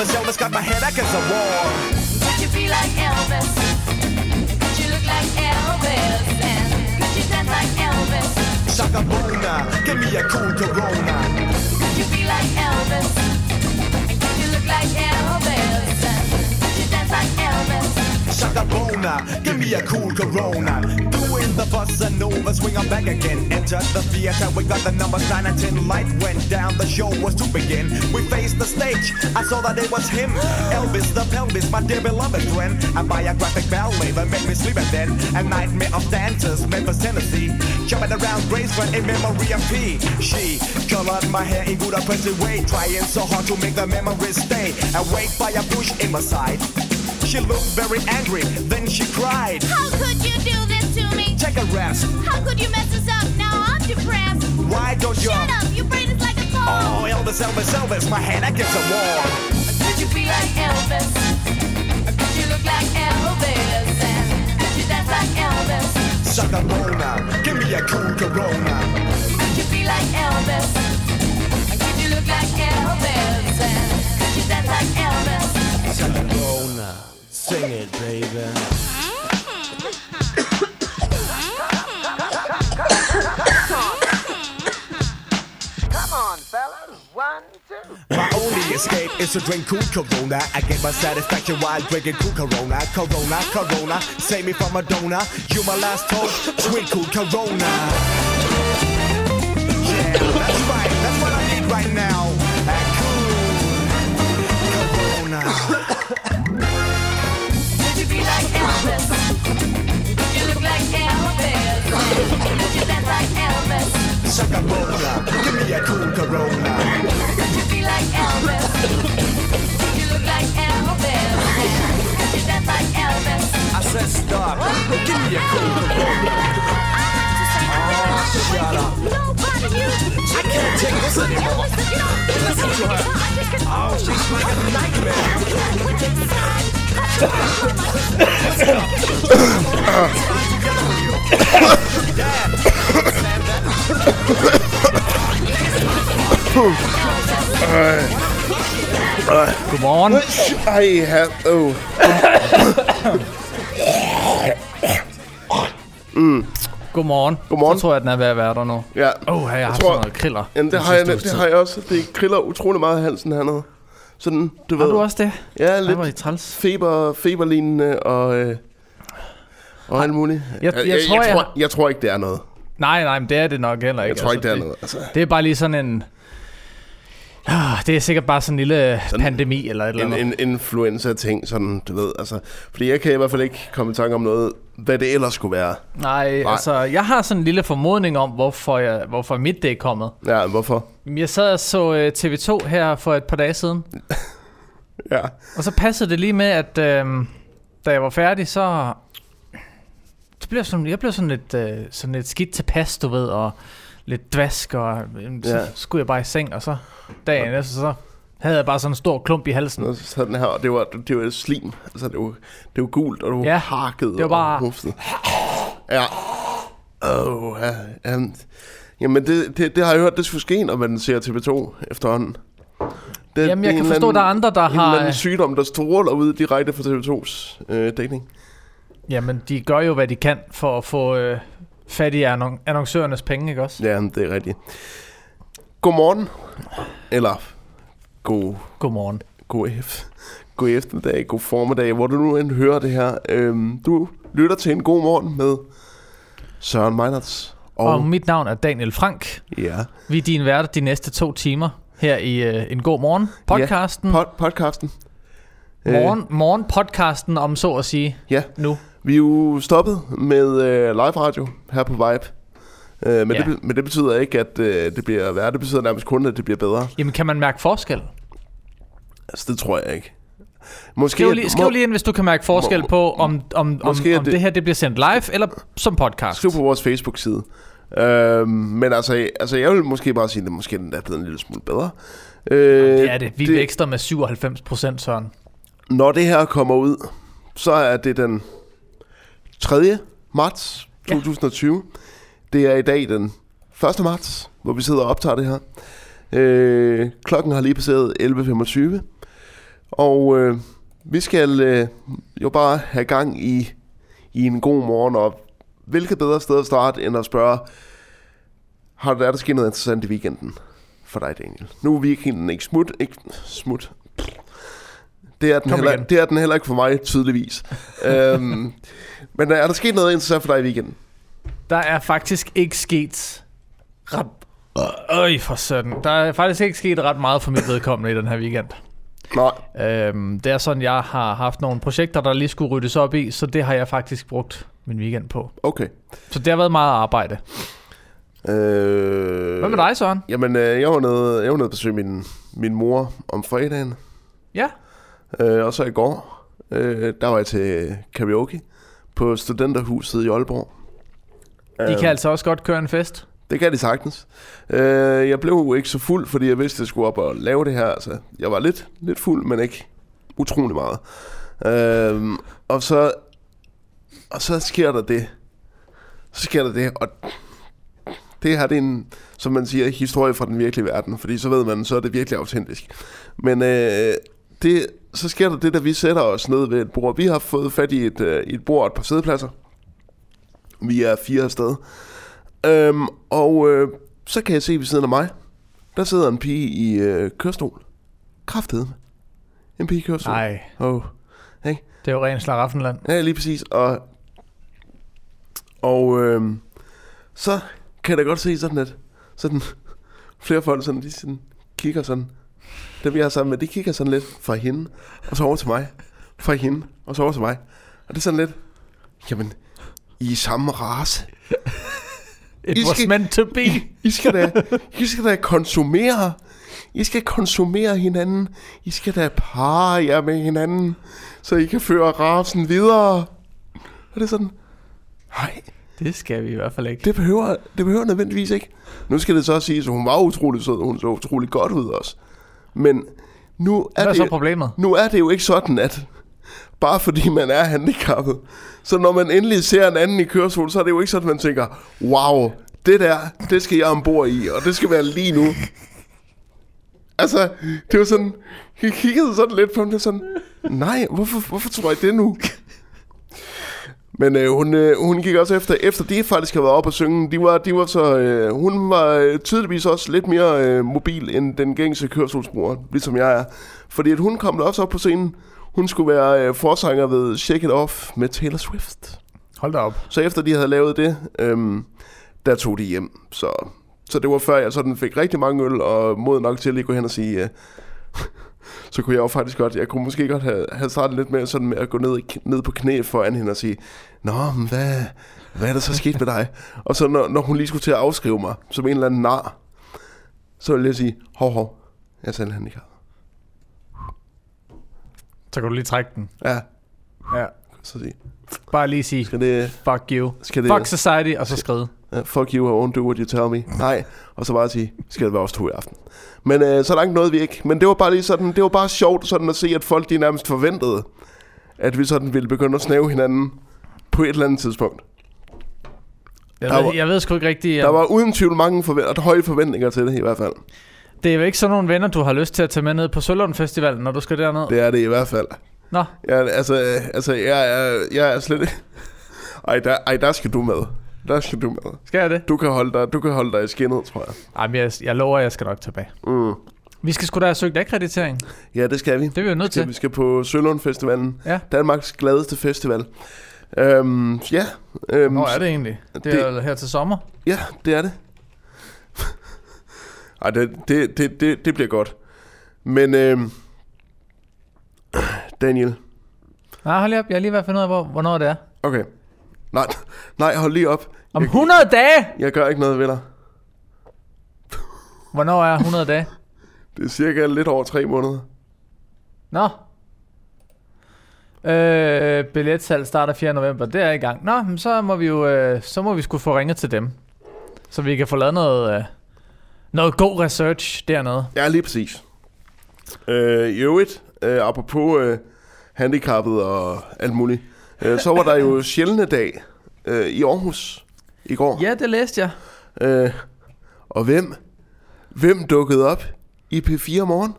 Elvis, Elvis, got my head against the wall. Could you be like Elvis? Could you look like Elvis? And could you dance like Elvis? Shaka Bona, give me a cool Corona. Could you be like Elvis? And could you look like Elvis? And could you dance like Elvis? Shaka Bona, give me a cool Corona. The bossa nova, swing on back again. Enter the theater, we got the number 9 and 10. Light went down, the show was to begin. We faced the stage, I saw that it was him. Elvis the pelvis, my dear beloved friend. A biographic ballet that made me sleep and then. A nightmare of dancers, Memphis, Tennessee. Jumping around Graceland in memory of P. She colored my hair in good oppressive way. Trying so hard to make the memories stay. Awake by a bush in my side. She looked very angry, then she cried. How could you do this? Take a rest. How could you mess us up? Now I'm depressed. Why don't you? Shut up, your brain is like a phone. Oh, Elvis, Elvis, Elvis, my hand against the wall. Could you be like Elvis? Could you look like Elvis? And could you dance like Elvis? Shaka Bona, give me a cool Corona. Could you be like Elvis? Could you look like Elvis? And could you dance like Elvis? Shaka Bona, sing it, baby. Escape is to drink cool Corona. I get my satisfaction while drinking cool Corona. Corona, Corona, save me from a donor. You my last hope, drink cool Corona. Yeah, that's right, that's what I need right now. Cool Corona. You be like Elvis? You look like Elvis? You dance like Elvis? Shaka give me a cool Corona. Could you be like Elvis? Could you look like Elvis? Could you dance like Elvis? I said stop, give me a cool Oh, shut up. Nobody you. I can't take this anymore. Listen to her. Oh, she's like a nightmare. Godmorgen. Ej, her, oh. Godmorgen. Godmorgen. Så tror jeg, den er ved at være der nu. Ja. Åh, oh, jeg har haft tror- sådan noget kriller. Jamen, det har, jeg, det har jeg også. Det kriller utrolig meget i halsen hernede. Sådan, du Har ved. du også det? Ja, Det var i lidt træls. feber, feberlignende og, øh, og alt muligt. Jeg- jeg jeg, tror, jeg, jeg- tror, jeg tror ikke, det er noget. Nej, nej, men det er det nok heller ikke. Jeg tror ikke, det er det, noget. Altså, Det er bare lige sådan en... Ah, det er sikkert bare sådan en lille Sådan pandemi eller et eller en, andet. en influenza-ting, sådan, du ved. Altså, fordi jeg kan i hvert fald ikke komme i tanke om noget, hvad det ellers skulle være. Nej, Nej. altså, jeg har sådan en lille formodning om, hvorfor, jeg, hvorfor mit det er kommet. Ja, hvorfor? Jeg sad og så øh, TV2 her for et par dage siden, Ja. og så passede det lige med, at øh, da jeg var færdig, så, så blev jeg sådan, jeg blev sådan lidt, øh, sådan lidt skidt tilpas, du ved, og lidt dvask, og øh, så Ja. skulle jeg bare i seng, og så dagen efter, så havde jeg bare sådan en stor klump i halsen. Og så sad den her, og det var, det var slim. Altså, det var, det var gult, og det var Ja, hakket. det var bare- Og huftet. Ja. Oh, ja. Um, jamen, det, det, det har jeg hørt, det skulle ske, når man ser TV2 efterhånden. Det, Jamen, jeg en kan forstå, anden- der er andre, der en har... anden sygdom, der stråler ud direkte fra TV2's øh, dækning. Jamen, de gør jo, hvad de kan for at få øh, fat i annon- annoncørernes penge, ikke også? Ja, det er rigtigt. Godmorgen. Eller god, Godmorgen. god, ef- god eftermiddag, god formiddag, hvor du nu end hører det her. Øhm, du lytter til en god morgen med Søren Meinerts. Og, Og mit navn er Daniel Frank. ja, Vi er din værter de næste to timer her i øh, En God Morgen podcasten. pod, podcasten. Øh, morgen, morgen podcasten om så at sige Ja, nu. Vi er jo stoppet med øh, live radio her på Vibe. Øh, men, Ja. det, men det betyder ikke, at øh, det bliver værre. Det betyder nærmest kun, at det bliver bedre. Jamen kan man mærke forskel? Altså, det tror jeg ikke. Måske, Skriv lige, skriv lige ind, hvis du kan mærke forskel må- på, om, om, om, måske er om det- det her det bliver sendt live eller som podcast. Skriv på vores Facebook-side. Øhm, men altså, altså, jeg vil måske bare sige, at det måske den er blevet en lille smule bedre. Øh, Det er det. Vi det... vækster med 97 procent, Søren. Når det her kommer ud, så er det den 3. marts Ja. 2020. Det er i dag den 1. marts, hvor vi sidder og optager det her. Øh, klokken har lige passeret 11.25. Og øh, vi skal øh, jo bare have gang i, i en god morgen. Og hvilket bedre sted at starte, end at spørge, har der, er der sket noget interessant i weekenden for dig, Daniel? Nu er weekenden ikke smut. Ikke smut. Det er, den Kom heller, igen. det er den heller ikke for mig, tydeligvis. øhm, men er der sket noget interessant for dig i weekenden? Der er faktisk ikke sket ret... Øj, for sådan. Der er faktisk ikke sket ret meget for mit vedkommende i den her weekend. Nej. Øhm, det er sådan, jeg har haft nogle projekter, der lige skulle ryddes op i, så det har jeg faktisk brugt min weekend på. Okay. Så det har været meget arbejde. Øh, Hvad med dig, Søren? Jamen, øh, jeg var nede, jeg var nede at besøge min, min mor om fredagen. Ja, Øh, og så i går, øh, der var jeg til karaoke på Studenterhuset i Aalborg. de kan altså også godt køre en fest. Det kan de sagtens. Øh, jeg blev ikke så fuld, fordi jeg vidste, at jeg skulle op og lave det her. Altså, jeg var lidt, lidt fuld, men ikke utrolig meget. Øh, og så og så sker der det. Så sker der det, og det her det er en, som man siger, historie fra den virkelige verden, fordi så ved man, så er det virkelig autentisk. Men øh, det, så sker der det, da vi sætter os ned ved et bord. Vi har fået fat i et, øh, et bord og et par sædepladser. Vi er fire afsted. Øhm, og øh, så kan jeg se ved siden af mig, der sidder en pige i øh, kørestol. Kraftet. En pige i kørestol. Nej, Oh. det er jo ren slaraffenland. Ja, lige præcis. Og, og øh, så kan jeg da godt se sådan, at sådan, flere folk sådan, de sådan, kigger sådan, dem jeg er sammen med, de kigger sådan lidt fra hende, og så over til mig, fra hende, og så over til mig. Og det er sådan lidt, jamen, I er samme race. It I was skal- meant to be. I skal da, I skal da konsumere. I skal konsumere hinanden. I skal da parre jer med hinanden, så I kan føre rasen videre. Og det er sådan, nej, Det skal vi i hvert fald ikke. det behøver, det behøver nødvendigvis ikke. Nu skal det så sige, at hun var utrolig sød, og hun så utrolig godt ud også. Men nu er, Hvad er det, så problemet? nu er det jo ikke sådan, at bare fordi man er handicappet, så når man endelig ser en anden i kørestol, så er det jo ikke sådan, at man tænker, wow, det der, det skal jeg ombord i, og det skal være lige nu. Altså, det var sådan, jeg kiggede sådan lidt på ham, det sådan, nej, hvorfor, hvorfor tror jeg det nu? Men øh, hun, øh, hun gik også efter, efter de faktisk har været op og synge, de var, de var så, øh, hun var øh, tydeligvis også lidt mere øh, mobil end den gængse kørestolsbruger, ligesom jeg er. Fordi at hun kom også op på scenen, hun skulle være øh, forsanger ved Shake It Off med Taylor Swift. Hold da op. Så efter de havde lavet det, øhm, der tog de hjem. Så, så det var før jeg sådan fik rigtig mange øl, og mod nok til at lige gå hen og sige, øh, så kunne jeg jo faktisk godt, jeg kunne måske godt have, have startet lidt med, sådan med at gå ned, ned på knæ foran hende og sige, Nå, men hvad, hvad er der så sket med dig? Og så når, når hun lige skulle til at afskrive mig, som en eller anden nar, så ville jeg sige, hov, hov, jeg er selv handicap. Så kan du lige trække den. Ja, Ja. så sige, Bare lige sige, skal det, fuck you. skal det, Fuck society, og så skride. Uh, fuck you, I won't do what you tell me. Nej, og så bare sige, skal det være os to i aften. Men uh, så langt nåede vi ikke. Men det var bare lige sådan, det var bare sjovt sådan at se, at folk de nærmest forventede, at vi sådan ville begynde at snæve hinanden på et eller andet tidspunkt. Jeg, ved, var- jeg ved sgu ikke rigtigt. Der om- var uden tvivl mange forvent- høje forventninger til det i hvert fald. Det er jo ikke sådan nogle venner, du har lyst til at tage med ned på Sølund Festival, når du skal derned. Det er det i hvert fald. Nå, Ja, altså, øh, altså jeg, er, jeg er slet ikke... Ej der, ej, der skal du med. Der skal du med. skal jeg det? Du kan holde dig, du kan holde dig i skinnet, tror jeg. Ej, men jeg, jeg lover, at jeg skal nok tilbage. Mm. Vi skal sgu da have søgt akkreditering. Ja, det skal vi. Det er vi jo nødt til. vi skal på Sølund Festivalen. Ja. Danmarks gladeste festival. Øhm, ja. Øhm, Hvor er det egentlig? Det det- er her til sommer. Ja, det er det. Ej, det, det, det, det, det bliver godt. Men øhm, Daniel. Nej, hold lige op. Jeg har lige været finde ud af, hvor, hvornår det er. Okay. Nej, nej, hold lige op. Om Jeg- 100 dage! Jeg gør ikke noget ved dig. Hvornår er 100 dage? Det er cirka lidt over tre måneder. Nå, Øh, billetsalg starter 4. november. Det er i gang. Nå, men så må vi jo øh, så må vi skulle få ringet til dem. Så vi kan få lavet noget, øh, noget god research dernede. Ja, lige præcis. Øh, I øvrigt, øh, apropos øh, handicappet og alt muligt, øh, så var der jo sjældne dag øh, i Aarhus i går. Ja, det læste jeg. Øh, og hvem? Hvem dukkede op i P4 morgen?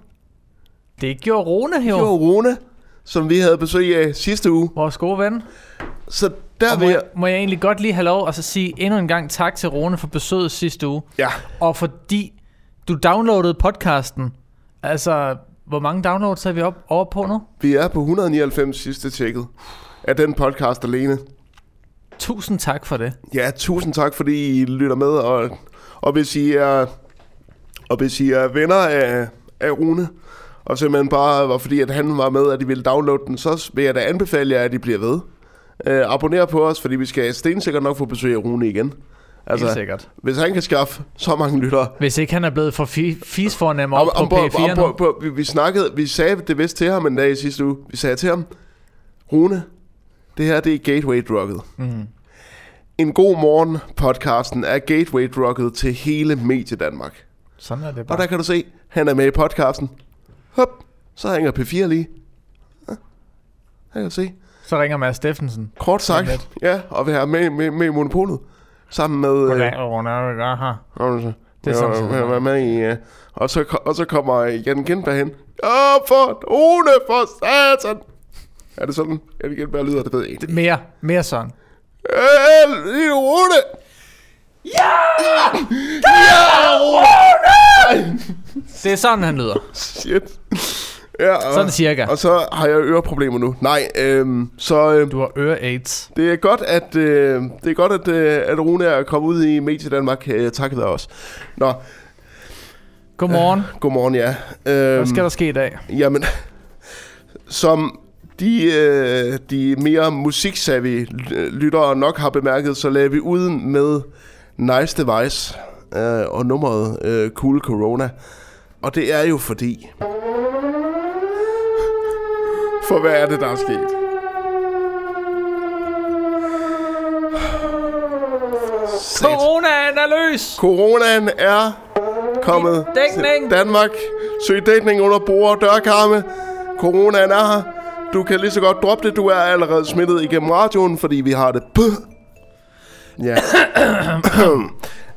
Det gjorde Rune Det jo. var Rune, som vi havde besøg af sidste uge. Vores gode ven. Så der Og vil må, jeg... må jeg egentlig godt lige have lov at så sige endnu en gang tak til Rune for besøget sidste uge. Ja, Og fordi du downloadede podcasten. Altså, hvor mange downloads er vi op, over på nu? vi er på 199 sidste tjekket af den podcast alene. Tusind tak for det. Ja, tusind tak, fordi I lytter med, og, og hvis I er, og hvis I er venner af, af Rune, og simpelthen bare var fordi, at han var med, at I ville downloade den, så vil jeg da anbefale jer, at I bliver ved. Uh, abonner på os, fordi vi skal stensikkert nok få besøg af Rune igen. Altså, Helt sikkert. hvis han kan skaffe så mange lyttere. Hvis ikke han er blevet for fi- fisfornem Om, op om, på på, P4 om, på, på, vi, vi snakkede, vi sagde det vist til ham en dag i sidste uge. Vi sagde til ham, Rune, det her det er gateway-drugget. Mm. En god morgen podcasten er gateway-drugget til hele Medie Danmark. Sådan er det Og bare. der kan du se, han er med i podcasten. Hop, så hænger P4 lige. Ja, der kan du se. Så ringer Mads Steffensen. Kort sagt, ja, og vil have med, med, med i Monopolet. Sammen med... Goddag, her? Øh, Det er sådan ja, med i, ja. og, så, og så kommer Jan Gindberg hen. Åh, for Rune, for satan! Er det sådan, Jan Gindberg lyder? Det ved jeg ikke. Mere, mere sådan. Øh, lille Rune! Det er sådan, han lyder. Shit. Ja, og, Sådan cirka. og så har jeg øreproblemer nu. Nej, øhm, så øh, Du har øre-aids. det er godt, at, øh, det er godt, at, øh, at Rune er kommet ud i Medie Danmark. Øh, takket være os. Nå, Godmorgen. godmorgen, ja. Øhm, Hvad skal der ske i dag? Jamen, som de, øh, de mere musiksavvy lyttere nok har bemærket, så lagde vi ud med Nice Device øh, og nummeret øh, Cool Corona. Og det er jo fordi... For hvad er det, der er sket? Sat. Coronaen er løs! Coronaen er kommet Dækning! til Danmark. Søg dækning under bord og dørkarme. Coronaen er her. Du kan lige så godt droppe det. Du er allerede smittet igennem radioen, fordi vi har det. Ja.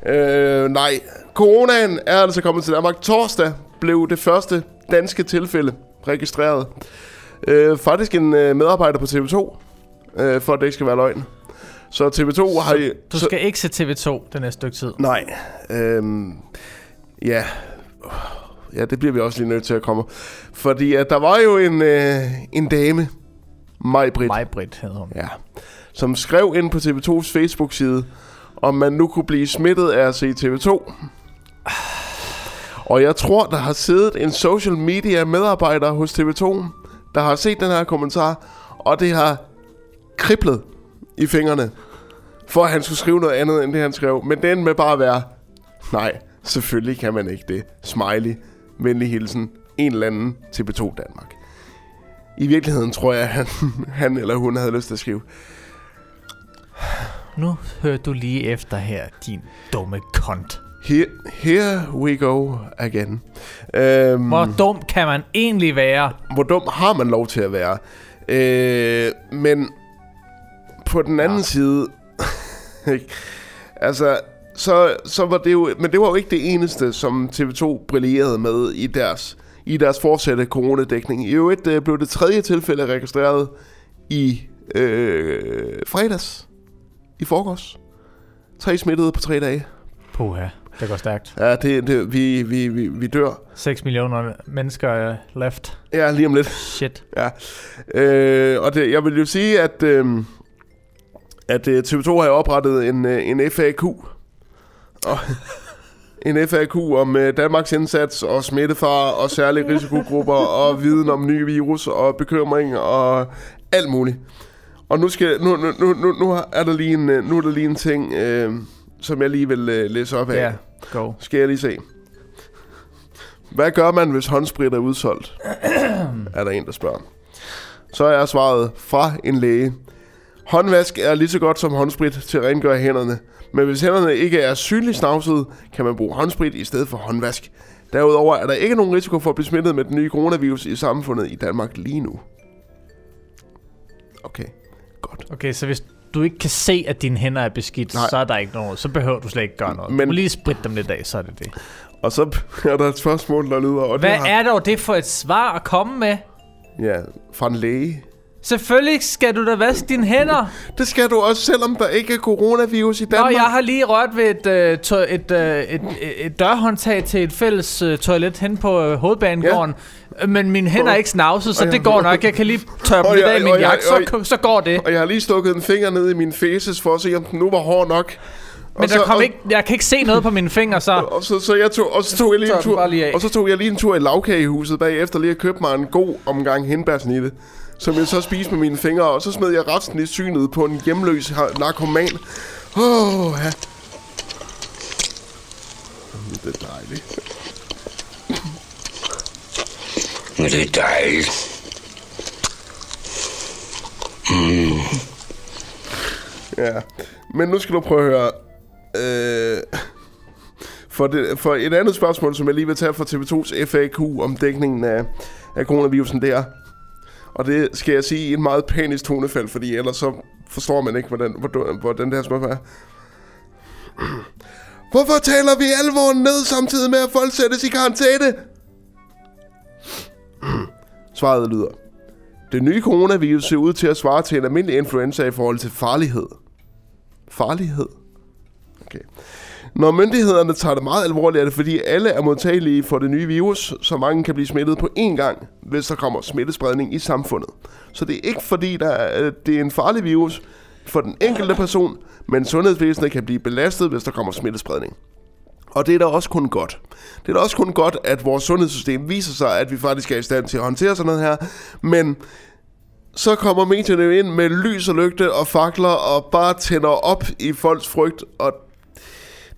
øh, nej. Coronaen er altså kommet til Danmark. Torsdag blev det første danske tilfælde registreret. Øh, faktisk en øh, medarbejder på TV2, øh, for at det ikke skal være løgn. Så TV2 har... I- Du så- skal ikke se TV2 det næste stykke tid. Nej. Øhm, ja. Ja, det bliver vi også lige nødt til at komme. Fordi at der var jo en, øh, en dame, Maj Britt, Majbrit hedder hun. ja, som skrev ind på TV2's Facebook-side, om man nu kunne blive smittet af at se TV2. Og jeg tror, der har siddet en social media medarbejder hos TV2, der har set den her kommentar, og det har kriblet i fingrene, for at han skulle skrive noget andet, end det han skrev. Men den med bare at være, nej, selvfølgelig kan man ikke det. Smiley, venlig hilsen, en eller anden TV2 Danmark. I virkeligheden tror jeg, at han, han eller hun havde lyst til at skrive, Nu hører du lige efter her, din dumme kont. Here, here we go again. Øhm, Hvor dum kan man egentlig være? hvor dum har man lov til at være? Øh, men på den anden ja. side, altså, så, så var det jo, men det var jo ikke det eneste, som TV2 brillerede med i deres, i deres fortsatte coronadækning. I øvrigt øh, blev det tredje tilfælde registreret i øh, fredags, i forgårs. Tre smittede på tre dage. Puha, det går stærkt. Ja, det, det, vi, vi, vi, vi dør. 6 millioner mennesker er left. Ja, lige om lidt. Shit. Ja. Øh, og det, jeg vil jo sige, at, øh, at øh, TV2 har oprettet en, øh, en FAQ. Og, en FAQ om øh, Danmarks indsats og smittefar og særlige risikogrupper og viden om nye virus og bekymring og alt muligt. Og nu, skal, nu, nu, nu, nu, nu er der lige en, øh, nu er der lige en ting, øh, som jeg lige vil øh, læse op af. Ja, go. Skal jeg lige se. Hvad gør man, hvis håndsprit er udsolgt? er der en, der spørger. så er svaret fra en læge. Håndvask er lige så godt som håndsprit til at rengøre hænderne. Men hvis hænderne ikke er synligt snavsede, kan man bruge håndsprit i stedet for håndvask. Derudover er der ikke nogen risiko for at blive smittet med den nye coronavirus i samfundet i Danmark lige nu. Okay, godt. Okay, så hvis du ikke kan se, at dine hænder er beskidt, Nej. Så er der ikke noget. Så behøver du slet ikke gøre noget. Men- du lige spritte dem lidt af, så er det det. Og så er der et spørgsmål, der lyder... Og Hvad det har, er dog det for et svar at komme med? Ja, fra en læge. Selvfølgelig skal du da vaske dine hænder. Det skal du også, selvom der ikke er coronavirus i Nå, Danmark. jeg har lige rørt ved et, øh, to, et, øh, et, et, et dørhåndtag til et fælles øh, toilet hen på øh, hovedbanegården. Ja. Men mine hænder er ikke snavset, så det går nok. Jeg kan lige tørre dem lidt af i min jakke, så, så går det. Og jeg har lige stukket en finger ned i min faces for at se, om den nu var hård nok. Men og der kom og, ikke, jeg kan ikke se noget på mine fingre, så... Og så, så jeg tog, og så tog jeg lige en tur, lige og så tog jeg lige en tur i lavkagehuset bagefter lige at købe mig en god omgang hindbærsnitte, som jeg så spiste med mine fingre, og så smed jeg resten i synet på en hjemløs narkoman. Åh, oh, ja. Det er dejligt. Det er dejligt. Ja, men nu skal du prøve at høre. Øh, for, det, for et andet spørgsmål, som jeg lige vil tage fra TV2's FAQ om dækningen af, af coronavirusen der. Og det skal jeg sige i en meget panisk tonefald, fordi ellers så forstår man ikke, hvordan, hvordan, hvordan det her spørgsmål er. Hvorfor taler vi alvoren ned samtidig med, at folk sættes i karantæne? Svaret lyder. Det nye coronavirus ser ud til at svare til en almindelig influenza i forhold til farlighed. Farlighed? Okay. Når myndighederne tager det meget alvorligt, er det fordi alle er modtagelige for det nye virus, så mange kan blive smittet på én gang, hvis der kommer smittespredning i samfundet. Så det er ikke fordi, der er, øh, det er en farlig virus for den enkelte person, men sundhedsvæsenet kan blive belastet, hvis der kommer smittespredning. Og det er da også kun godt. Det er da også kun godt, at vores sundhedssystem viser sig, at vi faktisk er i stand til at håndtere sådan noget her. Men så kommer medierne jo ind med lys og lygte og fakler og bare tænder op i folks frygt. Og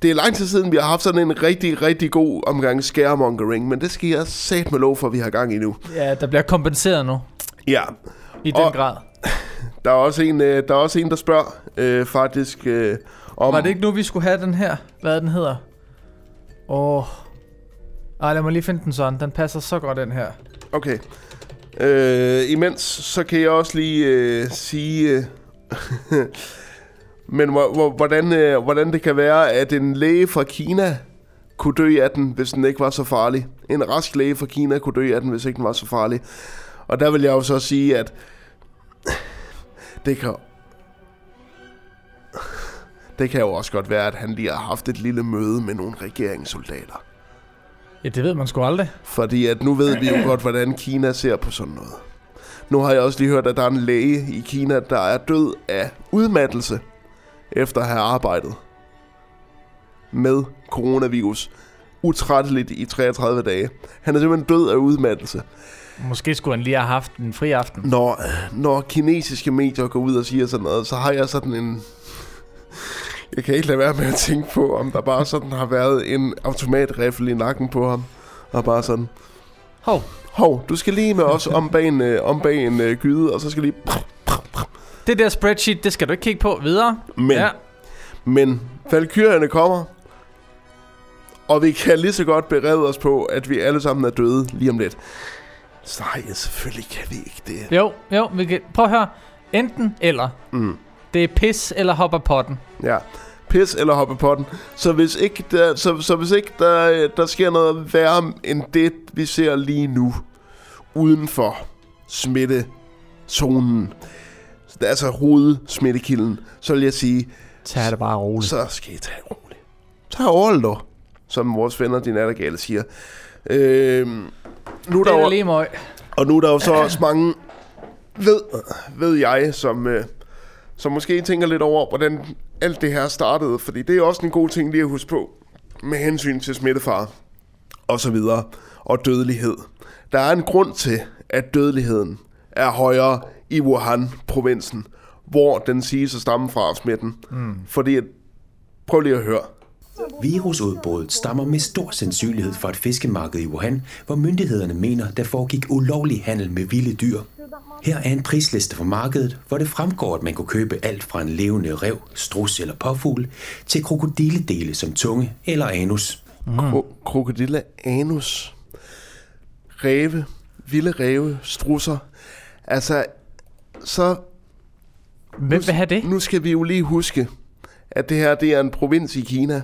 det er lang tid siden, vi har haft sådan en rigtig, rigtig god omgang scaremongering. Men det skal jeg sat med lov for, at vi har gang i nu. Ja, der bliver kompenseret nu. Ja, I den Og- grad. der er også en, øh, der, er også en, der spørger øh, faktisk øh, om... Var det ikke nu, vi skulle have den her? Hvad den hedder? Åh. Oh. Ej, lad mig lige finde den sådan. Den passer så godt, den her. Okay. Øh, imens, så kan jeg også lige øh, sige... Øh, men hvor, hvor, hvordan, øh, hvordan det kan være, at en læge fra Kina kunne dø af den, hvis den ikke var så farlig. En rask læge fra Kina kunne dø af den, hvis ikke den var så farlig. Og der vil jeg jo så sige, at det kan, det kan jo også godt være, at han lige har haft et lille møde med nogle regeringssoldater. Ja, det ved man sgu aldrig. Fordi at nu ved vi jo godt, hvordan Kina ser på sådan noget. Nu har jeg også lige hørt, at der er en læge i Kina, der er død af udmattelse efter at have arbejdet med coronavirus utrætteligt i 33 dage. Han er simpelthen død af udmattelse. Måske skulle han lige have haft en fri aften. Når, når kinesiske medier går ud og siger sådan noget, så har jeg sådan en... Jeg kan ikke lade være med at tænke på, om der bare sådan har været en automatriffel i nakken på ham. Og bare sådan, Hov, Hov, du skal lige med os om bag en, øh, om bag en øh, gyde, og så skal lige... det der spreadsheet, det skal du ikke kigge på videre. Men, ja. Men valkyrierne kommer, og vi kan lige så godt berede os på, at vi alle sammen er døde lige om lidt. Så nej, selvfølgelig kan vi ikke det. Jo, jo, vi kan... Prøv at høre. Enten eller. Mm. Det er pis eller hopper potten. Ja, pis eller hoppe på den. Så hvis ikke der, så, så hvis ikke der, der sker noget værre end det, vi ser lige nu, uden for smittezonen, altså hovedsmittekilden, så vil jeg sige, Tag det bare roligt. så skal I tage det roligt. Tag dog, som vores venner, de nattergale, siger. Øhm, nu er der er jo, lige og nu er der jo så også mange, ved, ved jeg, som, øh, som måske tænker lidt over, hvordan alt det her startede. Fordi det er også en god ting lige at huske på, med hensyn til smittefare og så videre, og dødelighed. Der er en grund til, at dødeligheden er højere i Wuhan-provinsen, hvor den siges at stamme fra smitten. Mm. Fordi, at, prøv lige at høre. Virusudbruddet stammer med stor sandsynlighed fra et fiskemarked i Wuhan, hvor myndighederne mener, der foregik ulovlig handel med vilde dyr. Her er en prisliste fra markedet, hvor det fremgår, at man kunne købe alt fra en levende rev, strus eller påfugl, til krokodilledele som tunge eller anus. Kro- krokodille anus. Ræve. Vilde ræve. Strusser. Altså, så Hvem vil have det? nu skal vi jo lige huske, at det her det er en provins i Kina.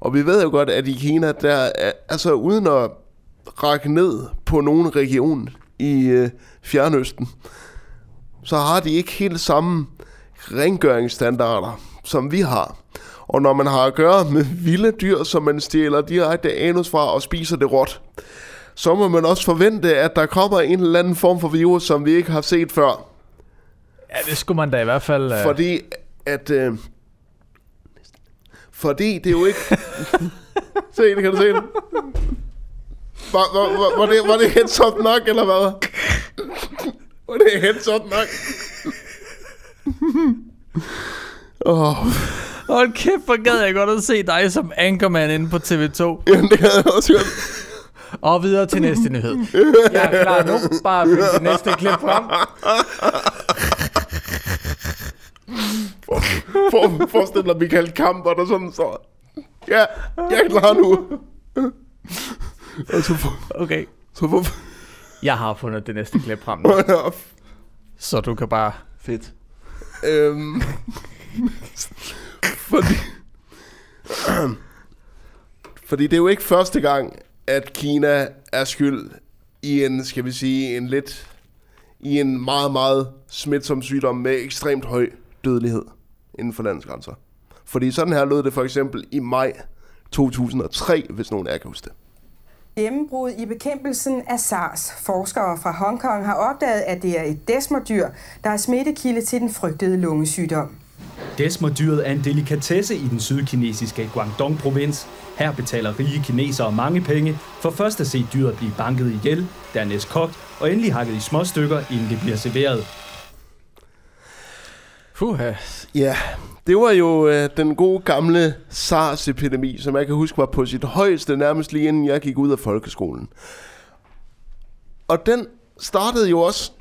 Og vi ved jo godt, at i Kina, der er, altså uden at række ned på nogen region i øh, Fjernøsten, så har de ikke helt samme rengøringsstandarder, som vi har. Og når man har at gøre med vilde dyr, som man stjæler direkte anus fra og spiser det råt, så må man også forvente, at der kommer en eller anden form for virus, som vi ikke har set før. Ja, det skulle man da i hvert fald... Uh... Fordi at... Øh, fordi det er jo ikke... se det, kan du se det? Var, var, var, var, det, var det heads up nok, eller hvad? Var det heads up nok? Åh, oh, Hold kæft, hvor gad jeg godt at se dig som anchorman inde på TV2. jamen det havde jeg også gjort. Og videre til næste nyhed. Jeg er klar nu. Bare find det næste klip frem. For, forestil dig Michael Kamper, der sådan så... Ja, jeg er klar nu. Og så, for, Okay. så for, Jeg har fundet det næste klip frem nu. Så du kan bare... Fedt. Øhm, fordi, fordi det er jo ikke første gang, at Kina er skyld i en, skal vi sige, en lidt, i en meget, meget smitsom sygdom med ekstremt høj dødelighed inden for landets grænser. Fordi sådan her lød det for eksempel i maj 2003, hvis nogen af jer kan huske det. Gennembrud i bekæmpelsen af SARS. Forskere fra Hongkong har opdaget, at det er et desmodyr, der er smittekilde til den frygtede lungesygdom. Desmodyret er en delikatesse i den sydkinesiske Guangdong-provins. Her betaler rige kinesere mange penge for først at se dyret blive banket ihjel, dernæst kogt og endelig hakket i små stykker, inden det bliver serveret. Puha. Ja, det var jo øh, den gode gamle SARS-epidemi, som jeg kan huske var på sit højeste nærmest lige inden jeg gik ud af folkeskolen. Og den startede jo også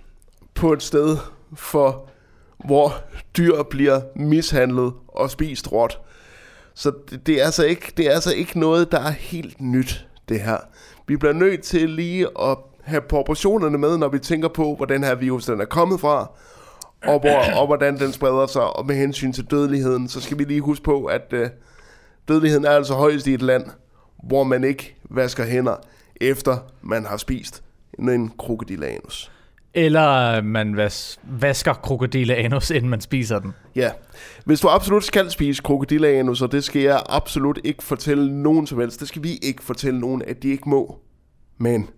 på et sted, for hvor dyr bliver mishandlet og spist råt. Så det, det, er altså ikke, det er altså ikke noget, der er helt nyt, det her. Vi bliver nødt til lige at have proportionerne med, når vi tænker på, hvor den her virus den er kommet fra, og, hvor, og hvordan den spreder sig, og med hensyn til dødeligheden, så skal vi lige huske på, at øh, dødeligheden er altså højst i et land, hvor man ikke vasker hænder, efter man har spist en krokodilanus. Eller man vas- vasker krokodilleanus, inden man spiser den. Ja, hvis du absolut skal spise krokodilanus, og det skal jeg absolut ikke fortælle nogen som helst, det skal vi ikke fortælle nogen, at de ikke må. Men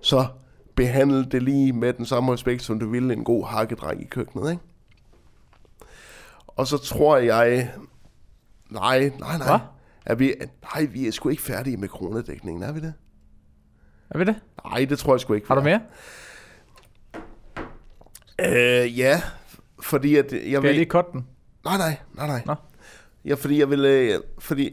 så behandle det lige med den samme respekt, som du ville en god hakkedreng i køkkenet, ikke? Og så tror jeg... Nej, nej, nej. Er vi, nej, vi er sgu ikke færdige med kronedækningen, er vi det? Er vi det? Nej, det tror jeg sgu ikke. Har du er. mere? Øh, ja, fordi at jeg Skal jeg vil... lige cutte den? Nej, nej, nej, nej. Nå. Ja, fordi jeg vil... Øh, fordi...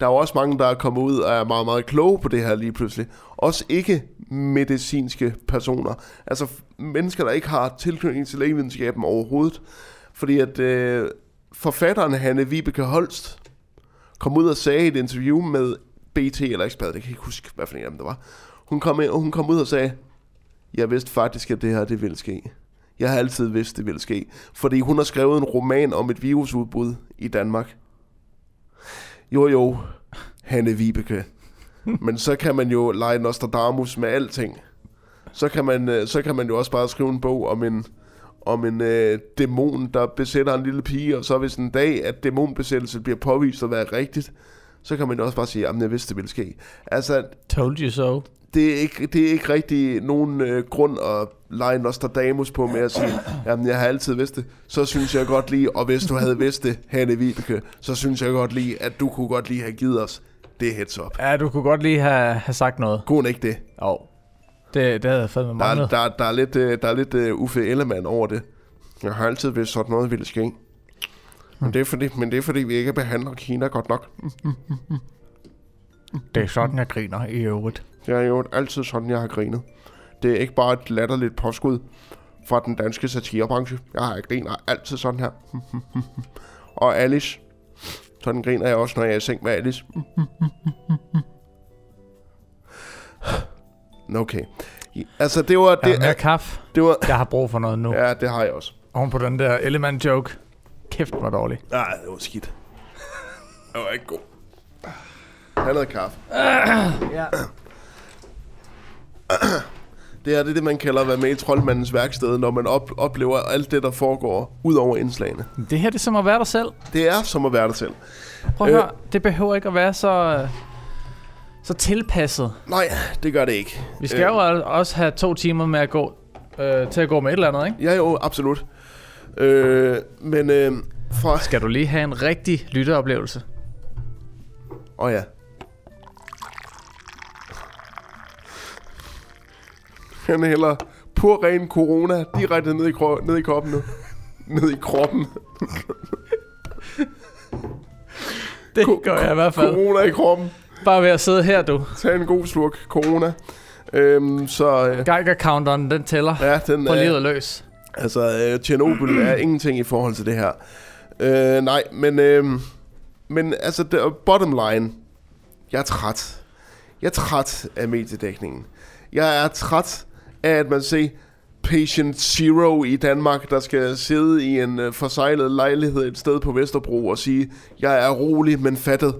Der er jo også mange, der er kommet ud og er meget, meget kloge på det her lige pludselig. Også ikke medicinske personer. Altså mennesker, der ikke har tilknytning til lægevidenskaben overhovedet. Fordi at øh, forfatteren Hanne Vibeke Holst kom ud og sagde i et interview med BT eller Ekspert, jeg kan ikke huske, hvad for en af dem det var. Hun kom, ind, og hun kom ud og sagde, jeg vidste faktisk, at det her det ville ske. Jeg har altid vidst, det ville ske. Fordi hun har skrevet en roman om et virusudbrud i Danmark. Jo jo, Hanne Vibeke. Men så kan man jo lege Nostradamus med alting. Så kan man, øh, så kan man jo også bare skrive en bog om en, om en øh, dæmon, der besætter en lille pige, og så hvis en dag, at dæmonbesættelse bliver påvist at være rigtigt, så kan man jo også bare sige, at jeg vidste, det ville ske. Altså, Told you so det er ikke, det er ikke rigtig nogen øh, grund at lege Nostradamus på med at sige, jamen jeg har altid vidst det. Så synes jeg godt lige, og hvis du havde vidst det, Hanne Vibeke, så synes jeg godt lige, at du kunne godt lige have givet os det heads up. Ja, du kunne godt lige have, have sagt noget. Kunne ikke det? Jo. Det, det havde jeg fandme Der, manglet. der, der, er lidt, øh, der er lidt uh, Uffe Ellemann over det. Jeg har altid vidst, sådan noget ville ske. Men det, er fordi, men det er fordi, vi ikke behandler Kina godt nok. Det er sådan, jeg griner i øvrigt. Det er jo altid sådan, jeg har grinet. Det er ikke bare et latterligt påskud fra den danske satirebranche. Jeg har griner altid sådan her. Og Alice. Sådan griner jeg også, når jeg er i seng med Alice. Okay. Altså, det var... Det er mere kaffe. det var Jeg har brug for noget nu. ja, det har jeg også. Oven på den der element joke. Kæft, hvor dårlig. Nej, det var skidt. Det var ikke god. Ha' noget kaffe. Ja. Det er det, det, man kalder at være med i troldmandens værksted, når man op- oplever alt det, der foregår ud over indslagene. Det her det er som at være dig selv. Det er som at være dig selv. Prøv at Øh. høre, det behøver ikke at være så, øh, så tilpasset. Nej, det gør det ikke. Vi skal jo al- også have to timer med at gå, øh, til at gå med et eller andet, ikke? Ja, jo, absolut. Øh, men øh, fra... Skal du lige have en rigtig lytteoplevelse? Åh oh, ja. Han hælder pur ren corona direkte ned i, kro- ned i kroppen nu. Ned i kroppen. Det gør jeg i hvert fald. Corona i kroppen. Bare ved at sidde her, du. Tag en god slurk corona. Øhm, så øh, Geiger-counteren, den tæller. ja, den På livet er, løs. altså øh, Tjernobyl er ingenting i forhold til det her. Øh, nej, men øh, men altså det, bottom line, jeg er træt. Jeg er træt af mediedækningen. Jeg er træt af at man ser Patient Zero i Danmark, der skal sidde i en øh, forsejlet lejlighed et sted på Vesterbro og sige, jeg er rolig, men fattet.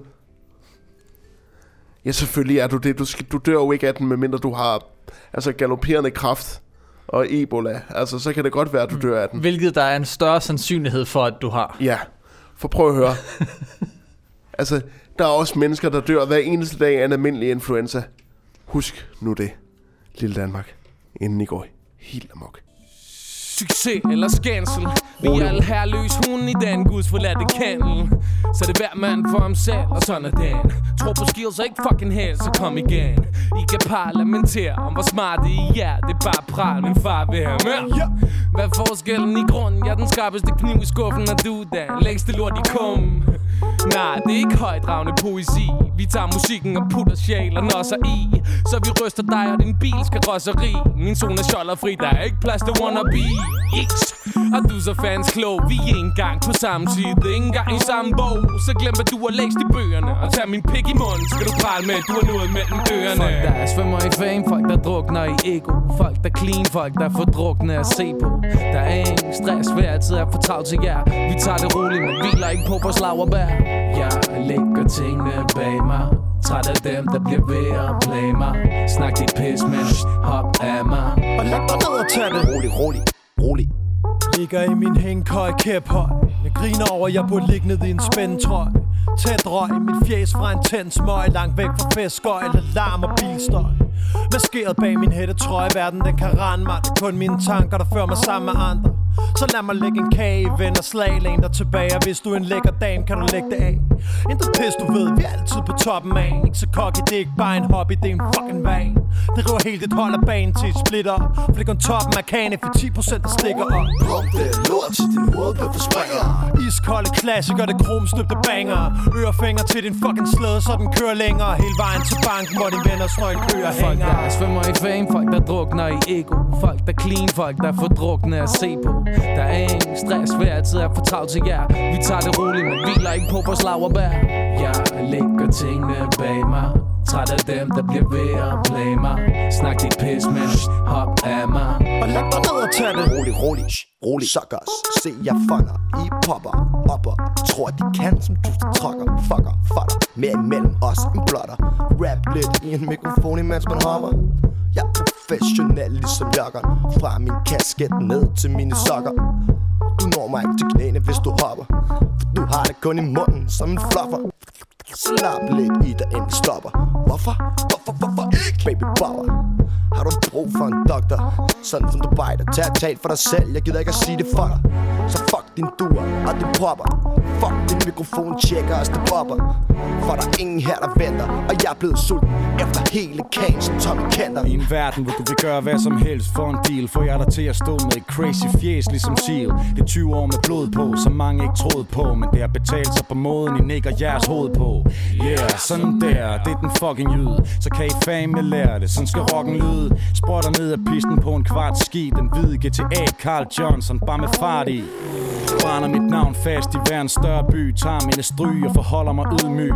Ja, selvfølgelig er du det. Du, skal, du dør jo ikke af den, medmindre du har altså galopperende kraft og Ebola. Altså, så kan det godt være, at du dør af den. Hvilket der er en større sandsynlighed for, at du har. Ja, for prøv at høre. altså, der er også mennesker, der dør hver eneste dag af en almindelig influenza. Husk nu det, lille Danmark, inden I går helt amok. Succes eller skændsel Vi er alle herløs hunden i den guds forladte kandel Så det er hver mand for ham selv, og sådan er den. Tro på skills og ikke fucking held, så kom igen. I kan parlamentere om hvor smart I er. Det er bare pral, min far vil have mere. Hvad er forskellen i grunden? Jeg er den skarpeste kniv i skuffen, og du den længste lort i kummen. Nej, det er ikke højdragende poesi. Vi tager musikken og putter sjælen også i. Så vi ryster dig og din bils karosseri Min zone er fri, der er ikke plads til wannabe yes. Og du er så fans klog Vi er ikke engang på samme side Ikke engang i samme bog. Så glem hvad du har læst i bøgerne. Og tag min pik i munden. Skal du prale med, du har noget mellem ørerne. Folk der svømmer i fame. Folk der drukner i ego. Folk der clean. Folk der får drukne at se på. Der er ingen stress. Vi altid er for travlt til jer. Vi tager det roligt Men hviler ikke på vores laverbær. Jeg lægger tingene bag mig. Træt af dem, der bliver ved at play mig. Snak dit pis, men hop af mig. Og læg dig ned og tag det Rolig, rolig, rolig Ligger i min hængkøj kæphøj Jeg griner over, jeg burde ligge ned i en spændtrøj. Tæt røg, mit fjes fra en tændsmøg. Langt væk fra festskøj, eller larm og bilstøj Maskeret bag min hættetrøje Verden den kan rende mig. Det er kun mine tanker, der fører mig sammen med andre. Så lad mig lægge en kage i ven og slag Læn dig tilbage, og hvis du er en lækker dame Kan du lægge det af. Intet pis, du ved, vi er altid på toppen af Ikke så cocky, det er ikke bare en hobby, det er en fucking van Det river helt dit hold af banen til et splitter. For det er kun toppen af kagen, for 10% der stikker op. Pump det lort til din hovedbøffe springer Iskolde klassiker, det kromstøbte banger. Ørefinger til din fucking slæde, så den kører længere. Hele vejen til banken, hvor dine venner står i kø og Folk der svømmer i fame, folk der drukner i ego. Folk der clean, folk der får drukne at se på. Der er ingen stress, hver altid er for travlt til jer. Vi tager det roligt, men hviler ikke på vores laverbær. Jeg lægger tingene bag mig. Træt af dem, der bliver ved at play mig. Snak dit pis, men hop af mig. Og læg dig ned og tag det. Rolig, rolig, rolig Suckers, se jeg fanger I popper, opper Tror de kan som du trokker Fucker, fatter Mere imellem os en blotter. Rap lidt i en mikrofon imens man hopper. Jeg er professionel ligesom joggeren Fra min kasket ned til mine sokker. Du når mig ikke til knæene hvis du hopper. For du har det kun i munden som en fluffer Slap lidt i dig inden stopper Hvorfor? Hvorfor, hvorfor ikke? Baby bobber Har du brug for en doktor? Sådan som du bejder Tag et tag for dig selv Jeg gider ikke at sige det for dig Så fuck din dur og det popper. Fuck din mikrofon, tjekker os det popper. For der er ingen her, der venter Og jeg er blevet sulten efter hele kagen som Tommy Kenter. I en verden, hvor du vil gøre hvad som helst for en deal Får jeg dig til at stå med et crazy fjes ligesom Seal. Det er 20 år med blod på, som mange ikke troede på Men det har betalt sig på måden, I nikker jeres hoved på. Yeah, sådan der, det er den fucking lyd Så kan I fame lære det, sådan skal rocken lyde. Spotter ned af pisten på en kvart ski Den hvide GTA Carl Johnson, bare med fart i. Brænder mit navn fast i hver en større by Tager mine stryg og forholder mig ydmyg.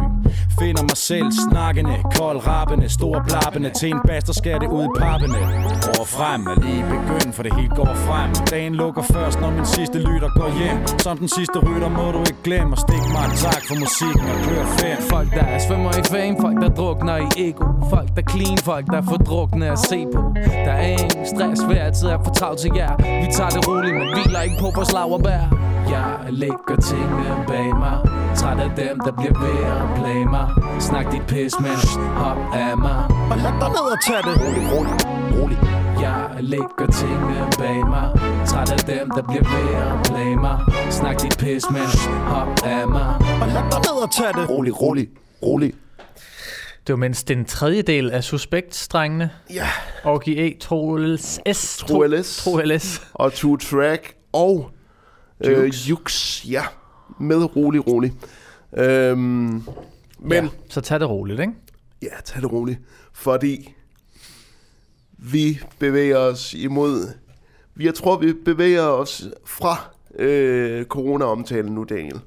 Finder mig selv snakkende, kold rappende Store blappende. Til en baster skal det ud i pappene. Over frem er lige begyndt, for det hele går frem. Dagen lukker først, når min sidste lytter går hjem. Som den sidste rytter må du ikke glemme Og stik mig tak for musikken og kør fem. Folk der svømmer i fame, folk der drukner i ego. Folk der clean, folk der får drukne at se på. Der er ingen stress, hver tid er for travlt til jer. Vi tager det roligt, men hviler ikke på vores laverbær. Jeg lægger tingene bag mig Træt af dem, der bliver ved at plage mig Snak dit pis, men hop af mig Og lad dig ned og tage det Rolig, rolig, rolig Jeg lægger tingene bag mig Træt af dem, der bliver ved at plage mig Snak dit pis, men hop af mig Og lad dig ned og tage det Rolig, rolig, rolig Det var mindst den tredje del af Suspekt-strengene. Ja. Orgi E, Troels S. Tro LS. Tro LS. Og Two Track og øh, Jux. Jux. Ja, med rolig, rolig. Øhm, men Ja, så tag det roligt, ikke? Ja, tag det roligt. Fordi vi bevæger os imod... Jeg tror, vi bevæger os fra øh, corona-omtalen nu, Daniel.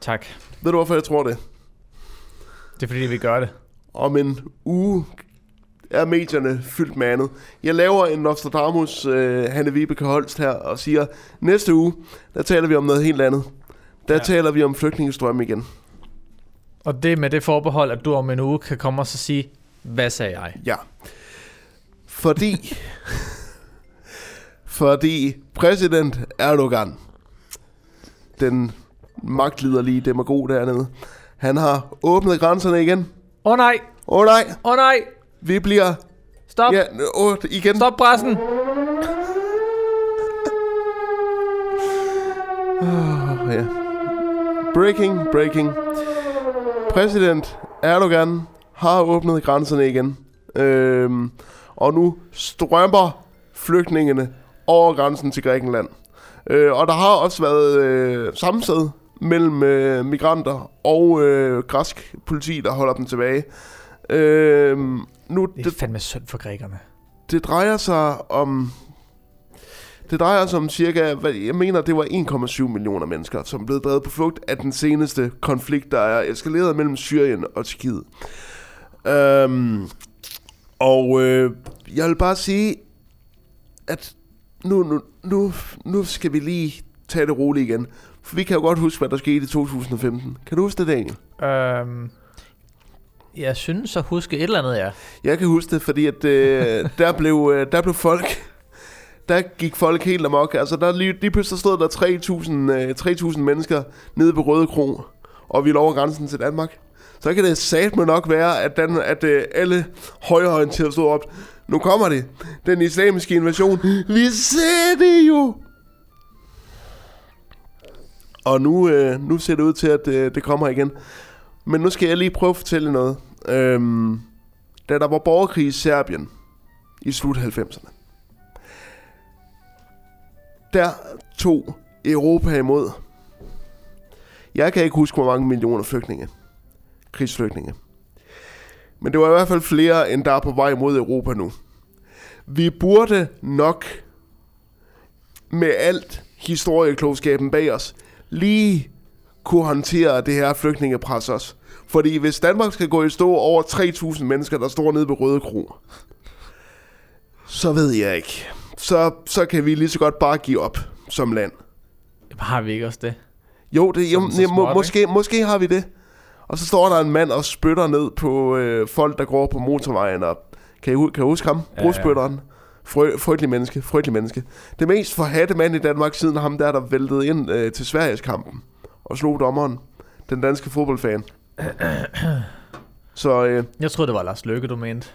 Tak. Ved du, hvorfor jeg tror det? Det er fordi, vi gør det. Om en uge er medierne fyldt med andet. Jeg laver en Nostradamus, øh, Hanne Vibeke Holst her, og siger, næste uge, der taler vi om noget helt andet. Der ja. taler vi om flygtningestrøm igen. Og det med det forbehold, at du om en uge kan komme og så sige, hvad sagde jeg? Ja. Fordi... fordi præsident Erdogan, den magtliderlige demagog dernede, han har åbnet grænserne igen. Åh oh, nej! Åh oh, nej! Åh oh, nej! Vi bliver... Stop! Ja, åh, igen. Stop pressen! Oh, ja. Breaking, breaking. Præsident Erdogan har åbnet grænserne igen. Øhm, og nu strømper flygtningene over grænsen til Grækenland. Øh, og der har også været øh, sammensæd mellem øh, migranter og øh, græsk politi, der holder dem tilbage. Øh, nu, Det er fandme synd for grækerne. det drejer sig om... Det drejer sig om cirka, hvad- jeg mener, det var 1,7 millioner mennesker, som er blevet drevet på flugt af den seneste konflikt, der er eskaleret mellem Syrien og Tyrkiet. Øhm, og øh, jeg vil bare sige, at nu, nu, nu, nu skal vi lige tage det roligt igen. For vi kan jo godt huske, hvad der skete i 2015. Kan du huske det, Daniel? Øhm, jeg synes at huske et eller andet, ja. Jeg kan huske det, fordi at, øh, der, blev, øh, der blev folk... Der gik folk helt amok. Altså, der lige, lige pludselig stod der 3.000 øh, 3.000 mennesker nede på Røde Kro, og vi lå over grænsen til Danmark. Så kan det satme nok være, at, den, at øh, alle højreorienterede stod op. Nu kommer det. Den islamiske invasion. Vi ser det jo! Og nu, øh, nu ser det ud til, at øh, det kommer igen. Men nu skal jeg lige prøve at fortælle noget. Øhm, da der var borgerkrig i Serbien i slut 90'erne, der tog Europa imod. Jeg kan ikke huske, hvor mange millioner flygtninge. Krigsflygtninge. Men det var i hvert fald flere, end der er på vej mod Europa nu. Vi burde nok med alt historieklogskaben bag os lige kunne håndtere det her flygtningepres også. Fordi hvis Danmark skal gå i stå over 3.000 mennesker, der står nede ved Røde Kro, så ved jeg ikke. Så, så kan vi lige så godt bare give op som land. Har vi ikke også det? Jo, det, jo, så ja, må, ikke? måske, måske har vi det. Og så står der en mand og spytter ned på øh, folk, der går på motorvejen. Og, kan, I, kan I huske ham? Ja, Brugspytteren. Frø, frygtelig menneske, frygtelig menneske. Det mest forhatte mand i Danmark siden ham der, der væltede ind øh, til Sveriges kampen og slog dommeren. Den danske fodboldfan. Så øh, Jeg troede, det var Lars Løkke, du mente.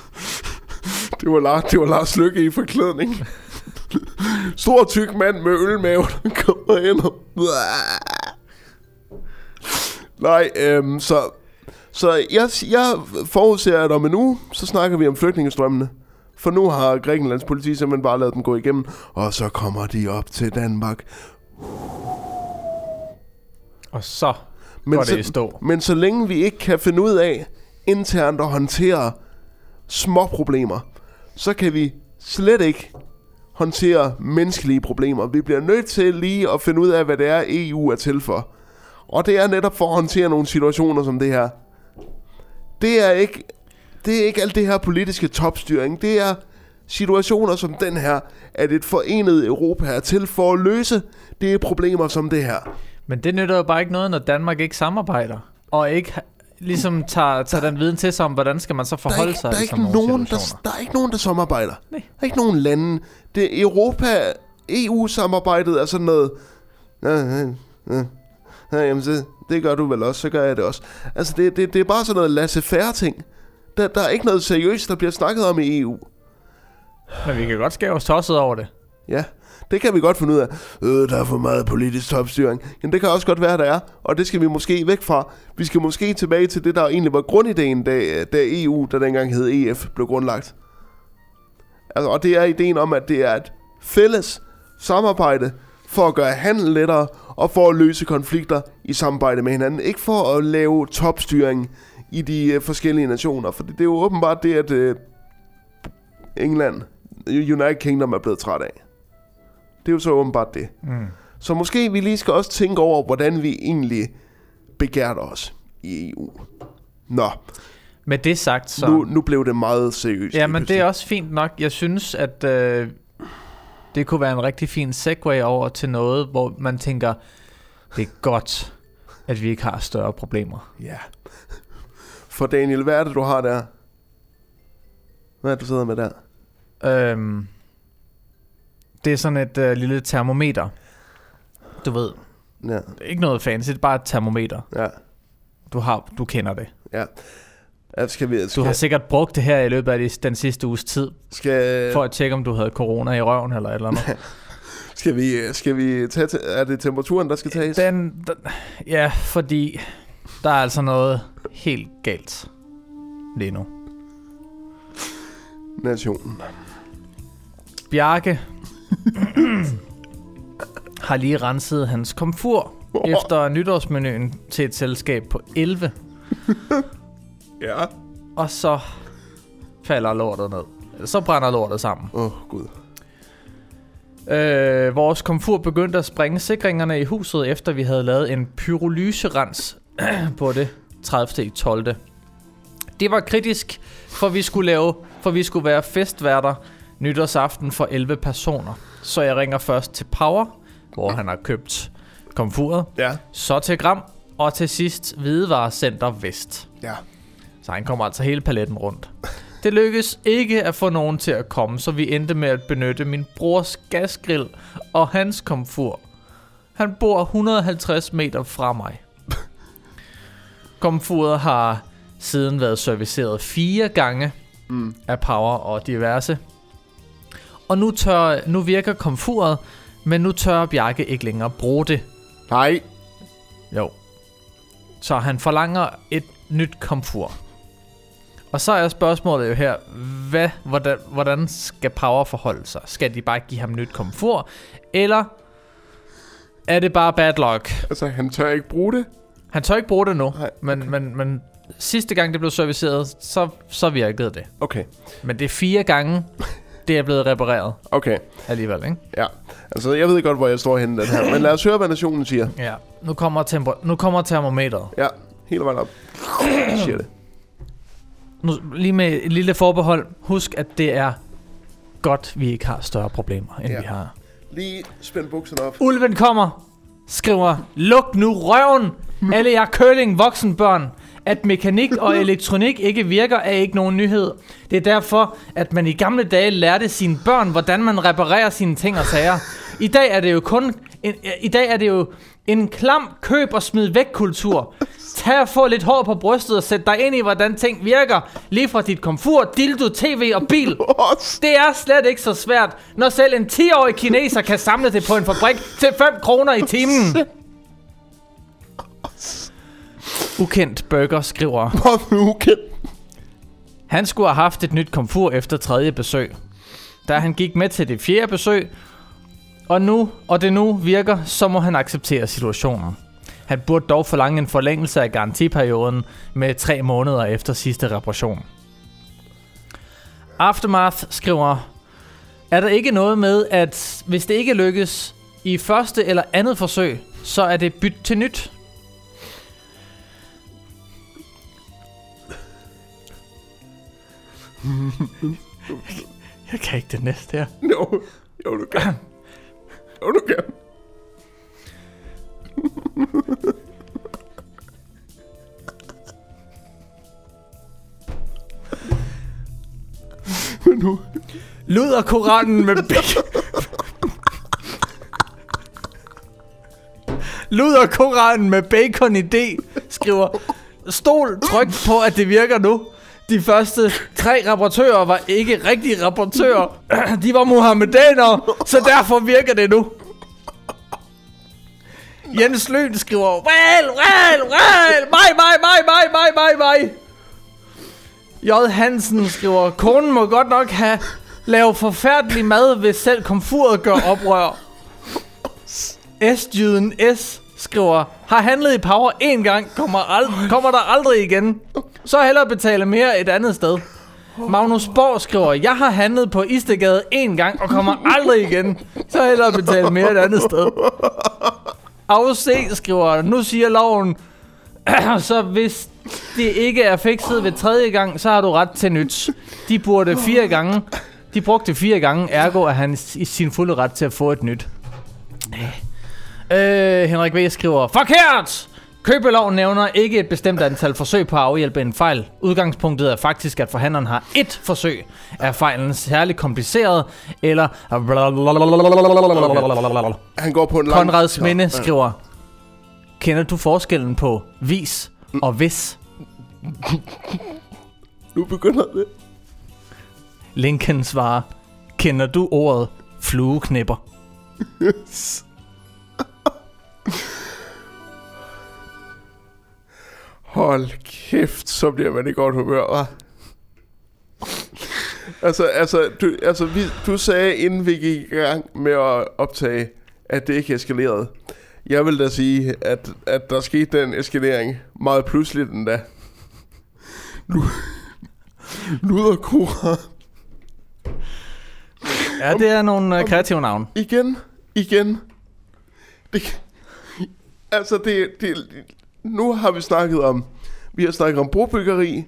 det, var Lars, det var Lars Lykke i forklædning. Stor tyk mand med ølmave, der kommer ind og... Nej, øhm, så... Så jeg, jeg forudser, at om en uge, så snakker vi om flygtningestrømmene. For nu har Grækenlands politi simpelthen bare lavet dem gå igennem, og så kommer de op til Danmark. Og så Men går så, det i stå. men så længe vi ikke kan finde ud af internt at håndtere små problemer, så kan vi slet ikke håndtere menneskelige problemer. Vi bliver nødt til lige at finde ud af, hvad det er, EU er til for. Og det er netop for at håndtere nogle situationer som det her. Det er ikke, det er ikke alt det her politiske topstyring. Det er situationer som den her, at et forenet Europa er til for at løse det problemer som det her. Men det nytter jo bare ikke noget, når Danmark ikke samarbejder. Og ikke ligesom tager, tager den viden til sig om, hvordan skal man så Der er forholde ikke, sig der er ikke nogen, der, der er ikke nogen, der samarbejder. Nej. Der er ikke nogen lande. Det Europa, EU-samarbejdet er sådan noget... Ja, ja, ja. Ja, jamen, det, det gør du vel også, så gør jeg det også. Altså, det, det, det er bare sådan noget laissez-faire ting. Der, der er ikke noget seriøst, der bliver snakket om i EU. Men vi kan godt skære os tosset over det. Ja, det kan vi godt finde ud af. Øh, der er for meget politisk topstyring. Men det kan også godt være, der er. Og det skal vi måske væk fra. Vi skal måske tilbage til det, der egentlig var grundideen, da, da EU, der dengang hed EF, blev grundlagt. Altså, og det er ideen om, at det er et fælles samarbejde for at gøre handel lettere og for at løse konflikter i samarbejde med hinanden. Ikke for at lave topstyring i de øh, forskellige nationer, for det, det er jo åbenbart det, at øh, England, United Kingdom er blevet træt af. Det er jo så åbenbart det. Mm. Så måske vi lige skal også tænke over, hvordan vi egentlig begærter os i EU. Nå, Med det sagt, så... nu, nu blev det meget seriøst. Ja, men det er også fint nok. Jeg synes, at øh, det kunne være en rigtig fin segue over til noget, hvor man tænker, det er godt, at vi ikke har større problemer. Ja. For Daniel, hvad er det, du har der? Hvad er det, du sidder med der? Øhm, det er sådan et øh, lille termometer. Du ved, Ja, ikke noget fancy, det er bare et termometer. ja, Du, har, du kender det. ja. ja skal vi, Du skal, har sikkert brugt det her i løbet af de- den sidste uges tid, skal, for at tjekke, om du havde corona i røven eller et eller andet. skal, vi, skal vi tage... te- Er det temperaturen, der skal tages? Den, den, ja, fordi der er altså noget helt galt lige nu. Nationen. Bjarke har lige renset hans komfur efter nytårsmenuen til et selskab på 11, Ja. og så falder lortet ned. Så brænder lortet sammen. Åh, oh, gud. Øh, vores komfur begyndte at sprænge sikringerne i huset, efter vi havde lavet en pyrolyserens på det 30. i 12. Det var kritisk, for vi skulle lave, for vi skulle være festværter nytårsaften for 11 personer. Så jeg ringer først til Power, hvor han har købt komfuret, Ja, så til Gram, og til sidst Hvidevarecenter Vest. ja. Så han kommer altså hele paletten rundt. Det lykkedes ikke at få nogen til at komme, så vi endte med at benytte min brors gasgrill og hans komfur. Han bor 150 meter fra mig. Komfuret har siden været serviceret fire gange mm. af Power og diverse. Og nu, tør, nu virker komfuret, men nu tør Bjarke ikke længere bruge det. Nej. Jo. Så han forlanger et nyt komfur. Og så er spørgsmålet jo her, hvad, hvordan, hvordan skal Power forholde sig? Skal de bare give ham nyt komfur? Eller er det bare bad luck? Altså, han tør ikke bruge det. Han tør ikke bruge det nu, Nej, men, men, men sidste gang det blev serviceret, så, så virkede det. Okay, Men det er fire gange, det er blevet repareret okay. alligevel, ikke? Ja. Altså, jeg ved godt, hvor jeg står henne den her. Men lad os høre, hvad nationen siger. Ja. Nu kommer, temper- nu kommer termometeret. Ja, hele vejen op. Siger det. Nu, lige med et lille forbehold. Husk, at det er godt, vi ikke har større problemer, end Ja. ja. vi har. Lige spænd bukserne op. Ulven kommer, skriver, luk nu røven, alle jer curling voksenbørn. At mekanik og elektronik ikke virker, er ikke nogen nyhed. Det er derfor, at man i gamle dage lærte sine børn, hvordan man reparerer sine ting og sager. I dag er det jo kun en, I dag er det jo en klam køb og smid væk kultur. Tag og få lidt hår på brystet og sæt dig ind i, hvordan ting virker. Lige fra dit komfur, dildo, tv og bil. Det er slet ikke så svært, når selv en 10-årig kineser kan samle det på en fabrik til 5 kroner i timen. Ukendt Burger skriver. Hvorfor ukendt? Han skulle have haft et nyt komfur efter tredje besøg. Da han gik med til det fjerde besøg, og nu, og det nu virker, så må han acceptere situationen. Han burde dog forlange en forlængelse af garantiperioden med tre måneder efter sidste reparation. Aftermath skriver, er der ikke noget med, at hvis det ikke lykkes i første eller andet forsøg, så er det byt til nyt? Jeg kan ikke det næste her. Jo, jo du kan. Jo, du kan. Men nu... Luder Koranen med bacon. Luder Koranen med bacon idé, skriver Stol tryk på, at det virker nu. De første tre rapportører var ikke rigtige rapportører. De var muhammedanere, så derfor virker det nu. Jens Løn skriver, well, well, well, mig, mig, mig, mig, mig, mig, mig. J. Hansen skriver, konen må godt nok have lavet forfærdelig mad, hvis selv komfuret gør oprør. S-jyden S skriver, har handlet i Power en gang, kommer, ald- kommer der aldrig igen. Så hellere betale mere et andet sted. Magnus Borg skriver, jeg har handlet på Istegade en gang og kommer aldrig igen. Så hellere betale mere et andet sted. AUC skriver, nu siger loven, så hvis det ikke er fikset ved tredje gang, så har du ret til nyt. De burde fire gange, de brugte fire gange, ergo er han i sin fulde ret til at få et nyt. Øh, Henrik V. skriver, Forkert! Købeloven nævner ikke et bestemt antal forsøg på at afhjælpe en fejl. Udgangspunktet er faktisk, at forhandleren har ét forsøg. Er fejlen særligt kompliceret, eller... Han går på en lang... Konrads Minde skriver, Kender du forskellen på vis og hvis? Nu begynder det. Lincoln svarer, Kender du ordet flueknipper? Hold kæft, så bliver man i godt humør, hva'? altså, altså, du, altså vi, du sagde, inden vi gik i gang med at optage, at det ikke eskalerede. Jeg vil da sige, at, at der skete den eskalering meget pludseligt den da. Nu, Luder Kora. Ja, det er nogle uh, kreative navne. Igen, igen. Det, altså, det, det, nu har vi snakket om, vi har snakket om brobyggeri,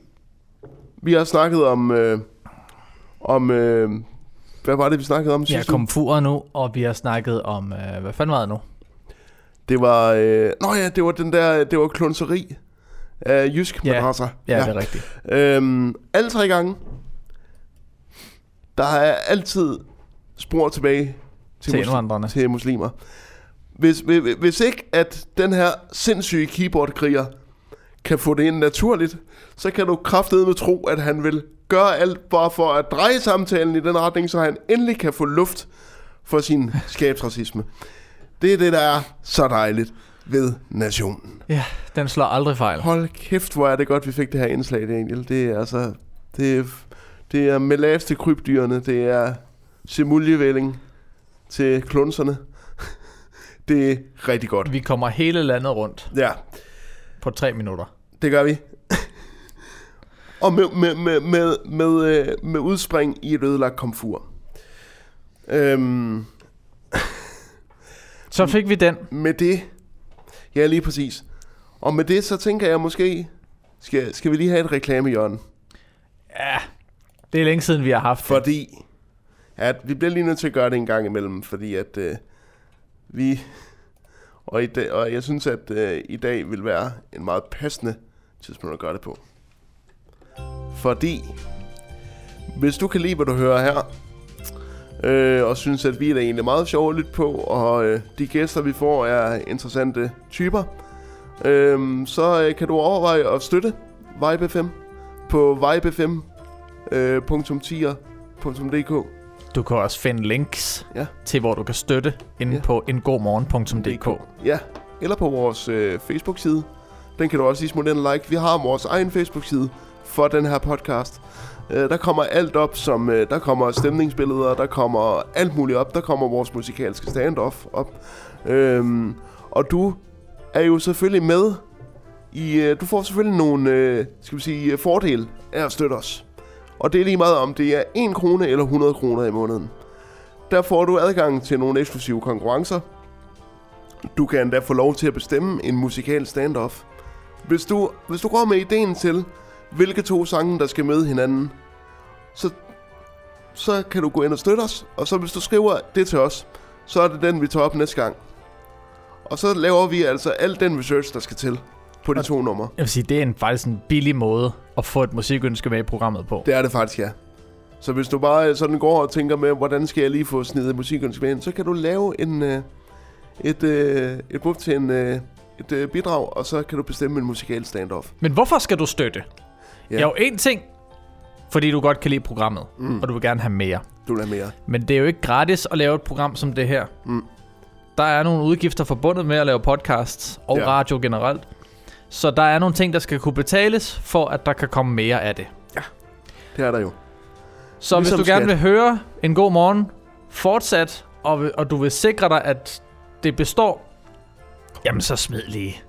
vi har snakket om, øh, om, øh, hvad var det, vi snakkede om Ja, sidste uge? komfurer nu, og vi har snakket om... Uh, hvad fanden var det nu? Det var, øh, nå ja, det var den der, det var klunseri af Jysk Ja. madrasser. Ja, det er rigtigt. Øhm, alle tre gange, der er altid spor tilbage til, Til indvandrerne. til muslimer. Hvis, hvis, hvis ikke at den her sindssyge keyboardkriger kan få det ind naturligt, så kan du kraftedeme tro, at han vil gøre alt bare for at dreje samtalen i den retning, så han endelig kan få luft for sin skabsracisme. Det er det, der er så dejligt ved nationen. Ja, den slår aldrig fejl. Hold kæft, hvor er det godt, vi fik det her indslag, Daniel. Det er altså... Det er, det er melavs til krybdyrene. Det er semuljevælling til klunserne. Det er rigtig godt. Vi kommer hele landet rundt Ja, på tre minutter. det gør vi. Og med, med, med, med, med, øh, med udspring i et ødelagt komfur. Øhm, Så fik vi den. med det... Ja, lige præcis. Og med det, så tænker jeg måske... Skal, skal vi lige have et reklamehjørne? Ja, det er længe siden, vi har haft. Fordi at vi bliver lige nødt til at gøre det en gang imellem, fordi at øh, vi og, i dag, og jeg synes at øh, i dag vil være en meget passende tidspunkt at gøre det på. Fordi hvis du kan lide hvad du hører her, øh, og synes, at vi er egentlig meget sjove at lytte på, og øh, de gæster, vi får, er interessante typer. Øh, så øh, kan du overveje at støtte Vibe 5 på vibefm.tier.dk. Øh, du kan også finde links Ja. til, hvor du kan støtte inde Ja. på engodmorgen.dk. Ja, eller på vores øh, Facebook-side. Den kan du også lige smutte og like. Vi har vores egen Facebook-side for den her podcast. Øh, der kommer alt op, som øh, der kommer stemningsbilleder, der kommer alt muligt op. Der kommer vores musikalske stand-off op. Øhm, og du er jo selvfølgelig med i... Øh, du får selvfølgelig nogle, øh, skal vi sige, øh, fordele af at støtte os. Og det er lige meget om det er 1 krone eller 100 kroner i måneden. Der får du adgang til nogle eksklusive konkurrencer. Du kan endda få lov til at bestemme en musikal standoff. Hvis du, hvis du går med ideen til, hvilke to sange, der skal møde hinanden, så, så kan du gå ind og støtte os. Og så hvis du skriver det til os, så er det den, vi tager op næste gang. Og så laver vi altså al den research, der skal til på de to numre. Jeg vil sige, det er en, faktisk en billig måde at få et musikønske med i programmet på. Det er det faktisk, ja. Så hvis du bare sådan går og tænker med, hvordan skal jeg lige få snedet musikønske med ind, så kan du lave en, øh, et, øh, et buf til en, øh, et øh, bidrag, og så kan du bestemme en musikal standoff. Men hvorfor skal du støtte? Ja. Jo, en ting, fordi du godt kan lide programmet, Mm. og du vil gerne have mere. Du vil have mere. Men det er jo ikke gratis at lave et program som det her. Mm. Der er nogle udgifter forbundet med at lave podcasts og ja. radio generelt. Så der er nogle ting, der skal kunne betales, for at der kan komme mere af det. Det er der jo. Så Ligesom hvis du gerne skat. vil høre en god morgen, fortsat, og, og du vil sikre dig, at det består, jamen så smid lige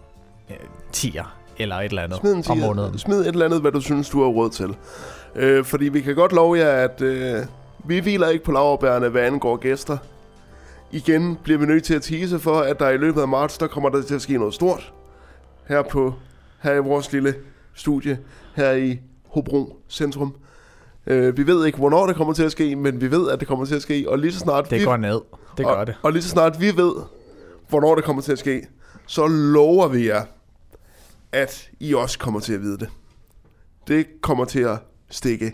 øh, 10'er eller et eller andet Smid, en om tier, måneden. smid et eller andet, hvad du synes, du har råd til. Øh, fordi vi kan godt love jer, at øh, vi hviler ikke på laverbærene, hvad angår gæster. Igen bliver vi nødt til at tease for, at der i løbet af marts, der kommer der til at ske noget stort. Her på her i vores lille studie, her i Hobro Centrum. Øh, vi ved ikke, hvornår det kommer til at ske, men vi ved, at det kommer til at ske. Og lige så snart Det vi, går ned. Det gør og, det. Og lige så snart vi ved, hvornår det kommer til at ske, så lover vi jer, at I også kommer til at vide det. Det kommer til at stikke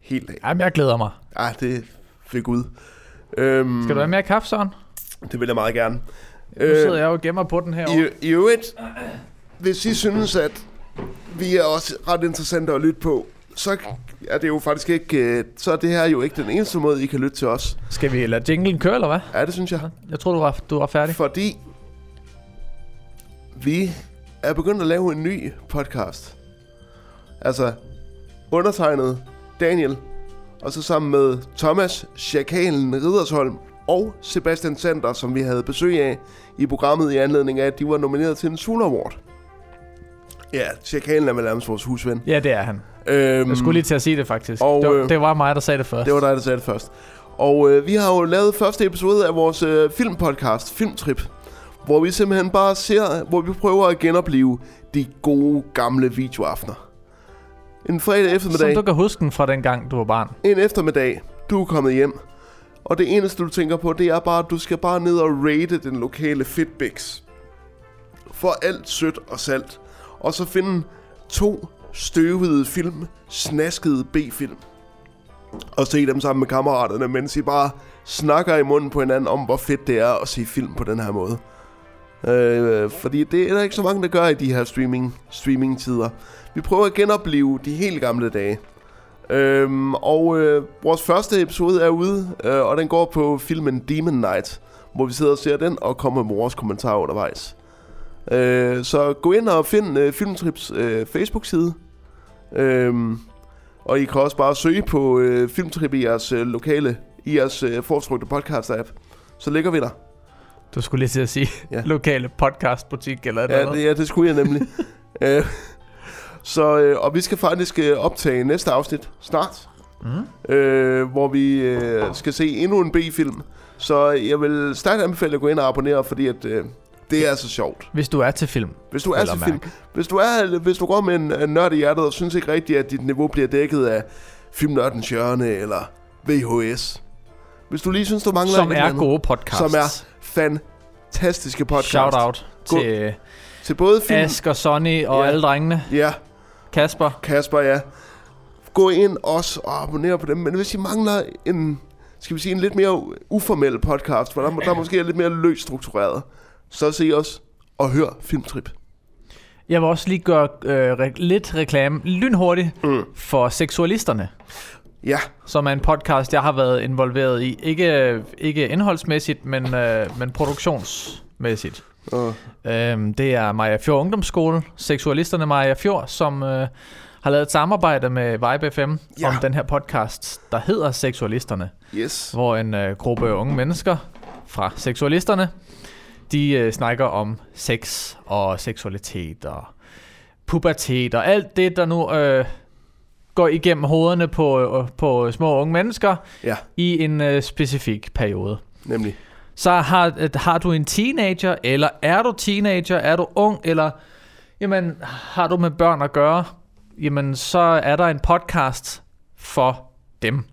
helt af. Jamen, jeg glæder mig. Ja, det fik Gud. Øhm, Skal du have mere kaffe, Søren? Det vil jeg meget gerne. Nu sidder jeg jo og gemmer på den her. Øh, I, I øvrigt, hvis I synes, at vi er også ret interessante at lytte på, så er det jo faktisk ikke, øh, så er det her jo ikke den eneste måde, I kan lytte til os. Skal vi lade jinglen køre, eller hvad? Ja, det synes jeg. Jeg tror du var, du var færdig. Fordi vi er begyndt at lave en ny podcast. Altså, undertegnet Daniel, og så sammen med Thomas Schakalen Ridersholm og Sebastian Sander, som vi havde besøg af i programmet i anledning af, at de var nomineret til en Sula Award. Ja, Schakalen er vel nærmest vores husven. Ja, det er han. Øhm, Jeg skulle lige til at sige det, faktisk. og, det, var, øh, det var mig, der sagde det først. Det var dig, der sagde det først. Og øh, vi har jo lavet første episode af vores øh, filmpodcast, Filmtrip, hvor vi simpelthen bare ser, hvor vi prøver at genopleve de gode gamle videoaftener. En fredag eftermiddag, Som du kan huske den fra den gang, du var barn. en eftermiddag, du er kommet hjem, og det eneste du tænker på, det er bare, at du skal bare ned og rate den lokale Fitbix. For alt sødt og salt. Og så finde to støvede film, snaskede B-film. Og se dem sammen med kammeraterne, mens I bare snakker i munden på hinanden om, hvor fedt det er at se film på den her måde. Øh, fordi det er der ikke så mange, der gør i de her streaming, streaming-tider. Vi prøver at genopleve de helt gamle dage. Øhm, og øh, vores første episode er ude, øh, og den går på filmen Demon Knight, hvor vi sidder og ser den og kommer med vores kommentarer undervejs. Øh, så gå ind og find øh, Filmtrips øh, Facebook-side. Øhm, og I kan også bare søge på øh, Filmtrip i jeres øh, lokale, i jeres øh, foretrukne podcast-app. Så ligger vi der. Du skulle lige til at sige Ja. lokale podcastbutik eller et eller Ja, det, ja, det skulle jeg nemlig. øh, så, øh, og vi skal faktisk øh, optage næste afsnit snart. Mm. øh, hvor vi øh, skal se endnu en B-film. Så jeg vil stærkt anbefale at gå ind og abonnere, fordi at, øh, det er så sjovt. Hvis du er til film. Hvis du er til at film, mærke. hvis du, er, hvis du går med en, en nørd i hjertet og synes ikke rigtigt, at dit niveau bliver dækket af Filmnørdens Hjørne eller VHS. Hvis du lige synes, du mangler Som er andet, gode podcasts. Som er fantastiske podcasts. Shout out Gå- til til både film... Ask og Sonny og Ja. alle drengene. Ja, Kasper. Kasper, ja. Gå ind også og abonner på dem. Men hvis I mangler en skal vi sige, en lidt mere uformel podcast, hvor der, der måske er lidt mere løst struktureret. Så se os og hør Filmtrip. Jeg vil også lige gøre øh, re- lidt reklame lynhurtigt mm. for Seksualisterne. Ja. Som er en podcast, jeg har været involveret i. Ikke, ikke indholdsmæssigt, men, øh, men produktionsmæssigt. Uh. Øhm, det er Maja Fjord Ungdomsskole, Seksualisterne Maja Fjord, som øh, har lavet et samarbejde med Vibe FM Ja. om den her podcast, der hedder Seksualisterne. Yes. Hvor en øh, gruppe unge mennesker fra Seksualisterne, de øh, snakker om sex og seksualitet og pubertet og alt det, der nu øh, går igennem hovederne på, øh, på små unge mennesker Ja. i en øh, specifik periode. Nemlig. Så har, øh, har du en teenager, eller er du teenager, er du ung, eller jamen, har du med børn at gøre, jamen så er der en podcast for dem.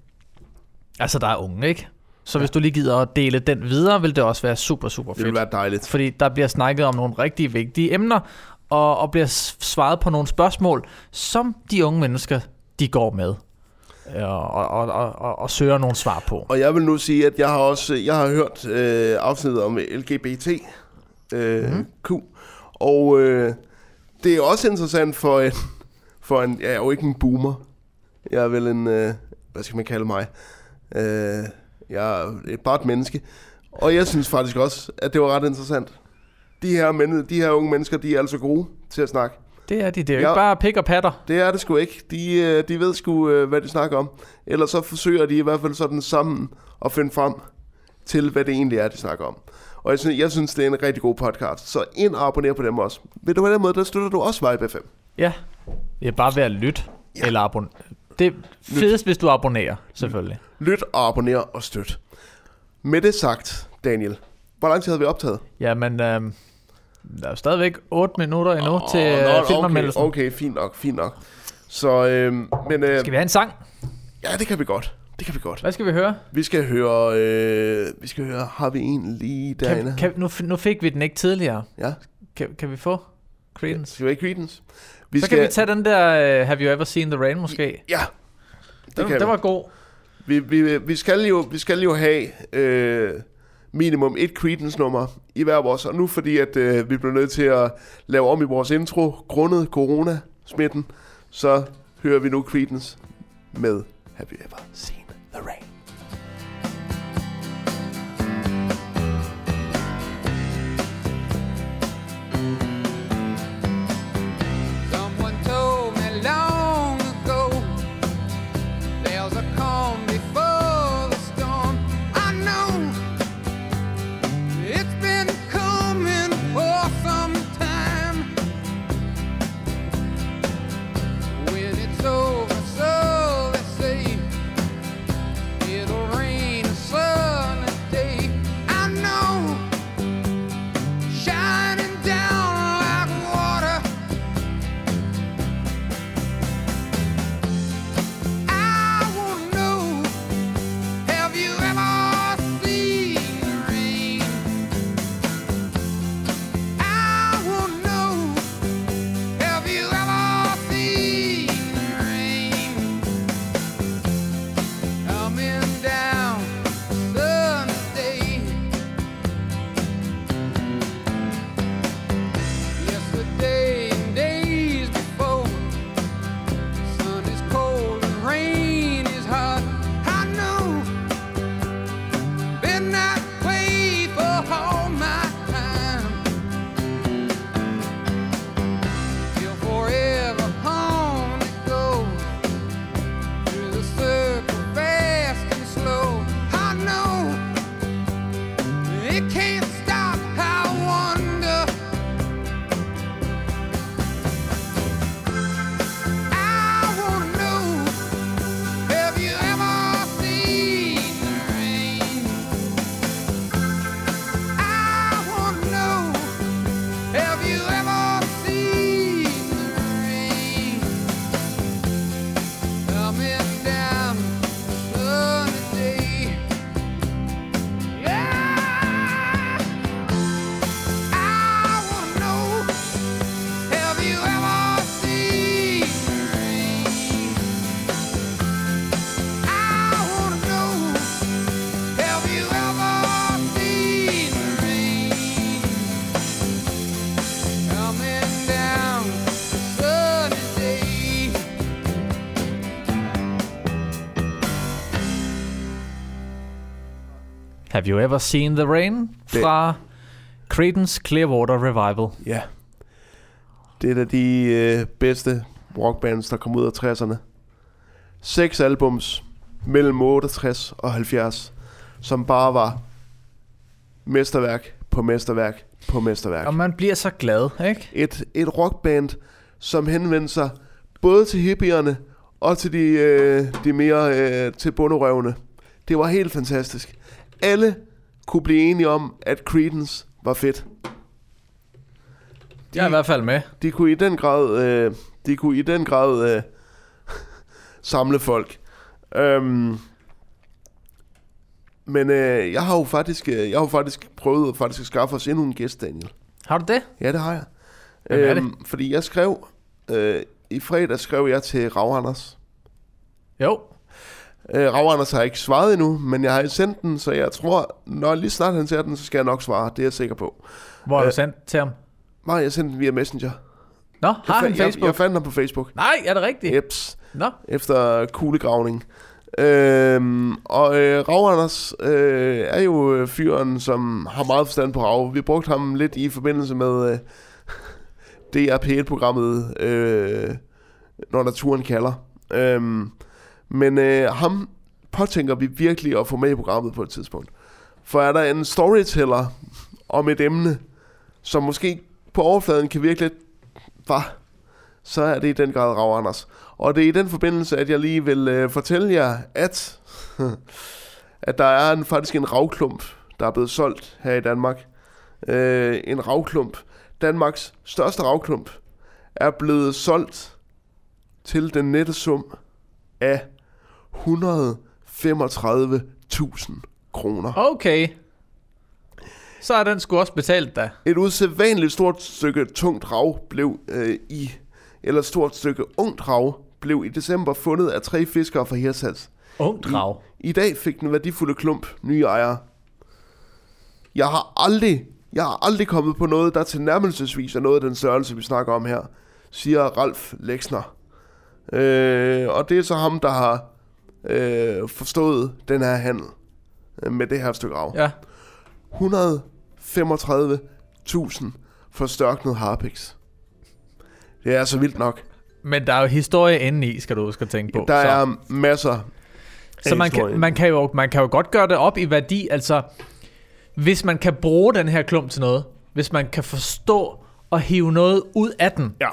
Altså, der er unge, ikke? Så ja. hvis du lige gider at dele den videre, vil det også være super, super fedt. Det vil være dejligt. Fordi der bliver snakket om nogle rigtig vigtige emner, og, og bliver svaret på nogle spørgsmål, som de unge mennesker, de går med. øh, Og, og, og, og, og, søger nogle svar på. Og jeg vil nu sige, at jeg har også jeg har hørt øh, afsnittet om LGBT øh, Mhm. mm. Q, og øh, det er også interessant for en, for en, jeg er jo ikke en boomer, jeg er vel en, øh, hvad skal man kalde mig, øh, jeg er et menneske, og jeg synes faktisk også, at det var ret interessant. De her, men, de her unge mennesker, de er altså gode til at snakke. Det er de, det er jo ikke bare pik og patter. Det er det sgu ikke. De, øh, de ved sgu, øh, hvad de snakker om. Ellers så forsøger de i hvert fald sådan sammen at finde frem til, hvad det egentlig er, de snakker om. Og jeg synes, jeg synes det er en rigtig god podcast. Så ind og abonner på dem også. Ved du på den måde, der støtter du også Vibe FM. Ja, det er bare ved at lytte. Ja. Eller abon- det er fedest, hvis du abonnerer, selvfølgelig. Lyt og abonner og støt. Med det sagt, Daniel, hvor lang tid havde vi optaget? Jamen, øhm, der er stadigvæk 8 minutter endnu oh, til øh, okay, filmanmeldelsen. okay, fint nok, fint nok. Så, øhm, men... Øh, Skal vi have en sang? Ja, det kan vi godt. Det kan vi godt. Hvad skal vi høre? Vi skal høre, øh, vi skal høre, har vi en lige derinde? Kan, kan, nu, nu fik vi den ikke tidligere. Ja. Kan, kan vi få Credence? Skal vi have Credence? Vi så skal... kan vi tage den der uh, Have You Ever Seen The Rain måske? Ja. Det den, kan den var god. Vi, vi, vi, skal jo, vi skal jo have øh, minimum et Credence-nummer i hver vores. Og nu fordi, at øh, vi bliver nødt til at lave om i vores intro, grundet corona-smitten, så hører vi nu Credence med Have You Ever Seen The Rain? Have you ever seen the rain? Fra Creedence Clearwater Revival. Ja. Det er da de øh, bedste rockbands, der kom ud af 60'erne. Seks albums mellem 68 og 70, som bare var mesterværk på mesterværk på mesterværk. Og man bliver så glad, ikke? Et, et rockband, som henvendte sig både til hippierne og til de, øh, de mere øh, til bunderøvene. Det var helt fantastisk. Alle kunne blive enige om, at Creedence var fedt. Jeg er i hvert fald med. De kunne i den grad, øh, de kunne i den grad øh, samle folk. Øhm, men øh, jeg har jo faktisk, øh, jeg har jo faktisk prøvet faktisk at skaffe os endnu en gæst, Daniel. Har du det? Ja, det har jeg. Hvem er det? Fordi jeg skrev, øh, i fredag skrev jeg til Rav Anders. Jo. Øh, Rav Anders har ikke svaret endnu, men jeg har sendt den, så jeg tror, når lige snart han ser den, så skal jeg nok svare. Det er jeg sikker på. Hvor har Øh, du sendt til ham? Nej, jeg sendte den via Messenger. Nå, Jeg har han fandt- jeg- Facebook? Jeg, fandt ham på Facebook. Nej, er det rigtigt? Jeps. Nå. Efter kuglegravning. Øhm, og øh, Rav Anders øh, er jo øh, fyren, som har meget forstand på rav. Vi brugte ham lidt i forbindelse med øh, DRP1-programmet øh, Når naturen kalder. Øhm, men øh, ham påtænker vi virkelig at få med i programmet på et tidspunkt. For er der en storyteller om et emne, som måske på overfladen kan virke lidt var, så er det i den grad Rav Anders. Og det er i den forbindelse, at jeg lige vil øh, fortælle jer, at, at der er en, faktisk en ravklump, der er blevet solgt her i Danmark. Øh, en ravklump. Danmarks største ravklump er blevet solgt til den nette sum af 135.000 kroner. Okay. Så er den sgu også betalt da. Et usædvanligt stort stykke tungt rav blev øh, i, eller et stort stykke ungt rav, blev i december fundet af tre fiskere fra Hirsals. Ungt rav? I, I dag fik den værdifulde klump nye ejere. Jeg har aldrig, jeg har aldrig kommet på noget, der tilnærmelsesvis er noget af den størrelse, vi snakker om her, siger Ralf Lexner. Øh, og det er så ham, der har øh, forstået den her handel øh, med det her stykke rav. Ja. 135.000 for størknet harpiks. Det er altså vildt nok. Men der er jo historie inde i, skal du huske at tænke på. Der så. er masser Så man kan, man, kan jo, man kan jo godt gøre det op i værdi, altså hvis man kan bruge den her klump til noget, hvis man kan forstå og hive noget ud af den, ja.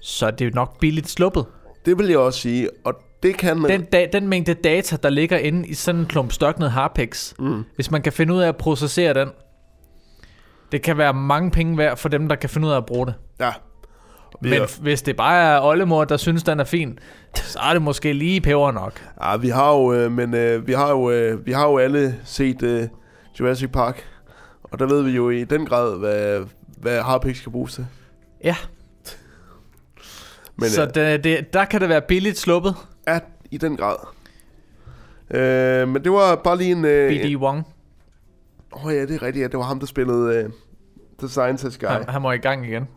så er det jo nok billigt sluppet. Det vil jeg også sige, og det kan man... Den, da, den mængde data, der ligger inde i sådan en klump størknet harpex, Mm. hvis man kan finde ud af at processere den, det kan være mange penge værd for dem, der kan finde ud af at bruge det. Ja. Vi Men f- hvis det bare er oldemor, der synes, den er fin, så er det måske lige peber nok. Ja, vi har jo, øh, men øh, vi har jo, øh, vi har jo alle set øh, Jurassic Park, og der ved vi jo i den grad, hvad, hvad harpiks skal bruges til. Ja. Men, så øh, det, det, der kan det være billigt sluppet. Ja, i den grad. Øh, men det var bare lige en... Øh, B.D. Wong. Åh oh, ja, det er rigtigt. Ja. Det var ham, der spillede øh, The Scientist Guy. Han, han må i gang igen.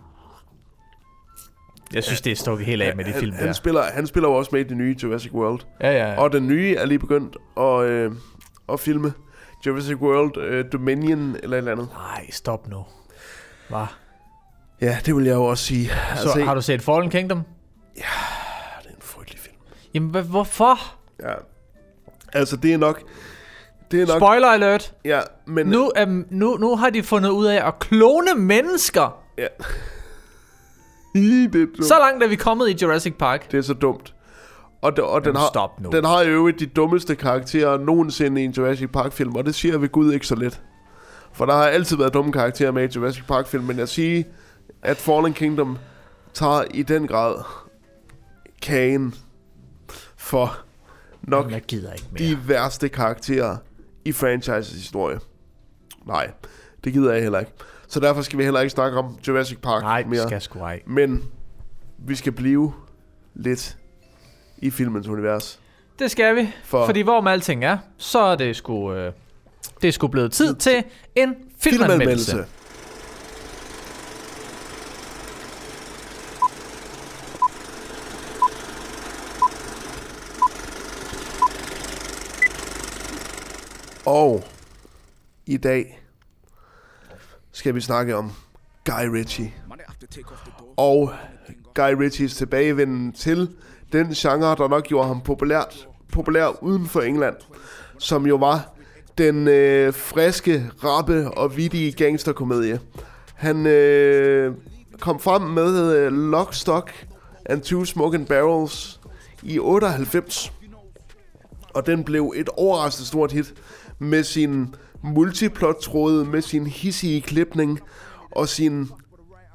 Jeg synes, det er stukket helt af med de han, film han, der. spiller, han spiller jo også med i det nye Jurassic World. Ja, ja, ja. Og den nye er lige begyndt at, øh, at filme Jurassic World øh, Dominion eller et eller andet. Nej, stop nu. Hvad? Ja, det vil jeg jo også sige. Så har du set Fallen Kingdom? Ja, det er en frygtelig film. Jamen, hvorfor? Ja. Altså, det er nok... Det er nok... Spoiler alert. Ja, men... Nu, um, nu, nu har de fundet ud af at klone mennesker. Ja. I, det er dumt. Så langt er vi kommet i Jurassic Park. Det er så dumt. Og, de, og den, Jamen, har, stop nu. den har jo de dummeste karakterer nogensinde i en Jurassic Park-film, og det siger ved Gud ikke så lidt. For der har altid været dumme karakterer med i Jurassic Park-film, men jeg siger, at Fallen Kingdom tager i den grad kagen for nok Jamen, jeg gider ikke mere. de værste karakterer i franchises historie. Nej, det gider jeg heller ikke. Så derfor skal vi heller ikke snakke om Jurassic Park Nej, vi mere. skal sgu ej. Men vi skal blive lidt i filmens univers. Det skal vi. For- For... Fordi hvor med alting er, så er det sgu, øh, det er sgu blevet tid til en filmanmeldelse. Og i dag skal vi snakke om Guy Ritchie. Og Guy Ritchies tilbagevenden til den genre, der nok gjorde ham populært, populær uden for England, som jo var den øh, friske, rappe og vittige gangsterkomedie. Han øh, kom frem med øh, Lock, Stock and Two Smoking Barrels i 98. Og den blev et overraskende stort hit med sin multiplot-tråd, med sin hissige klipning og sin,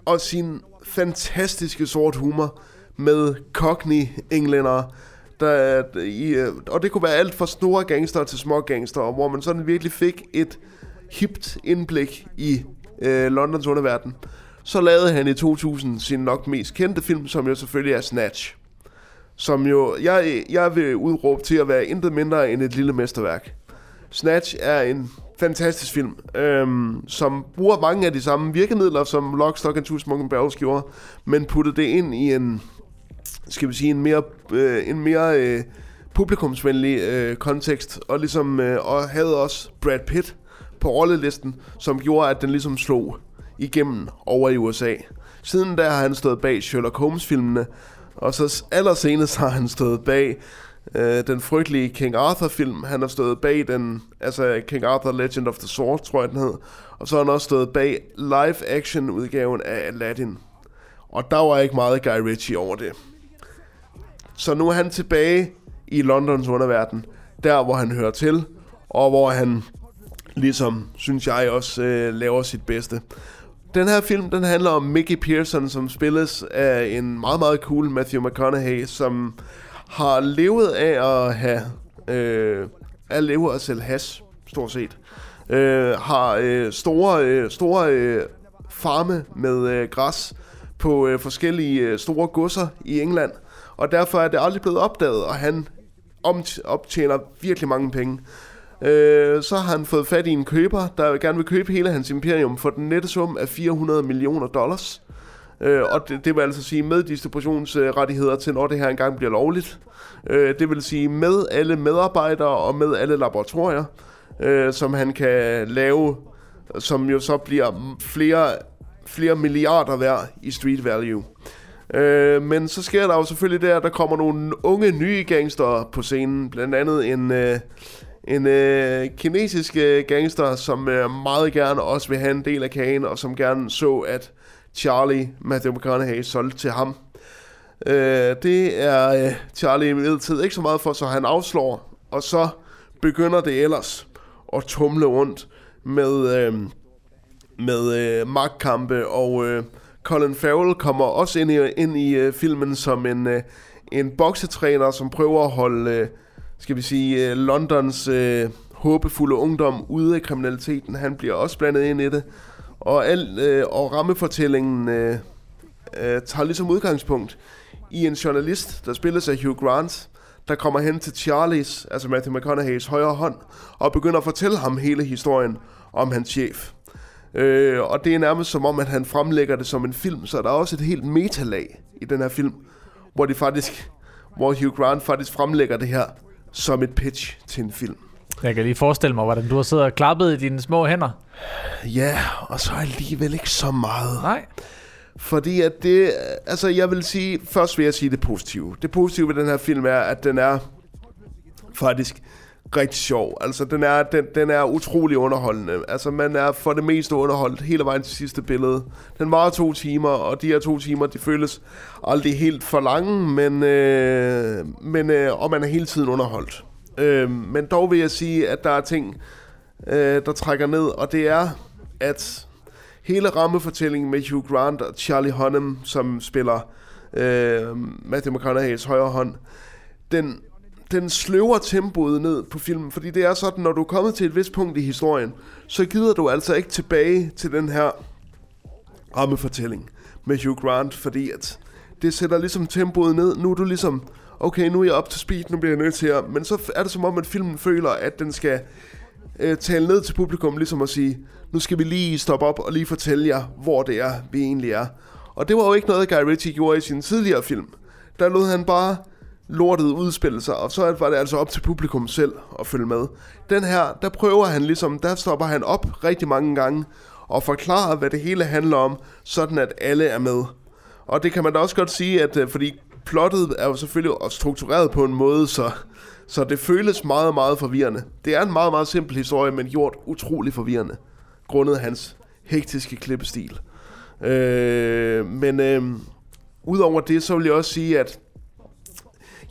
og sin fantastiske sort humor med cockney englænder Der, i, øh, og det kunne være alt fra store gangster til små gangster, hvor man sådan virkelig fik et hipt indblik i øh, Londons underverden. Så lavede han i 2000 sin nok mest kendte film, som jo selvfølgelig er Snatch. Som jo, jeg, jeg vil udråbe til at være intet mindre end et lille mesterværk. Snatch er en fantastisk film, øhm, som bruger mange af de samme virkemidler, som Lock, Stock and Two Smoking Barrels gjorde, men puttede det ind i en, skal vi sige, en mere, øh, en mere øh, publikumsvenlig øh, kontekst, og ligesom øh, og havde også Brad Pitt på rollelisten, som gjorde, at den ligesom slog igennem over i USA. Siden da har han stået bag Sherlock Holmes-filmene, og så allersenest har han stået bag øh, den frygtelige King Arthur-film. Han har stået bag den, altså King Arthur Legend of the Sword, tror jeg den hed. Og så har han også stået bag live-action-udgaven af Aladdin. Og der var ikke meget Guy Ritchie over det. Så nu er han tilbage i Londons underverden, der hvor han hører til, og hvor han, ligesom synes jeg også, øh, laver sit bedste. Den her film, den handler om Mickey Pearson, som spilles af en meget, meget cool Matthew McConaughey, som har levet af at have, øh, at leve og sælge hash, stort set. Øh, har øh, store, øh, store øh, farme med øh, græs på øh, forskellige øh, store godser i England, og derfor er det aldrig blevet opdaget, og han optjener virkelig mange penge. Øh, så har han fået fat i en køber, der gerne vil købe hele hans imperium for den nette sum af 400 millioner dollars. Øh, og det, det vil altså sige med distributionsrettigheder til, når det her engang bliver lovligt. Øh, det vil sige med alle medarbejdere og med alle laboratorier, øh, som han kan lave, som jo så bliver flere, flere milliarder værd i street value. Øh, men så sker der jo selvfølgelig det, at der kommer nogle unge nye gangster på scenen. Blandt andet en, øh, en øh, kinesisk øh, gangster, som øh, meget gerne også vil have en del af kagen, og som gerne så, at Charlie Matthew McConaughey solgte til ham. Øh, det er øh, Charlie imidlertid ikke så meget for, så han afslår, og så begynder det ellers at tumle rundt med, øh, med øh, magtkampe, og øh, Colin Farrell kommer også ind i, ind i øh, filmen som en, øh, en boksetræner, som prøver at holde, øh, skal vi sige, øh, Londons øh, håbefulde ungdom ude af kriminaliteten. Han bliver også blandet ind i det. Og, al, øh, og rammefortællingen øh, øh, tager ligesom udgangspunkt i en journalist, der spilles af Hugh Grant, der kommer hen til Charlies, altså Matthew McConaughey's højre hånd, og begynder at fortælle ham hele historien om hans chef. Øh, og det er nærmest som om, at han fremlægger det som en film, så der er også et helt metalag i den her film, hvor de faktisk, hvor Hugh Grant faktisk fremlægger det her som et pitch til en film. Jeg kan lige forestille mig, hvordan du har siddet og klappet i dine små hænder. Ja, og så alligevel ikke så meget. Nej. Fordi at det, altså jeg vil sige, først vil jeg sige det positive. Det positive ved den her film er, at den er faktisk rigtig sjov. Altså den er, den, den er utrolig underholdende. Altså man er for det meste underholdt hele vejen til sidste billede. Den varer to timer, og de her to timer, de føles aldrig helt for lange, men, øh, men øh, og man er hele tiden underholdt. Øh, men dog vil jeg sige, at der er ting, øh, der trækker ned, og det er, at hele rammefortællingen med Hugh Grant og Charlie Hunnam, som spiller øh, Matthew McConaughey's højre hånd, den, den sløver tempoet ned på filmen, fordi det er sådan, når du er kommet til et vist punkt i historien, så gider du altså ikke tilbage til den her rammefortælling med Hugh Grant, fordi at det sætter ligesom tempoet ned. Nu er du ligesom, okay, nu er jeg op til speed, nu bliver jeg nødt til at... Men så er det som om, at filmen føler, at den skal øh, tale ned til publikum, ligesom at sige, nu skal vi lige stoppe op og lige fortælle jer, hvor det er, vi egentlig er. Og det var jo ikke noget, Guy Ritchie gjorde i sin tidligere film. Der lod han bare lortet udspille sig, og så var det altså op til publikum selv at følge med. Den her, der prøver han ligesom, der stopper han op rigtig mange gange, og forklarer, hvad det hele handler om, sådan at alle er med. Og det kan man da også godt sige, at øh, fordi plottet er jo selvfølgelig også struktureret på en måde, så, så det føles meget, meget forvirrende. Det er en meget, meget simpel historie, men gjort utrolig forvirrende, grundet hans hektiske klippestil. Øh, men øh, udover det, så vil jeg også sige, at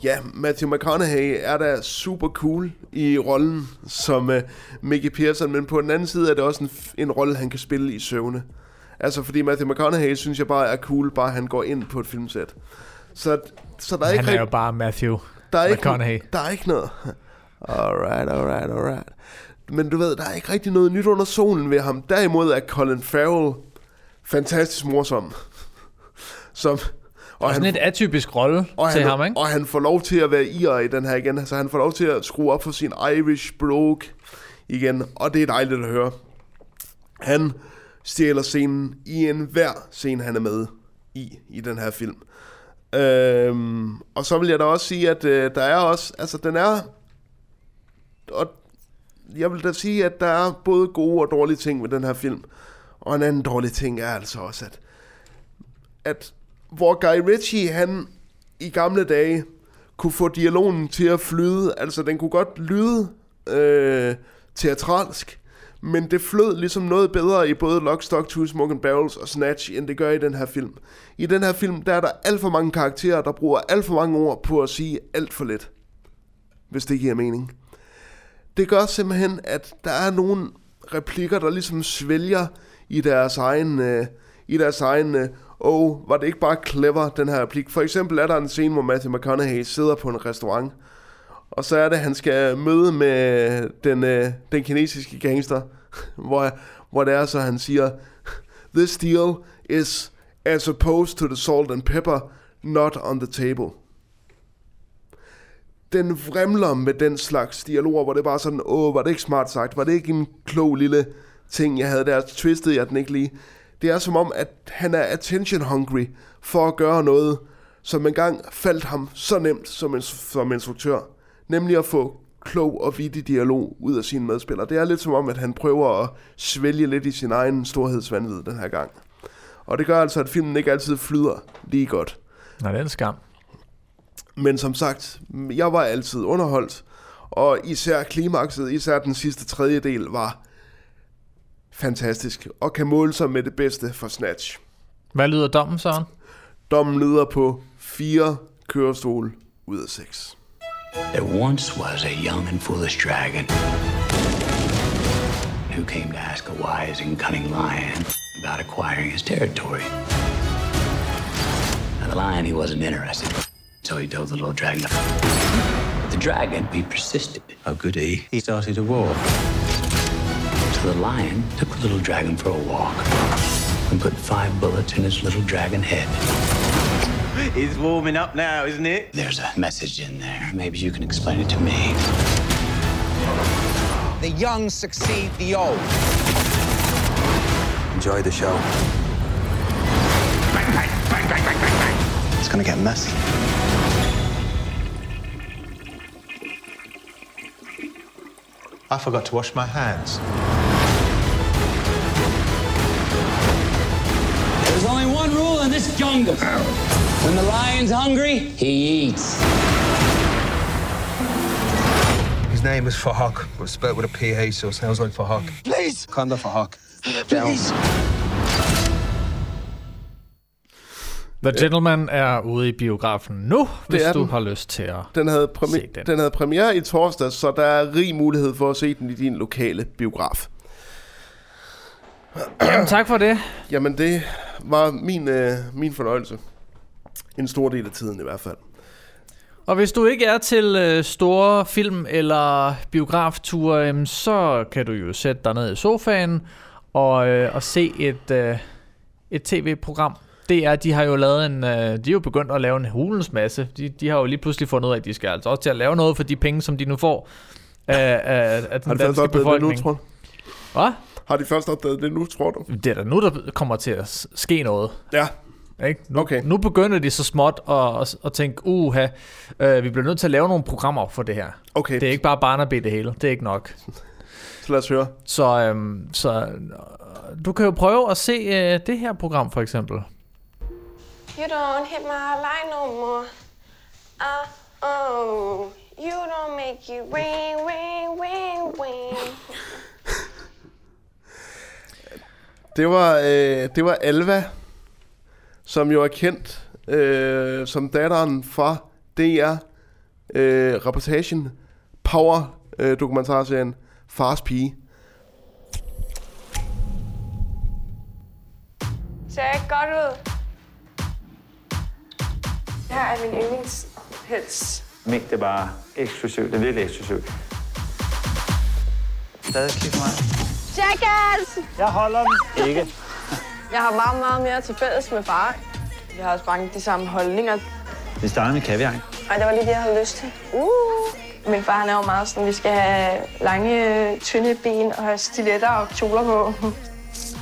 ja, Matthew McConaughey er da super cool i rollen som øh, Mickey Pearson, men på den anden side er det også en, en rolle, han kan spille i søvne. Altså, fordi Matthew McConaughey synes jeg bare er cool, bare han går ind på et filmsæt. Så, så der er Han ikke er jo bare Matthew der er ikke, McConaughey. Der er ikke noget. Alright, alright, alright. Men du ved, der er ikke rigtig noget nyt under solen ved ham. Derimod er Colin Farrell fantastisk morsom. Som, Og sådan et atypisk rolle og til han, ham, ikke? Og han får lov til at være ir i den her igen. Så han får lov til at skrue op for sin Irish brogue igen. Og det er dejligt at høre. Han stjæler scenen i en hver scene, han er med i, i den her film. Øhm, og så vil jeg da også sige, at øh, der er også, altså den er, og jeg vil da sige, at der er både gode og dårlige ting ved den her film. Og en anden dårlig ting er altså også, at, at hvor Guy Ritchie, han i gamle dage kunne få dialogen til at flyde, altså den kunne godt lyde øh, teatralsk, men det flød ligesom noget bedre i både Lock, Stock, Two Smoking Barrels og Snatch, end det gør i den her film. I den her film, der er der alt for mange karakterer, der bruger alt for mange ord på at sige alt for lidt. Hvis det giver mening. Det gør simpelthen, at der er nogle replikker, der ligesom svælger i deres egen, øh, i deres egen øh, og var det ikke bare clever, den her replik. For eksempel er der en scene, hvor Matthew McConaughey sidder på en restaurant, og så er det, at han skal møde med den, øh, den kinesiske gangster, hvor, hvor det er så, han siger, This deal is as opposed to the salt and pepper, not on the table. Den vrimler med den slags dialoger, hvor det bare sådan, åh, var det ikke smart sagt? Var det ikke en klog lille ting, jeg havde der? Twistede jeg den ikke lige? Det er som om, at han er attention hungry for at gøre noget, som engang faldt ham så nemt som, en, som instruktør. Nemlig at få klog og vittig dialog ud af sine medspillere. Det er lidt som om, at han prøver at svælge lidt i sin egen storhedsvandvid den her gang. Og det gør altså, at filmen ikke altid flyder lige godt. Nej, det er en skam. Men som sagt, jeg var altid underholdt, og især klimakset, især den sidste tredjedel, var fantastisk, og kan måle sig med det bedste for Snatch. Hvad lyder dommen, Søren? Dommen lyder på fire kørestol ud af seks. There once was a young and foolish dragon who came to ask a wise and cunning lion about acquiring his territory. Now, the lion, he wasn't interested, so he told the little dragon. But the dragon, he persisted. Oh, goody. He started a war. So the lion took the little dragon for a walk and put five bullets in his little dragon head. It's warming up now, isn't it? There's a message in there. Maybe you can explain it to me. The young succeed the old. Enjoy the show. Bang! Bang! Bang! Bang! Bang! It's gonna get messy. I forgot to wash my hands. This jungle. When the lion's hungry, he eats. His name is Fahak, but spelled with a PH, so it sounds like Fahak. Please! Kanda Fahak. Please! The Gentleman er ude i biografen nu, hvis du den. har lyst til at Den havde, se den. den havde premiere i torsdag, så der er rig mulighed for at se den i din lokale biograf. Jamen, tak for det. Jamen, det var min, øh, min fornøjelse. En stor del af tiden i hvert fald. Og hvis du ikke er til øh, store film- eller biografture, øh, så kan du jo sætte dig ned i sofaen og, øh, og se et, øh, et tv-program. Det er, de har jo lavet en, øh, de er jo begyndt at lave en hulens masse. De, de har jo lige pludselig fundet ud af, at de skal altså også til at lave noget for de penge, som de nu får af, af, af den danske det nu, befolkning. tror? Hvad? Har de først opdaget det nu, tror du? Det er da nu, der kommer til at ske noget. Ja. Ikke? Nu, okay. nu begynder de så småt at, at, at tænke, uha, øh, vi bliver nødt til at lave nogle programmer for det her. Okay. Det er ikke bare Barnaby det hele. Det er ikke nok. Så lad os høre. Så, øhm, så øh, du kan jo prøve at se øh, det her program for eksempel. You don't hit my line no more. Uh oh. You don't make it ring, ring, ring, ring. Det var, øh, det var Alva, som jo er kendt øh, som datteren fra DR øh, reportagen Power øh, dokumentarserien Fars Pige. Ser jeg ikke godt ud? Her er min yndlingshels. Mink, det er bare eksklusivt. Det er virkelig eksklusivt. Stadig kig mig. Jackass! Jeg holder den. Ikke. Jeg har meget, meget mere til fælles med far. Vi har også mange de samme holdninger. Vi starter med kaviar. Ej, det var lige det, jeg havde lyst til. Uh. Min far han er jo meget sådan, vi skal have lange, tynde ben og have stiletter og kjoler på.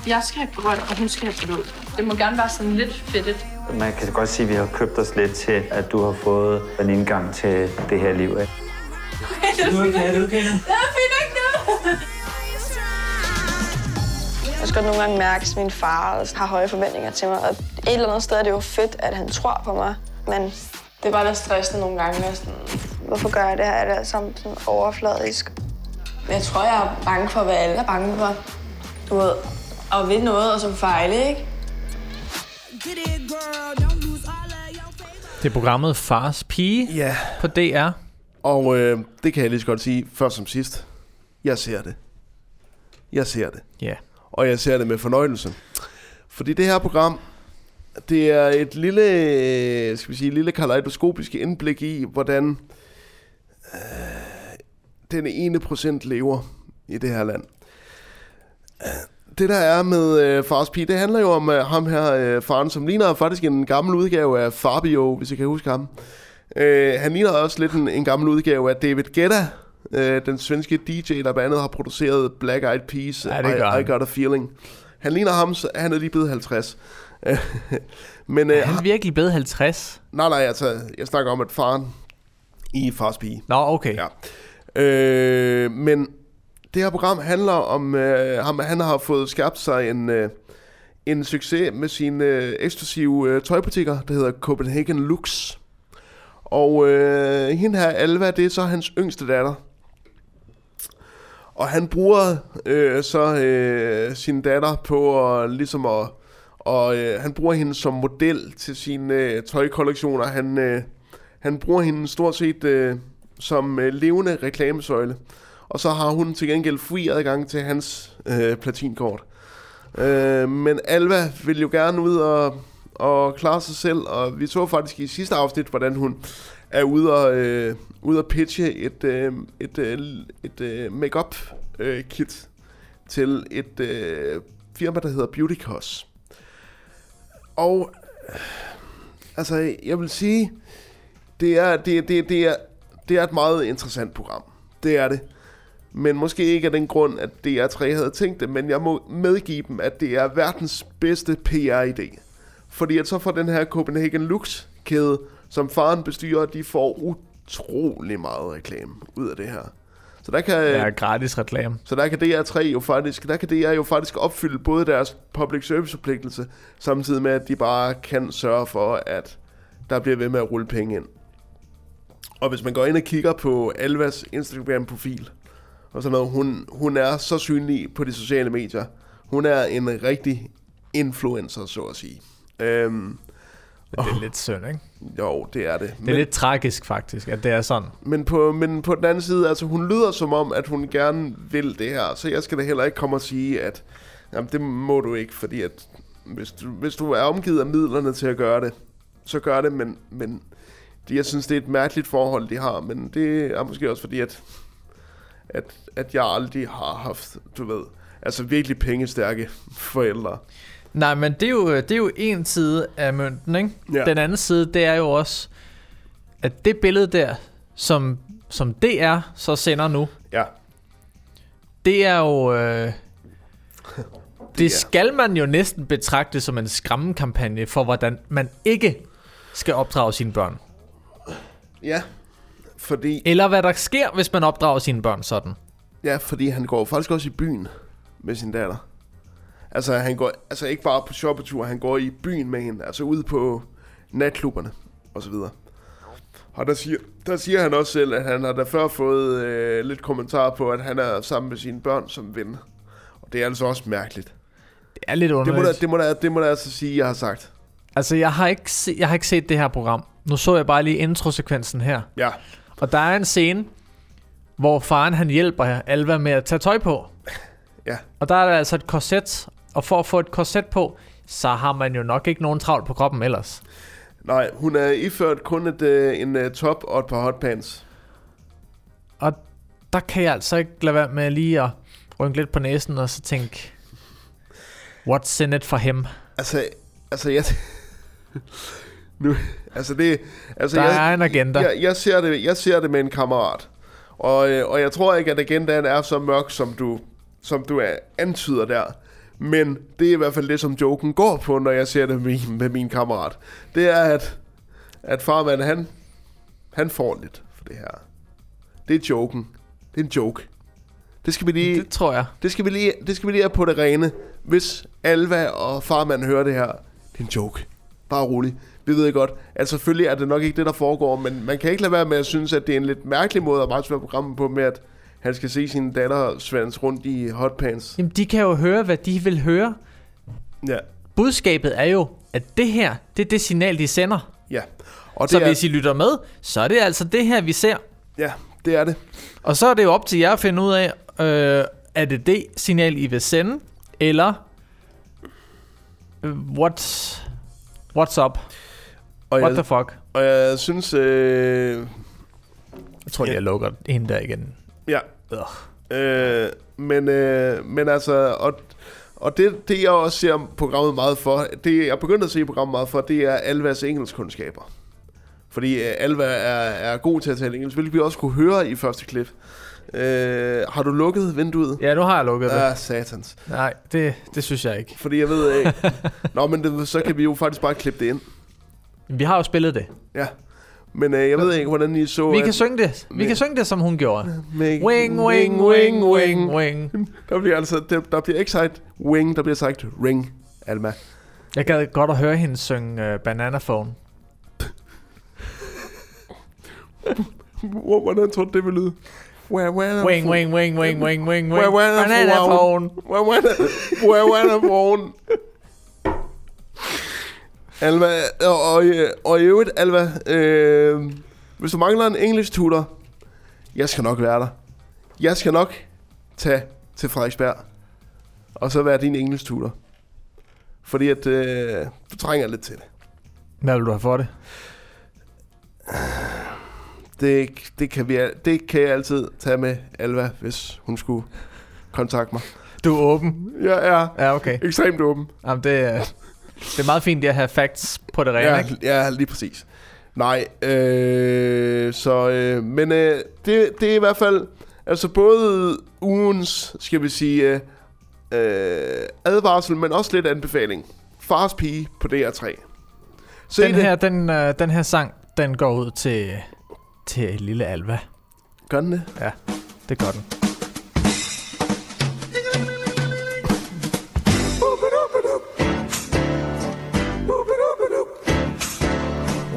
Jeg skal have grøn, og hun skal have blå. Det må gerne være sådan lidt fedtet. Man kan godt sige, at vi har købt os lidt til, at du har fået en indgang til det her liv. Ikke? Du er okay, du okay. Jeg finder ikke noget. Jeg skal godt nogle gange mærke, at min far har høje forventninger til mig. Og et eller andet sted er det jo fedt, at han tror på mig. Men det er bare lidt stressende nogle gange. Sådan, Hvorfor gør jeg det her? Er det alt sammen sådan overfladisk? Men jeg tror, jeg er bange for, hvad alle er bange for. Du ved, at vinde noget og så fejle, ikke? Det er programmet Fars Pige ja. på DR. Og øh, det kan jeg lige så godt sige, først som sidst. Jeg ser det. Jeg ser det. Ja. Og jeg ser det med fornøjelse. Fordi det her program, det er et lille, øh, skal vi sige, lille kaleidoskopisk indblik i, hvordan øh, den ene procent lever i det her land. Det der er med øh, Fars Pige, det handler jo om øh, ham her, øh, faren, som ligner faktisk en gammel udgave af Fabio, hvis jeg kan huske ham. Øh, han ligner også lidt en, en gammel udgave af David Guetta, øh, den svenske DJ, der blandt andet har produceret Black Eyed Peas, Ja, I, I. Got a Feeling. Han ligner ham, så han er lige blevet 50. Men, øh, Er han virkelig blevet 50? Nej, nej, altså, jeg snakker om, at faren i Fars Pige. Nå, okay. Ja. Øh, men det her program handler om, øh, ham, han har fået skabt sig en, øh, en succes med sine øh, eksklusive øh, tøjbutikker, der hedder Copenhagen Lux. Og øh, hende her, Alva, det er så hans yngste datter. Og han bruger øh, så øh, sin datter på at, ligesom at, og øh, han bruger hende som model til sine øh, tøjkollektioner. Han, øh, han bruger hende stort set øh, som øh, levende reklamesøjle. Og så har hun til gengæld fri adgang til hans øh, platinkort. Øh, men Alva vil jo gerne ud og, og klare sig selv, og vi så faktisk i sidste afsnit, hvordan hun er ude og, øh, ude og pitche et, øh, et, øh, et øh, make-up øh, kit til et øh, firma, der hedder Beauty Cos. Og øh, altså, jeg vil sige, det er, det, det, det, er, det er et meget interessant program. Det er det. Men måske ikke af den grund, at DR3 havde tænkt det, men jeg må medgive dem, at det er verdens bedste PR-idé. Fordi at så får den her Copenhagen Lux-kæde, som faren bestyrer, de får utrolig meget reklame ud af det her. Så der kan, Ja, gratis reklame. så der kan DR3 jo faktisk, der kan DR jo faktisk opfylde både deres public service forpligtelse, samtidig med, at de bare kan sørge for, at der bliver ved med at rulle penge ind. Og hvis man går ind og kigger på Alvas Instagram-profil, og sådan noget, hun, hun er så synlig på de sociale medier. Hun er en rigtig influencer, så at sige. Øhm, Det er lidt synd, ikke? Jo, det er det. Det er lidt tragisk faktisk, at det er sådan. Men på, men på den anden side, altså hun lyder som om, at hun gerne vil det her. Så jeg skal da heller ikke komme og sige, at jamen, det må du ikke, fordi at hvis du, hvis du er omgivet af midlerne til at gøre det, så gør det, men, men det, jeg synes, det er et mærkeligt forhold, de har, men det er måske også fordi, at, at, at jeg aldrig har haft, du ved, altså virkelig pengestærke forældre. Nej, men det er jo, det er jo en side af mønten, ikke? Ja. Den anden side, det er jo også, at det billede der, som, som DR så sender nu, Ja. det er jo... Øh, det skal man jo næsten betragte som en skræmmekampagne for, hvordan man ikke skal opdrage sine børn. Ja, fordi... Eller hvad der sker, hvis man opdrager sine børn sådan. Ja, fordi han går faktisk også i byen med sin datter. Altså, han går altså ikke bare på shoppetur, han går i byen med hende. Altså ude på natklubberne og så videre. Og der siger, der siger han også selv, at han har da før fået øh, lidt kommentar på, at han er sammen med sine børn som ven. Og det er altså også mærkeligt. Det er lidt Det må, underligt. da, det, må da, det må da altså sige, jeg har sagt. Altså, jeg har, ikke se, jeg har ikke set det her program. Nu så jeg bare lige introsekvensen her. Ja. Og der er en scene, hvor faren han hjælper Alva med at tage tøj på. Ja. Og der er der altså et korset. Og for at få et korset på, så har man jo nok ikke nogen travlt på kroppen ellers. Nej, hun er iført kun et, øh, en øh, top og et par hotpants. Og der kan jeg altså ikke lade være med lige at rynke lidt på næsen og så tænke, what's in it for him? Altså, altså jeg... nu, altså det... Altså, Der jeg, er en agenda. Jeg, jeg, ser det, jeg ser det med en kammerat. Og, øh, og jeg tror ikke, at agendaen er så mørk, som du, som du er, antyder der. Men det er i hvert fald det, som joken går på, når jeg ser det med, med min kammerat. Det er, at, at farmand, han, han får lidt for det her. Det er joken. Det er en joke. Det skal vi lige... Det tror jeg. Det skal vi lige, det skal vi lige have på det rene. Hvis Alva og farmand hører det her, det er en joke. Bare rolig. Vi ved godt, at selvfølgelig er det nok ikke det, der foregår, men man kan ikke lade være med at synes, at det er en lidt mærkelig måde at markedsføre programmet på, med at han skal se sin datter svans rundt i hotpants. Jamen, de kan jo høre, hvad de vil høre. Ja. Budskabet er jo, at det her, det er det signal, de sender. Ja. Og så det er- hvis I lytter med, så er det altså det her, vi ser. Ja, det er det. Og så er det jo op til jer at finde ud af, øh, er det det signal, I vil sende, eller øh, what's, what's up? Og What jeg, the fuck? Og jeg synes... Øh, Jeg tror, jeg lukker hende der igen. Ja. Øh, men, øh, men altså, og, og det, det jeg også ser programmet meget for, det jeg begyndte at se programmet meget for, det er Alvas engelskkundskaber. Fordi øh, Alva er, er god til at tale engelsk, hvilket vi også kunne høre i første klip. Øh, har du lukket vinduet? Ja, nu har jeg lukket det. Ah, satans. Nej, det, det synes jeg ikke. Fordi jeg ved ikke... Nå, men det, så kan vi jo faktisk bare klippe det ind. Vi har jo spillet det. Ja. Men øh, jeg ved ikke, hvordan I så... Vi kan synge det. Vi kan synge det, som hun gjorde. Med- Wing, wing, wing, wing, wing. Der bliver altså, der, der bliver ikke sagt wing, der bliver sagt ring, Alma. Jeg gad godt at høre hende synge uh, Banana Phone. Hvor- Hvordan tror du, det vil lyde? Wing, wing, wing, wing, wing, wing, wing. Banana phone. Where, phone. Alva, og, og, og i øvrigt, Alva, øh, hvis du mangler en engelsk tutor, jeg skal nok være der. Jeg skal nok tage til Frederiksberg, og så være din engelsk tutor. Fordi at, øh, du trænger lidt til det. Hvad vil du have for det? Det, det, kan vi, det kan jeg altid tage med Alva, hvis hun skulle kontakte mig. Du er åben? Jeg er Ja, okay. ekstremt åben. Jamen, det, er, det er meget fint lige at have facts på det rene, Ja, ikke? ja, lige præcis. Nej, øh, så, øh, men øh, det, det er i hvert fald, altså både ugens, skal vi sige, øh, øh, advarsel, men også lidt anbefaling. Fars pige på DR3. Se Den det. her, den, øh, den her sang, den går ud til, til lille Alva. Gør den det? Ja, det gør den.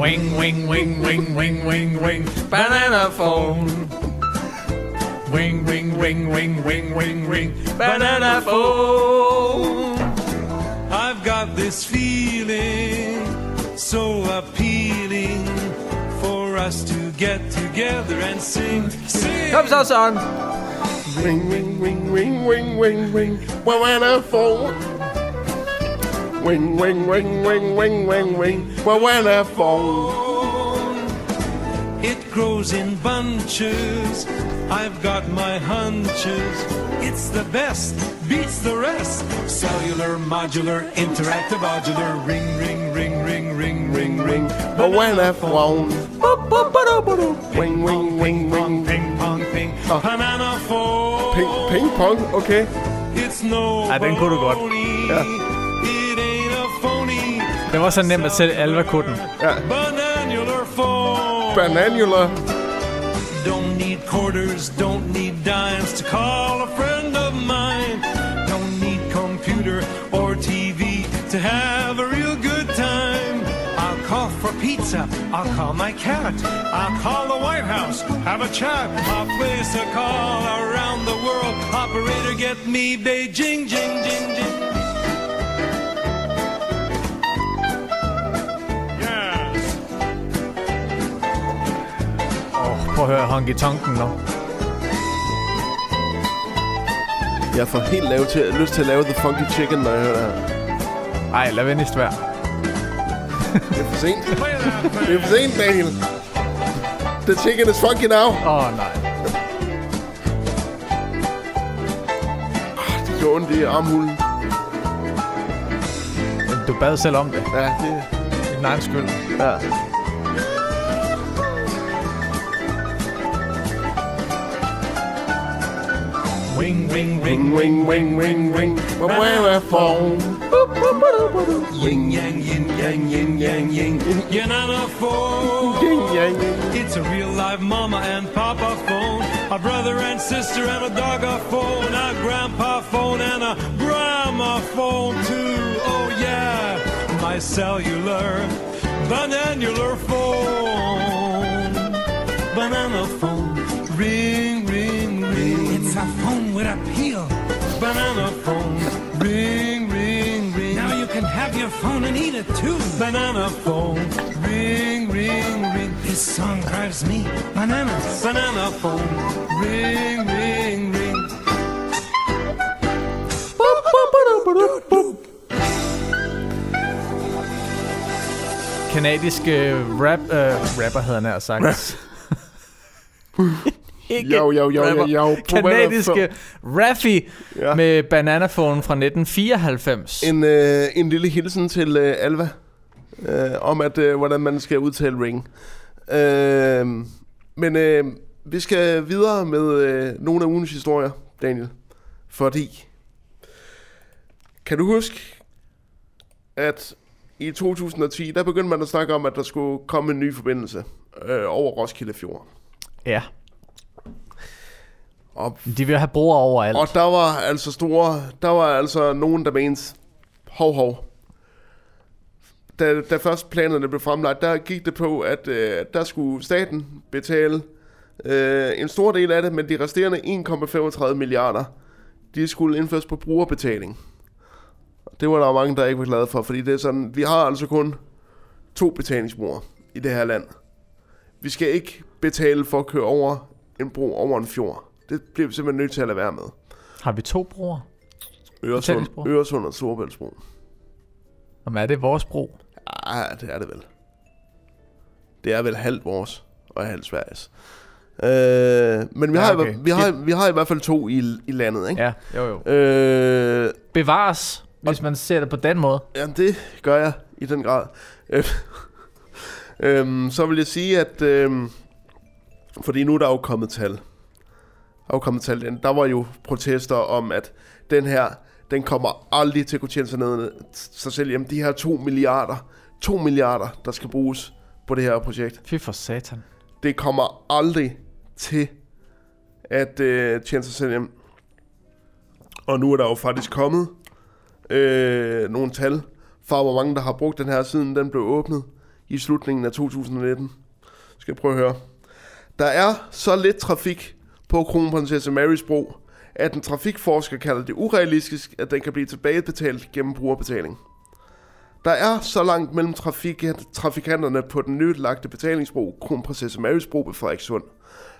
Wing, wing, wing, wing, wing, wing, wing, banana phone. Wing, wing, wing, wing, wing, wing, wing, banana phone. I've got this feeling so appealing for us to get together and sing, sing. Kom så, Søren. Ring, ring, ring, ring, ring, ring, ring. Banana phone. Ring, ring, ring, ring, ring, ring, ring. Banana phone. It grows in bunches. I've got my hunches. It's the best, beats the rest. Cellular, modular, interactive, modular. Ring, ring, ring, ring, ring, ring, ring. Banana phone. Ring, ring, ring, ring. Ping pong, ping. Banana phone. Ping, ping pong, okay. It's no Ej, den kunne du godt. Ja. It ain't a phony. Det var så nemt at sætte Alva kunne den. Ja. Bananular phone. Bananular. Don't need quarters, don't need dimes to call a friend of mine. Don't need computer or TV to have a real good time. I'll call for pizza, I'll call my cat, I'll call the White House, have a chat. I'll place a call around the world. Operator, get me Beijing, jing, jing, jing. Prøv at høre Honky Tonken nu. Jeg får helt lavet til, lyst til at lave The Funky Chicken, når jeg hører det her. Ej, lad venligst være. Det er for sent. Det er for sent, Daniel. The chicken is funky now. Åh, oh, nej. Det gør ondt i armhulen. Du bad selv om det. Ja, det er din egen skyld. Ja. Ring, ring, Ring, ring, ring, ring, ring. Where phone? Yin yang, yin yang, yin yang, yin. Yin and a phone. Yin yang. It's a real live mama and papa phone. A brother and sister and a dog a phone. A grandpa phone and a grandma phone too. Oh yeah, my cellular bananular phone. Banana phone. Ring, ring, a phone with a peel. Banana phone. Ring, ring, ring. Now you can have your phone and eat it too. Banana phone. Ring, ring, ring. This song drives me bananas. Banana phone. Ring, ring, ring. Kanadiske rap, øh, rapper hedder han her sagt. Ikke Jo, jo, jo, rapper. jo, jo. Kanadiske Raffi Ja. med Bananaphone fra 1994. En, øh, en lille hilsen til øh, Alva. Øh, om at øh, hvordan man skal udtale ring. Øh, men øh, vi skal videre med øh, nogle af ugens historier, Daniel. Fordi... Kan du huske, at i 2010, der begyndte man at snakke om, at der skulle komme en ny forbindelse øh, over Roskilde Fjord. Ja. Og, De vil have broer overalt. og der var altså store, der var altså nogen, der mente, hov hov. Da, da først planerne blev fremlagt, der gik det på, at øh, der skulle staten betale øh, en stor del af det, men de resterende 1,35 milliarder, de skulle indføres på brugerbetaling. Det var der mange, der ikke var glade for, fordi det er sådan, vi har altså kun to betalingsbroer i det her land. Vi skal ikke betale for at køre over en bro over en fjord. Det bliver vi simpelthen nødt til at lade være med. Har vi to broer? Øresund? Øresund og Storebæltsbro. Jamen, er det vores bro? Ah, det er det vel. Det er vel halvt vores og halvt Sveriges. Øh, men vi, Ja, har, okay. vi, har, vi har i hvert fald to i, i landet, ikke? Ja, jo jo. Øh, Bevares, hvis man ser det på den måde. Jamen, det gør jeg i den grad. Øh, øhm, så vil jeg sige, at... Øhm, fordi nu er der jo kommet tal. Der er jo kommet tal. ind. Der var jo protester om, at den her, den kommer aldrig til at kunne tjene sig, ned, sig selv hjem. De her 2 milliarder, 2 milliarder, der skal bruges på det her projekt. Fy for satan. Det kommer aldrig til at øh, tjene sig selv hjem. Og nu er der jo faktisk kommet øh, nogle tal for, hvor mange der har brugt den her, siden den blev åbnet i slutningen af 2019. Skal jeg prøve at høre. Der er så lidt trafik på Kronprinsesse Marys bro, at en trafikforsker kalder det urealistisk, at den kan blive tilbagebetalt gennem brugerbetaling. Der er så langt mellem trafik- trafikanterne på den nytlagte betalingsbro, Kronprinsesse Marys bro ved Frederikssund.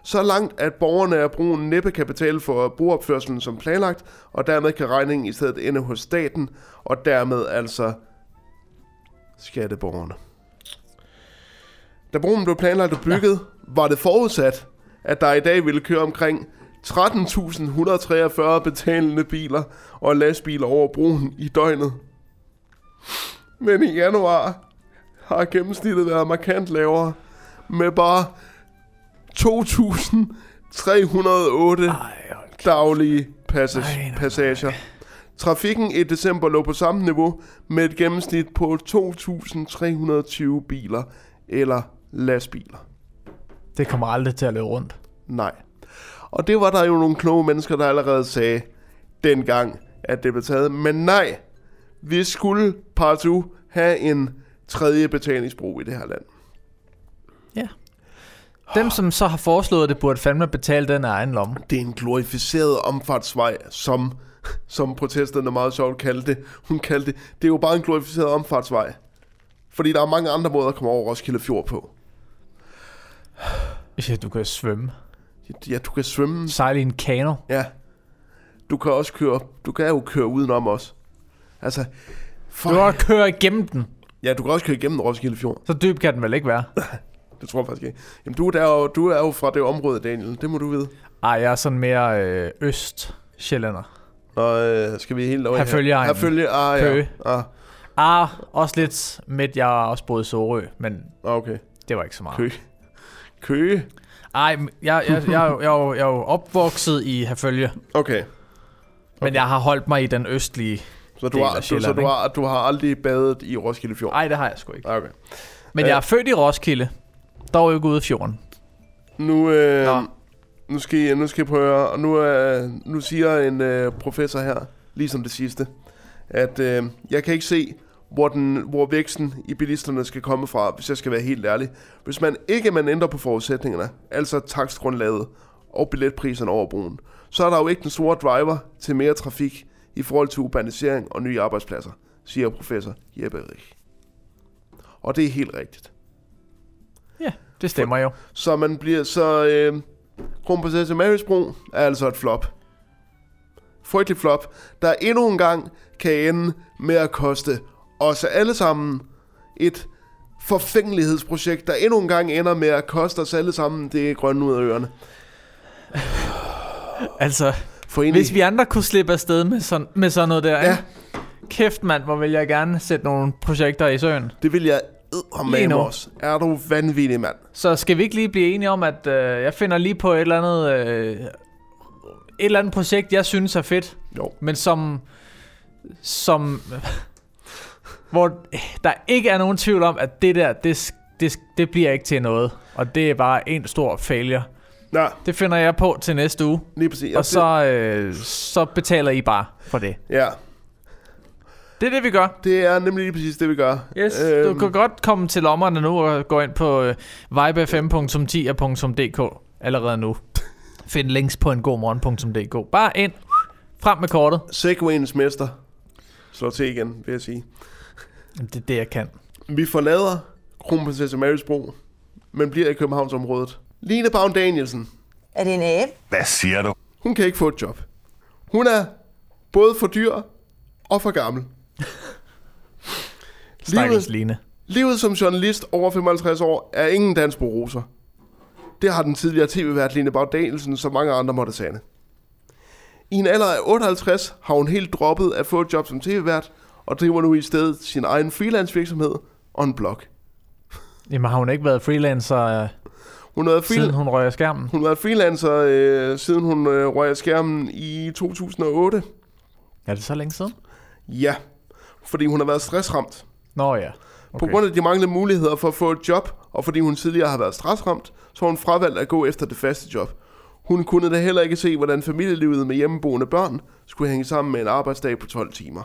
Så langt, at borgerne af broen næppe kan betale for broopførselen som planlagt, og dermed kan regningen i stedet ende hos staten, og dermed altså skatteborgerne. Da broen blev planlagt og bygget, ja. var det forudsat, at der i dag ville køre omkring 13.143 betalende biler og lastbiler over broen i døgnet. Men i januar har gennemsnittet været markant lavere med bare 2.308 daglige passage, passager. Trafikken i december lå på samme niveau med et gennemsnit på 2.320 biler eller lastbiler. Det kommer aldrig til at løbe rundt. Nej. Og det var der jo nogle kloge mennesker, der allerede sagde dengang, at det blev taget. Men nej, vi skulle partout have en tredje betalingsbro i det her land. Ja. Dem, som så har foreslået det, burde fandme betale den af egen lomme. Det er en glorificeret omfartsvej, som, som protesterne meget sjovt kaldte det. Hun kaldte det, det er jo bare en glorificeret omfartsvej. Fordi der er mange andre måder at komme over Roskilde Fjord på. Ja, du kan svømme. Ja, du kan svømme. Sejle i en kano. Ja. Du kan også køre, du kan jo køre udenom også. Altså, Du kan også køre igennem den. Ja, du kan også køre igennem Roskilde Fjord. Så dyb kan den vel ikke være? Det tror jeg faktisk ikke. Jamen, du er, der jo, du er jo fra det område, Daniel. Det må du vide. Ej, jeg er sådan mere øh, øst sjællander. Og øh, skal vi helt over Her følger Her følger, ah, ja. Ah, Ah, også lidt midt. Jeg har også boet i Sorø, men okay. det var ikke så meget. Køge. Køge? Ej, men jeg, jeg, jeg, jeg, jeg, er jo- jeg er jo opvokset i Herfølge. Okay. Men jeg har holdt mig i den østlige Så du, del har, af du, så Sjælland, du, har, du har aldrig badet i Roskilde Fjord? Nej, det har jeg sgu ikke. Okay. Men Øh, jeg er født i Roskilde. Dog ikke ude i fjorden. Nu, øh, nu, skal I, nu skal I prøve at høre, og nu, øh, nu siger en øh, professor her, ligesom det sidste, at øh, jeg kan ikke se, hvor, den, hvor væksten i bilisterne skal komme fra, hvis jeg skal være helt ærlig. Hvis man ikke man ændrer på forudsætningerne, altså takstgrundlaget og billetpriserne over broen, så er der jo ikke den store driver til mere trafik i forhold til urbanisering og nye arbejdspladser, siger professor Jeppe Rich. Og det er helt rigtigt. Ja, det stemmer jo. Så man bliver så... Øh, Kronprinsesse Marys bro er altså et flop. Frygtelig flop, der endnu en gang kan ende med at koste os alle sammen et forfængelighedsprojekt, der endnu en gang ender med at koste os alle sammen det grønne ud af ørerne. Altså, For egentlig- hvis vi andre kunne slippe afsted med sådan, med sådan noget der, ja. Kæft mand, hvor vil jeg gerne sætte nogle projekter i søen. Det vil jeg nu. os. Er du vanvittig, mand? Så skal vi ikke lige blive enige om, at øh, jeg finder lige på et eller andet... Øh, et eller andet projekt, jeg synes er fedt. Jo. Men som... Som... hvor der ikke er nogen tvivl om, at det der, det, det, det bliver ikke til noget. Og det er bare en stor failure. Ja. Det finder jeg på til næste uge. Lige præcis. Og så, øh, så betaler I bare for det. Ja. Det er det, vi gør. Det er nemlig lige præcis det, vi gør. Yes, øhm. du kan godt komme til lommerne nu og gå ind på øh, vibefm.10.dk allerede nu. Find links på en godmorgen.dk. Bare ind. Frem med kortet. Segwayens mester. Slå til igen, vil jeg sige. Det er det, jeg kan. Vi forlader Kronprinsesse Marys bro, men bliver i Københavnsområdet. Line Baum Danielsen. Er det en abe? Hvad siger du? Hun kan ikke få et job. Hun er både for dyr og for gammel. Stakkels Line. livet som journalist over 55 år er ingen dans på roser. Det har den tidligere tv-vært Line Baum Danielsen, som mange andre måtte sande. I en alder af 58 har hun helt droppet at få et job som tv-vært, og driver nu i stedet sin egen freelance virksomhed og en blog. Jamen har hun ikke været freelancer, øh, Hun har været siden hun røg af skærmen? Hun har været freelancer, øh, siden hun øh, røg af skærmen i 2008. Er det så længe siden? Ja, fordi hun har været stressramt. Nå ja. Okay. På grund af de manglende muligheder for at få et job, og fordi hun tidligere har været stressramt, så har hun fravalgt at gå efter det faste job. Hun kunne da heller ikke se, hvordan familielivet med hjemmeboende børn skulle hænge sammen med en arbejdsdag på 12 timer.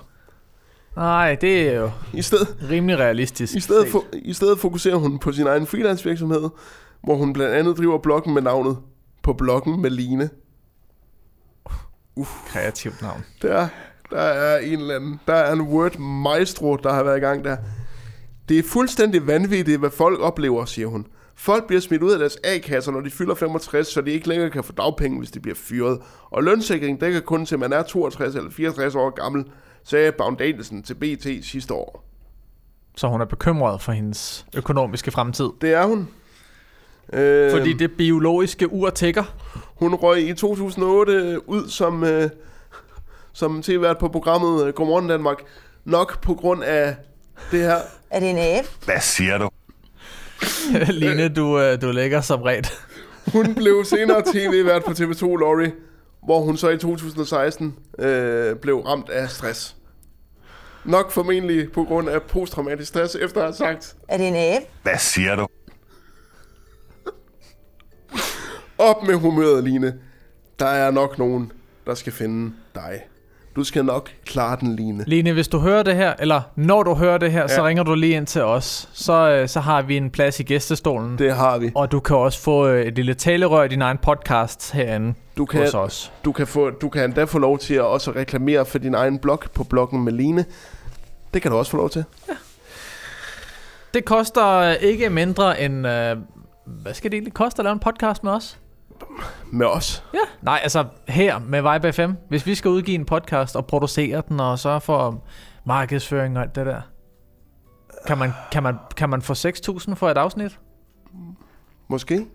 Nej, det er jo I stedet, rimelig realistisk. I stedet, for, I stedet fokuserer hun på sin egen freelance virksomhed, hvor hun blandt andet driver bloggen med navnet På bloggen med Line. Kreativt navn. Der, der er en eller anden, der er en word maestro, der har været i gang der. Det er fuldstændig vanvittigt, hvad folk oplever, siger hun. Folk bliver smidt ud af deres A-kasser, når de fylder 65, så de ikke længere kan få dagpenge, hvis de bliver fyret. Og lønssikring dækker kun til, man er 62 eller 64 år gammel, sagde Baum Danielsen til BT sidste år. Så hun er bekymret for hendes økonomiske fremtid. Det er hun. Øh, Fordi det biologiske ur tækker. Hun røg i 2008 ud som, øh, som tv-vært på programmet øh, Godmorgen Danmark. Nok på grund af det her. Er det en abe? Hvad siger du? Line, du, øh, du lægger som ret. Hun blev senere tv-vært på TV2 Lorry, hvor hun så i 2016 øh, blev ramt af stress. Nok formentlig på grund af posttraumatisk stress, efter at have sagt, Er det en abe? Hvad siger du? op med humøret, Line. Der er nok nogen, der skal finde dig. Du skal nok klare den, Line. Line, hvis du hører det her, eller når du hører det her, ja. så Ja. ringer du lige ind til os. Så, øh, så har vi en plads i gæstestolen. Det har vi. Og du kan også få øh, et lille talerør i din egen podcast herinde Du kan, hos os. du, kan få, du kan endda få lov til at også reklamere for din egen blog på bloggen med Line. Det kan du også få lov til. Det koster øh, ikke mindre end... Øh, hvad skal det egentlig koste at lave en podcast med os? Med os? Ja. Nej, altså her med Vibe FM. Hvis vi skal udgive en podcast og producere den og sørge for markedsføring og alt det der. Kan man, kan man, kan man få 6.000 for et afsnit? Måske.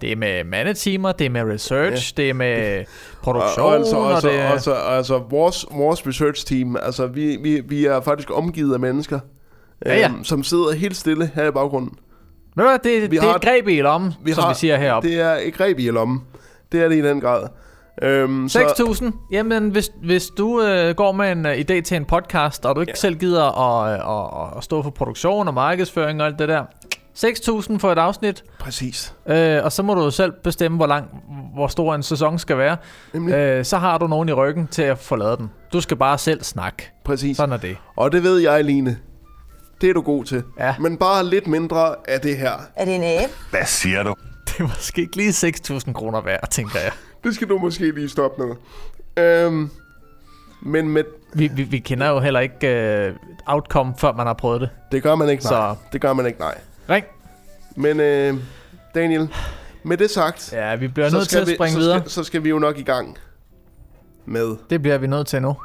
Det er med mandetimer, det er med research, ja. det er med produktion, og, altså, og, altså, det er... altså, altså vores, vores research team, altså vi, vi, vi er faktisk omgivet af mennesker, Ja, ja. øhm, som sidder helt stille her i baggrunden. Ved du hvad, det, Vi det er har- et greb i lommen, vi som vi siger heroppe. Det er et greb i lommen. Det er det i den grad. Øhm, så- 6.000? Jamen, hvis, hvis du øh, går med en øh, idé til en podcast, og du ikke ja. selv gider at, øh, at, at stå for produktion og markedsføring og alt det der. 6.000 for et afsnit. Præcis. Øh, og så må du jo selv bestemme, hvor lang, hvor stor en sæson skal være. Øh, så har du nogen i ryggen til at få lavet den. Du skal bare selv snakke. Præcis. Sådan er det. Og det ved jeg, Line. Det er du god til. Ja. Men bare lidt mindre af det her. Er det en abe? Hvad siger du? Det er måske ikke lige 6.000 kroner værd, tænker jeg. Det skal du måske lige stoppe med. Øhm, men med... Vi, vi, vi kender jo heller ikke uh, outcome, før man har prøvet det. Det gør man ikke, nej. Så Det gør man ikke, nej. ring. Men øh, Daniel, med det sagt... Ja, vi bliver så nødt til skal at vi- springe så videre. Skal, så skal vi jo nok i gang med... Det bliver vi nødt til nu.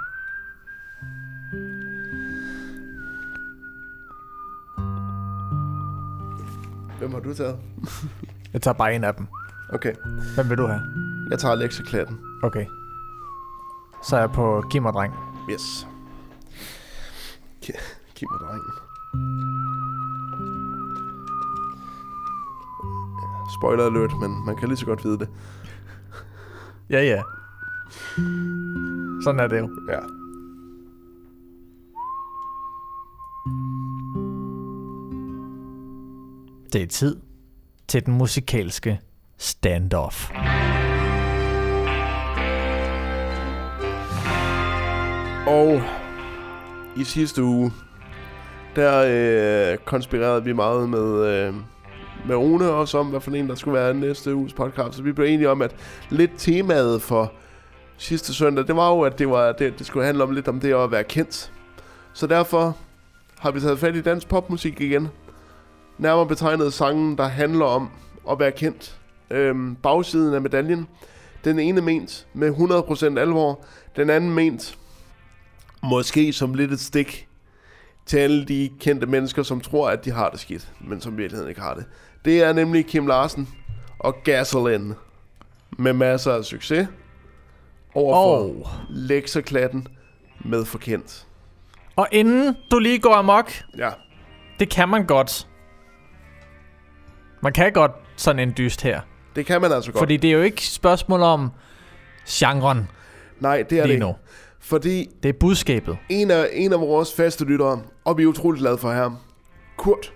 Hvem har du taget? Jeg tager bare en af dem. Okay. Hvem vil du have? Jeg tager lekseklatten. Okay. Så er jeg på Giv mig dreng. Yes. Gi- Giv mig drengen. Spoiler alert, men man kan lige så godt vide det. Ja, ja. Sådan er det jo. Ja. Det er tid til den musikalske standoff. Og i sidste uge, der øh, konspirerede vi meget med, øh, med Rune også om, hvad for en der skulle være næste uges podcast. Så vi blev enige om, at lidt temaet for sidste søndag, det var jo, at det, var, det, det skulle handle om lidt om det at være kendt. Så derfor har vi taget fat i dansk popmusik igen. Nærmere betegnet sangen, der handler om at være kendt. Øhm, bagsiden af medaljen. Den ene ment med 100% alvor. Den anden ment måske som lidt et stik til alle de kendte mennesker, som tror, at de har det skidt, men som i virkeligheden ikke har det. Det er nemlig Kim Larsen og Gasoline med masser af succes overfor oh. lekserklatten med forkendt. Og inden du lige går amok, Ja. det kan man godt. Man kan godt sådan en dyst her. Det kan man altså godt. Fordi det er jo ikke spørgsmål om genren. Nej, det er det ikke. Fordi Det er budskabet. en af, en af vores faste lyttere, og vi er utroligt glade for ham, Kurt,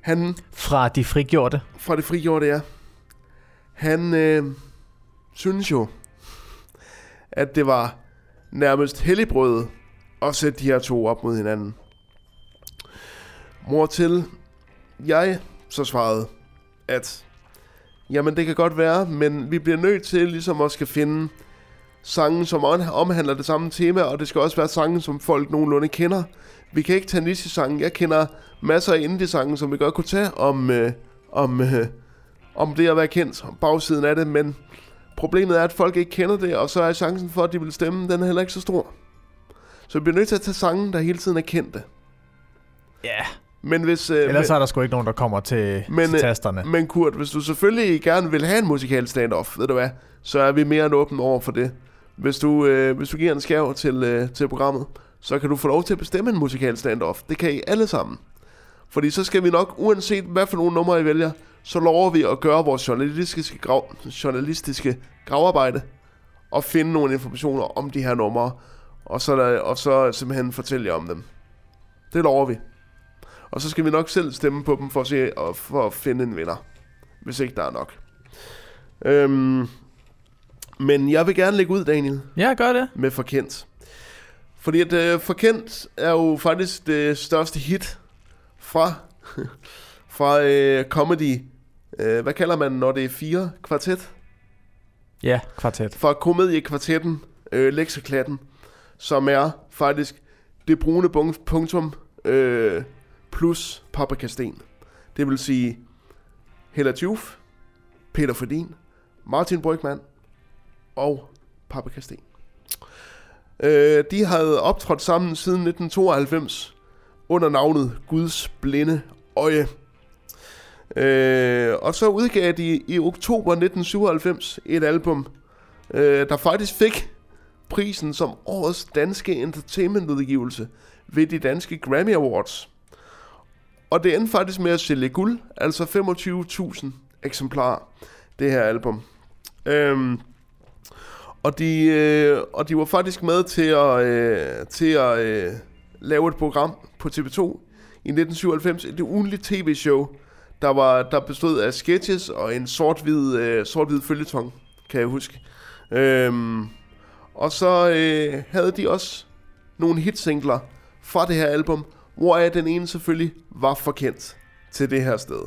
han Fra de frigjorte. fra det frigjorte, ja. Han øh, synes jo, at det var nærmest helligbrød at sætte de her to op mod hinanden. Mor til, jeg så svarede, at jamen det kan godt være, men vi bliver nødt til ligesom at skal finde sange, som omhandler det samme tema, og det skal også være sange, som folk nogenlunde kender. Vi kan ikke tage niche-sange. Jeg kender masser af indie-sange, som vi godt kunne tage om, øh, om, øh, om det at være kendt, om bagsiden af det, men problemet er, at folk ikke kender det, og så er chancen for, at de vil stemme, den er heller ikke så stor. Så vi bliver nødt til at tage sange, der hele tiden er kendte. Ja. Men hvis... Øh, Ellers er der sgu ikke nogen, der kommer til, men, til øh, tasterne. Men Kurt, hvis du selvfølgelig gerne vil have en musikal stand-off, ved du hvad, så er vi mere end åbne over for det. Hvis du, øh, hvis du giver en skærv til, øh, til programmet, så kan du få lov til at bestemme en musikal stand-off. Det kan I alle sammen. Fordi så skal vi nok, uanset hvad for nogle numre I vælger, så lover vi at gøre vores journalistiske, grav, journalistiske gravarbejde og finde nogle informationer om de her numre, og så, og så simpelthen fortælle jer om dem. Det lover vi. Og så skal vi nok selv stemme på dem for at, se, for at finde en vinder. Hvis ikke der er nok. Øhm, men jeg vil gerne lægge ud, Daniel. Ja, gør det. Med Forkendt. Fordi at øh, Forkendt er jo faktisk det største hit fra, fra øh, comedy. Øh, hvad kalder man, når det er fire kvartet? Ja, kvartet. Fra komediekvartetten, øh, Lekseklatten, som er faktisk det brune punktum øh, plus paprikasten. Det vil sige Hella Tjuf, Peter Ferdin, Martin Brygman og paprikasten. Øh, de havde optrådt sammen siden 1992 under navnet Guds blinde øje. Øh, og så udgav de i oktober 1997 et album, øh, der faktisk fik prisen som årets danske entertainmentudgivelse ved de danske Grammy Awards. Og det endte faktisk med at sælge guld, altså 25.000 eksemplarer, det her album. Øhm, og, de, øh, og de var faktisk med til at, øh, til at øh, lave et program på TV2 i 1997, et ugenligt tv-show, der, var, der bestod af sketches og en sort-hvid, øh, sort-hvid følgetong, kan jeg huske. Øhm, og så øh, havde de også nogle hitsingler fra det her album, hvoraf den ene selvfølgelig var forkendt til det her sted.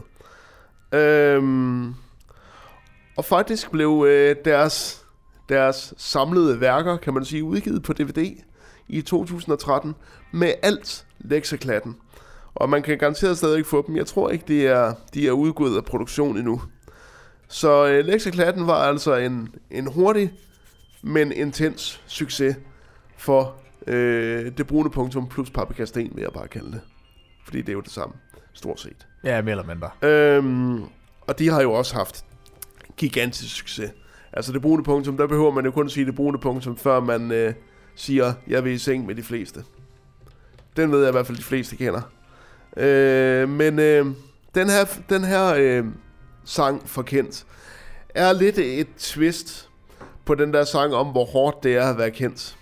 Øhm, og faktisk blev øh, deres, deres samlede værker, kan man sige, udgivet på DVD i 2013 med alt lekseklatten. Og man kan garanteret stadig få dem. Jeg tror ikke, de er, de er udgået af produktion endnu. Så øh, lekseklatten var altså en, en hurtig, men intens succes for øh, det brune punktum plus paprikasten, vil jeg bare kalde det. Fordi det er jo det samme, stort set. Ja, mere eller mindre. Øhm, og de har jo også haft gigantisk succes. Altså det brune punktum, der behøver man jo kun sige det brune punktum, før man øh, siger, jeg vil i seng med de fleste. Den ved jeg i hvert fald, de fleste kender. Øh, men øh, den her, den her øh, sang forkendt er lidt et twist på den der sang om, hvor hårdt det er at være kendt.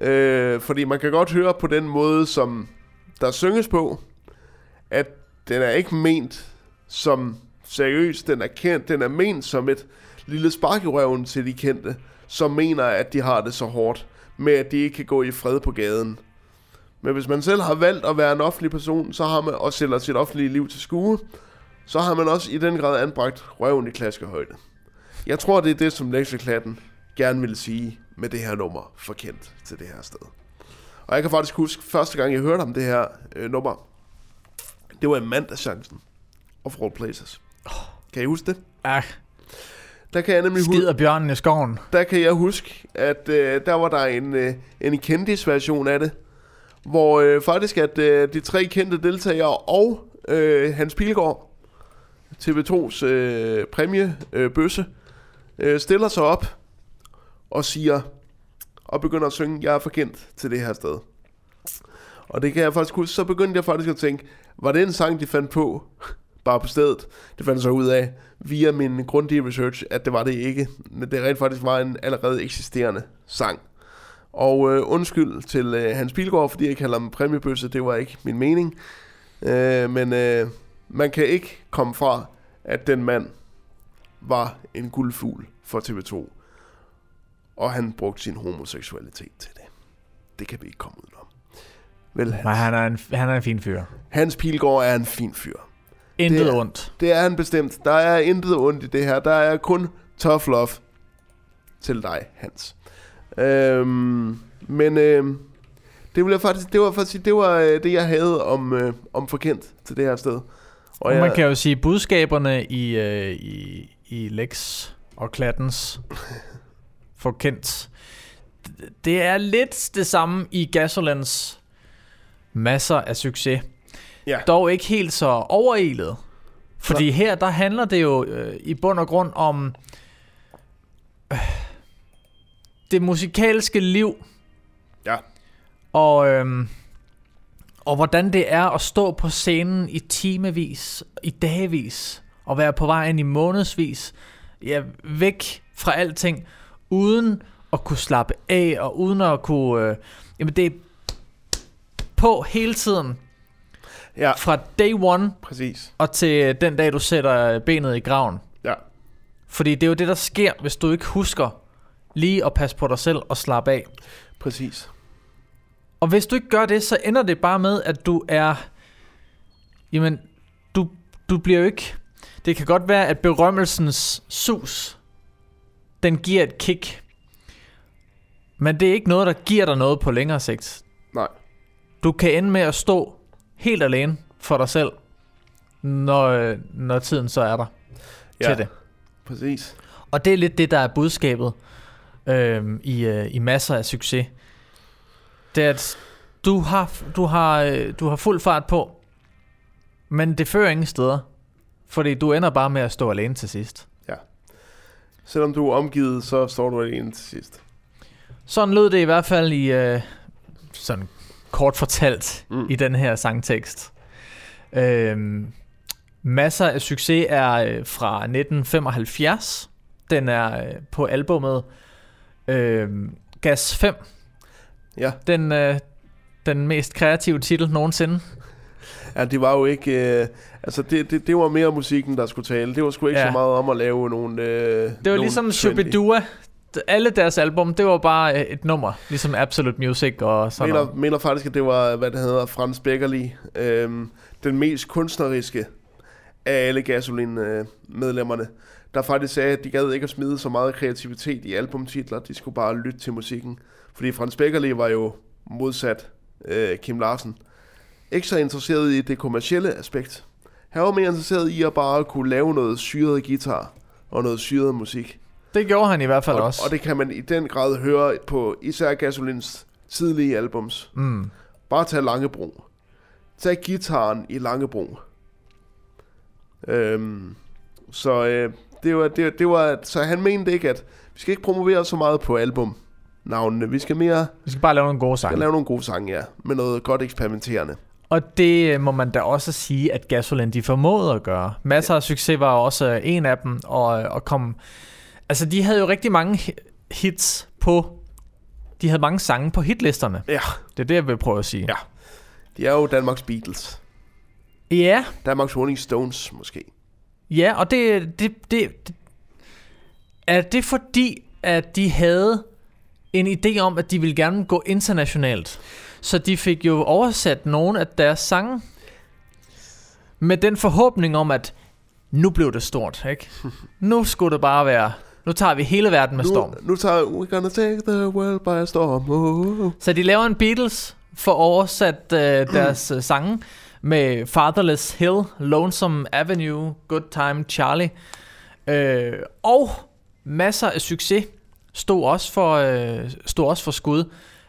Øh, fordi man kan godt høre på den måde, som der synges på, at den er ikke ment som seriøs, den er kendt, den er ment som et lille spark i røven til de kendte, som mener, at de har det så hårdt, med at de ikke kan gå i fred på gaden. Men hvis man selv har valgt at være en offentlig person, så har man også sælger sit offentlige liv til skue, så har man også i den grad anbragt røven i klaskehøjde. Jeg tror, det er det, som lektieklatten gerne vil sige med det her nummer forkendt til det her sted. Og jeg kan faktisk huske, første gang jeg hørte om det her øh, nummer, det var i mandagschancen of all places. Kan I huske det? Ja. Der kan jeg nemlig Skider bjørnen i skoven. Der kan jeg huske, at øh, der var der en, øh, en kendis version af det, hvor øh, faktisk at øh, de tre kendte deltagere og øh, Hans Pilgaard, TV2's øh, præmie øh, bøsse, øh, stiller sig op og siger og begynder at synge, jeg er forkendt til det her sted. Og det kan jeg faktisk huske, så begyndte jeg faktisk at tænke, var det en sang, de fandt på, bare på stedet? Det fandt jeg så ud af, via min grundige research, at det var det ikke. Men det rent faktisk var en allerede eksisterende sang. Og øh, undskyld til øh, Hans Pilgaard, fordi jeg kalder ham præmiebøsse, det var ikke min mening. Øh, men øh, man kan ikke komme fra, at den mand var en guldfugl for TV2. Og han brugte sin homoseksualitet til det. Det kan vi ikke komme udenom. Vel, Hans. Nej, han er, en, han er en fin fyr. Hans Pilgaard er en fin fyr. Intet det er, ondt. Det er han bestemt. Der er intet ondt i det her. Der er kun tough love til dig, Hans. Øhm, men øhm, det, vil jeg faktisk, det var faktisk det, var, øh, det jeg havde om, øh, om forkendt til det her sted. Og, Og jeg, man kan jo sige, budskaberne i, øh, i, i Lex og Klattens forkendt, d- det er lidt det samme i Gasolens masser af succes. Ja. Dog ikke helt så overilet. Fordi Så- her, der handler det jo øh, i bund og grund om øh, det musikalske liv. Ja. Og, øhm, Og hvordan det er at stå på scenen i timevis, i dagevis, og være på vej ind i månedsvis, ja, væk fra alting, uden at kunne slappe af, og uden at kunne... Øh, jamen det er på hele tiden. Ja. Fra day one Præcis. og til den dag, du sætter benet i graven. Ja. Fordi det er jo det, der sker, hvis du ikke husker lige at passe på dig selv og slappe af. Præcis. Og hvis du ikke gør det, så ender det bare med, at du er... Jamen, du, du bliver jo ikke... Det kan godt være, at berømmelsens sus, den giver et kick. Men det er ikke noget, der giver dig noget på længere sigt. Nej. Du kan ende med at stå helt alene for dig selv, når, øh, når tiden så er der Ja. til det. Præcis. Og det er lidt det, der er budskabet øhm, i, øh, i masser af succes. Det er, at du har, du, har, øh, du har fuld fart på, men det fører ingen steder. Fordi du ender bare med at stå alene til sidst. Selvom du er omgivet, så står du alene til sidst. Sådan lød det i hvert fald i, øh, sådan kort fortalt, mm. i den her sangtekst. Øhm, masser af succes er øh, fra 1975. Den er øh, på albummet øh, Gas 5. Ja. Den, øh, den mest kreative titel nogensinde. Ja, det var jo ikke... Øh, altså, det, det, det var mere musikken, der skulle tale. Det var sgu ikke Ja. så meget om at lave nogle... Øh, Det var ligesom Shubidua. Alle deres album, det var bare øh, et nummer. Ligesom Absolute Music og sådan mener, noget. mener faktisk, at det var, hvad det hedder, Frans Beckerli. Øhm, den mest kunstneriske af alle Gasolin-medlemmerne. Der faktisk sagde, at de gad ikke at smide så meget kreativitet i albumtitler. De skulle bare lytte til musikken. Fordi Frans Beckerli var jo modsat øh, Kim Larsen. Ikke så interesseret i det kommercielle aspekt. Han var mere interesseret i at bare kunne lave noget syret guitar og noget syret musik. Det gjorde han i hvert fald og, også. Og det kan man i den grad høre på især Gasolins tidlige albums. Mm. Bare tag Langebro. Tag gitaren i Langebro. Øhm, så øh, det var, det, det var, så han mente ikke, at vi skal ikke promovere så meget på album navnene. Vi skal mere... Vi skal bare lave nogle gode Skal sange. lave nogle gode sange, ja. Med noget godt eksperimenterende. Og det øh, må man da også sige, at Gasolin de formåede at gøre. Masser af succes var også øh, en af dem, og, og kom... Altså, de havde jo rigtig mange hi- hits på... De havde mange sange på hitlisterne. Ja. Det er det, jeg vil prøve at sige. Ja. De er jo Danmarks Beatles. Ja. Danmarks Rolling Stones, måske. Ja, og det, det, det, det... Er det fordi, at de havde en idé om, at de ville gerne gå internationalt? Så de fik jo oversat nogle af deres sange med den forhåbning om, at nu blev det stort, ikke? Nu skulle det bare være... Nu tager vi hele verden med storm. Nu, nu tager We're gonna take the world by storm. Oh. Så de laver en Beatles for oversat øh, deres øh, sange med Fatherless Hill, Lonesome Avenue, Good Time Charlie. Øh, og masser af succes stod også for, øh, stod også for skud.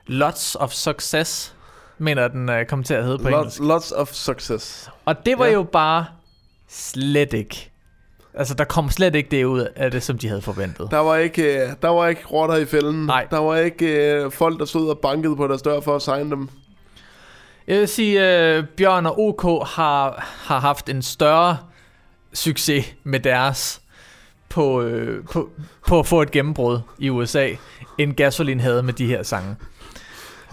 Lots of Success, mener den øh, kom til at hedde på Lots, engelsk. lots of success. Og det var Ja. jo bare slet ikke. Altså, der kom slet ikke det ud af det, som de havde forventet. Der var ikke, øh, der var ikke rotter i fælden. Nej. Der var ikke øh, folk, der stod og bankede på deres dør for at signe dem. Jeg vil sige, øh, Bjørn og OK har, har haft en større succes med deres på, øh, på, på at få et gennembrud i USA, end Gasolin havde med de her sange.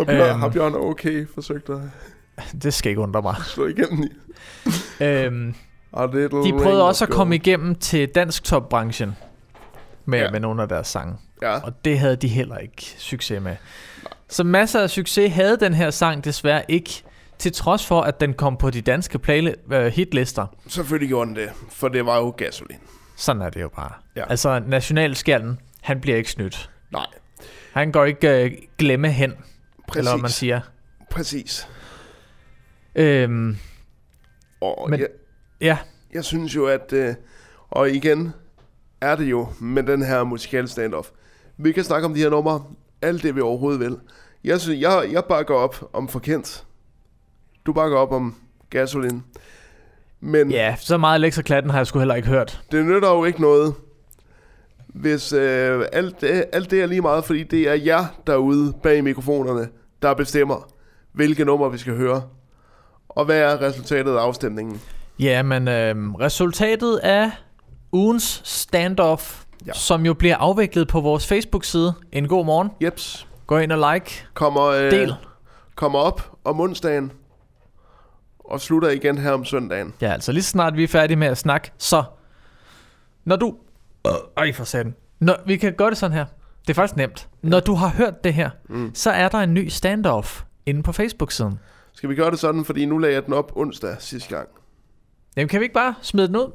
Har Bjørn, Øhm. har Bjørn okay forsøgt at Det skal ikke undre mig. slå igennem i? Øhm, de prøvede også at komme igennem til dansk topbranchen med, Ja. med nogle af deres sange. Ja. Og det havde de heller ikke succes med. Så masser af succes havde den her sang desværre ikke, til trods for, at den kom på de danske play, uh, hitlister. Selvfølgelig gjorde den det, for det var jo gasolin. Sådan er det jo bare. Ja. Altså, nationalskjalden, han bliver ikke snydt. Nej. Han går ikke uh, glemme hen, Præcis. eller hvad man siger. Præcis. Øhm, Og Men- jeg, ja, jeg synes jo, at... Øh, og igen er det jo med den her musikal standoff. Vi kan snakke om de her numre, alt det vi overhovedet vil. Jeg, synes, jeg, jeg bakker op om Forkendt. Du bakker op om Gasolin. Men ja, så meget Alexa Klatten har jeg sgu heller ikke hørt. det nytter jo ikke noget, hvis øh, alt, det, alt det er lige meget, fordi det er jer derude bag mikrofonerne, der bestemmer, hvilke numre vi skal høre. Og hvad er resultatet af afstemningen? Ja, men øh, resultatet af ugens standoff, ja. som jo bliver afviklet på vores Facebook-side. En god morgen. Jeps. Gå ind og like. Kommer, øh, Del. kommer op om onsdagen og slutter igen her om søndagen. Ja, altså lige snart vi er færdige med at snakke, så når du... Ej, for satan. Når, vi kan gøre det sådan her. Det er faktisk nemt. Når du har hørt det her, mm. så er der en ny standoff inde på Facebook-siden. Skal vi gøre det sådan, fordi nu lagde jeg den op onsdag sidste gang. Jamen, kan vi ikke bare smide den ud?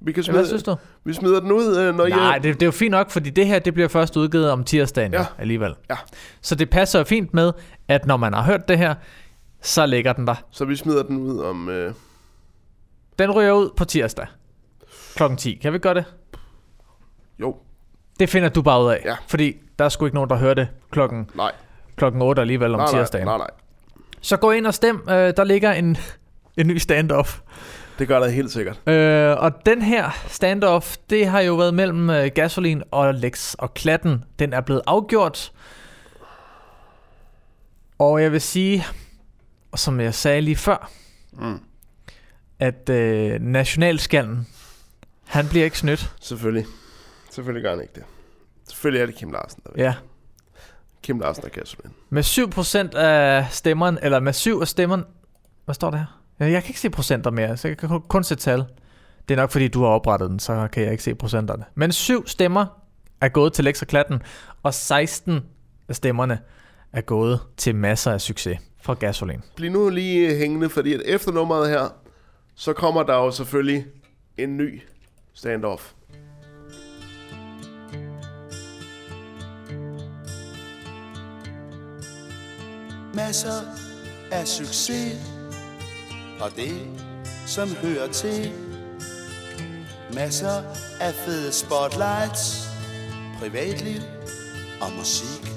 Vi kan Hvad smide, synes du? Vi smider den ud, øh, når Nej, jeg... det, det er jo fint nok, fordi det her det bliver først udgivet om tirsdagen. Ja. alligevel. Ja. Så det passer jo fint med, at når man har hørt det her, så ligger den der. Så vi smider den ud om... Øh... Den ryger ud på tirsdag klokken 10. Kan vi gøre det? Jo. Det finder du bare ud af. Ja. Fordi der er sgu ikke nogen, der hører det klokken, Nej. klokken 8 alligevel om nej, tirsdagen. Nej, nej, Så gå ind og stem. Øh, der ligger en, en ny standoff. Det gør der helt sikkert. Øh, og den her standoff, det har jo været mellem øh, Gasolin og Lex og Klatten. Den er blevet afgjort. Og jeg vil sige, som jeg sagde lige før, Mm. at øh, nationalskallen, han bliver ikke snydt. Selvfølgelig. Selvfølgelig gør han ikke det. Selvfølgelig er det Kim Larsen, der vil. Ja. Kim Larsen og Gasolin. Med 7% af stemmerne, eller med 7 af stemmerne... Hvad står der her? Jeg kan ikke se procenter mere, så jeg kan kun- kun se tal. Det er nok fordi, du har oprettet den, så kan jeg ikke se procenterne. Men 7 stemmer er gået til Lex og Klatten, og 16 af stemmerne er gået til masser af succes fra Gasolin. Bliv nu lige hængende, fordi at efter nummeret her, så kommer der jo selvfølgelig en ny standoff. Masser af succes. Og det som hører til. Masser af fede spotlights. Privatliv og musik.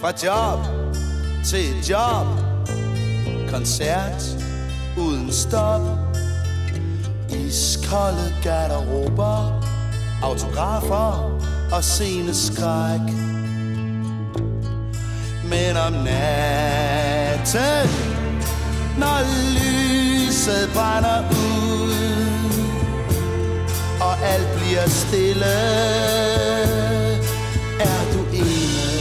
Fra job til job. Koncert uden stop. Iskolde garderober. Autografer og sceneskræk. Men om natten Når lyset brænder ud Og alt bliver stille. Er du ene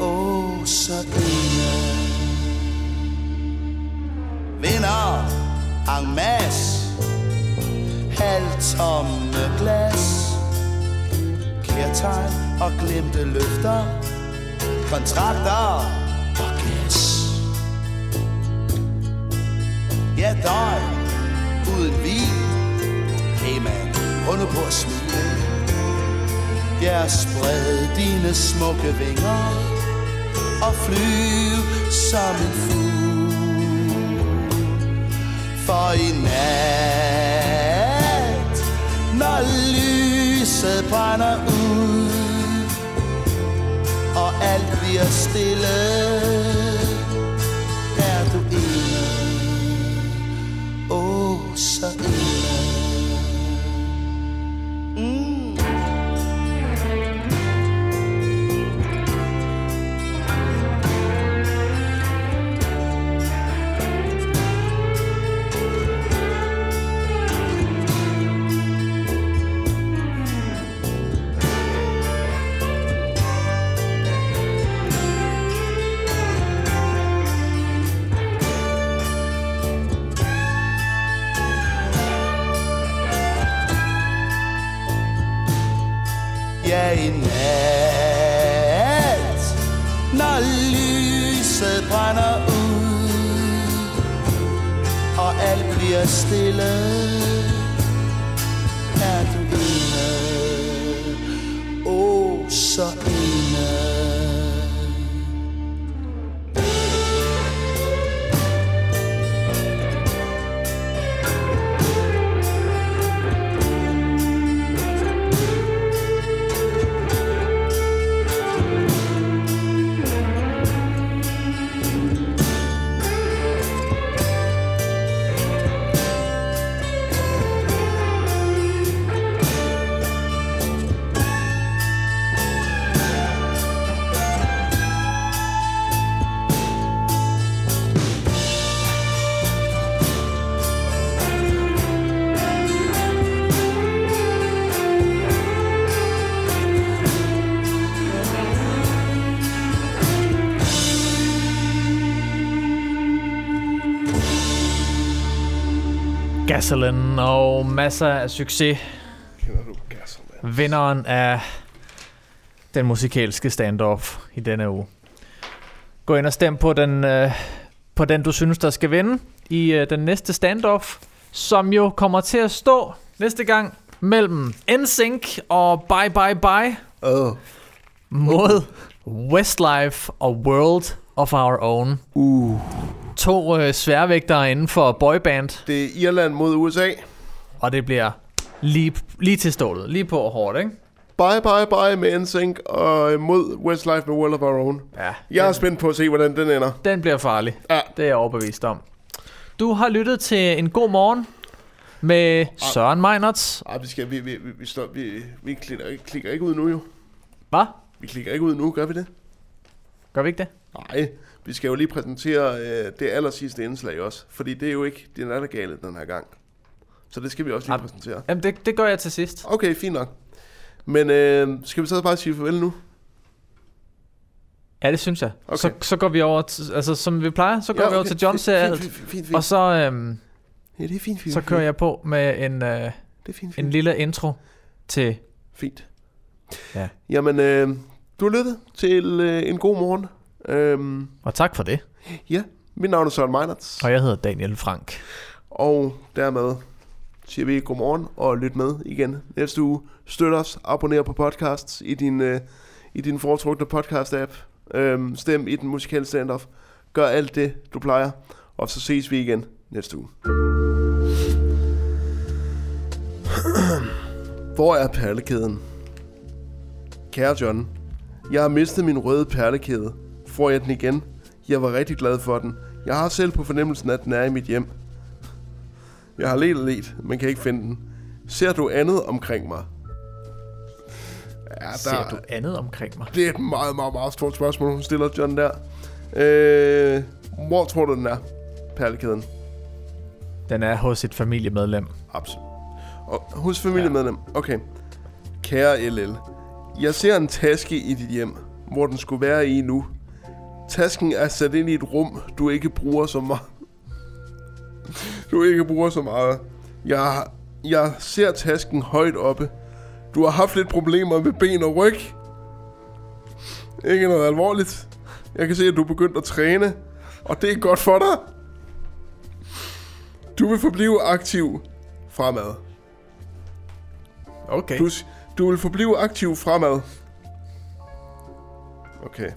Åh, oh, så ene Vinder en masse. Halvtomme glas. Kærtegn og glemte løfter. Kontrakter. Og gas Ja, døj uden vin Hey man, prøv nu på at smile. Ja, spred dine smukke vinger Og flyv som en fugl. For i nat Når lyset brænder ud Og alt bliver Gasolin og masser af succes. Kender du Gasolin? Vinderen af den musikalske standoff i denne uge. Gå ind og stem på den, øh, på den du synes, der skal vinde i øh, den næste standoff, som jo kommer til at stå næste gang mellem NSYNC og Bye Bye Bye oh. mod Westlife og World of Our Own. Uh. To øh, sværvægtere inden for boyband. Det er Irland mod USA. Og det bliver lige, lige til stålet. Lige på hårdt, ikke? Bye bye bye med NSYNC og øh, mod Westlife med World of Our Own. Ja, Jeg er spændt på at se, hvordan den ender. Den bliver farlig. Ja. Det er jeg overbevist om. Du har lyttet til en god morgen med Søren Meinerts. Ej, vi, skal, vi, vi, vi, vi, står, vi, vi klikker, ikke- klikker ikke ud nu, jo. Hvad? Vi klikker ikke ud nu, gør vi det? Gør vi ikke det? Nej, vi skal jo lige præsentere øh, det aller sidste indslag også. Fordi det er jo ikke er gale den her gang. Så det skal vi også lige præsentere. Jamen, det, det gør jeg til sidst. Okay, fint nok. Men øh, skal vi så bare sige farvel nu? Ja, det synes jeg. Okay. Så, så går vi over, til, altså som vi plejer, så går Ja, vi over okay. til John Fint, ser fint, alt. fint, fint, fint. Og så, øhm, Ja, det er fint, fint. så kører jeg på med en, øh, Det er fint, en fint. lille intro til... Fint. Ja. Jamen, øh, du har lyttet til øh, en god morgen. Øhm, Og tak for det. ja, mit navn er Søren Meinerts. Og jeg hedder Daniel Frank. Og dermed siger vi godmorgen og lyt med igen næste uge. Støt os, abonner på podcasts i din, øh, i din foretrukne podcast-app. Øhm, stem i den musikale stand-off. Gør alt det, du plejer. Og så ses vi igen næste uge. Hvor er perlekæden? Kære John, jeg har mistet min røde perlekæde. Får jeg den igen? Jeg var rigtig glad for den. Jeg har selv på fornemmelsen, at den er i mit hjem. Jeg har let og let, men kan ikke finde den. Ser du andet omkring mig? Ja, Ser du andet omkring mig? Det er et meget, meget, meget stort spørgsmål, hun stiller John der. Øh, hvor tror du, den er? Perlekæden. Den er hos et familiemedlem. Absolut. Og hos familiemedlem. Okay. Kære LL. Jeg ser en taske i dit hjem, hvor den skulle være i nu. Tasken er sat ind i et rum, du ikke bruger så meget. Du ikke bruger så meget. Jeg, jeg ser tasken højt oppe. Du har haft lidt problemer med ben og ryg. Ikke noget alvorligt. Jeg kan se, at du er begyndt at træne, og det er godt for dig. Du vil forblive aktiv fremad. Okay. Du, du vil forblive aktiv fremad. Okay.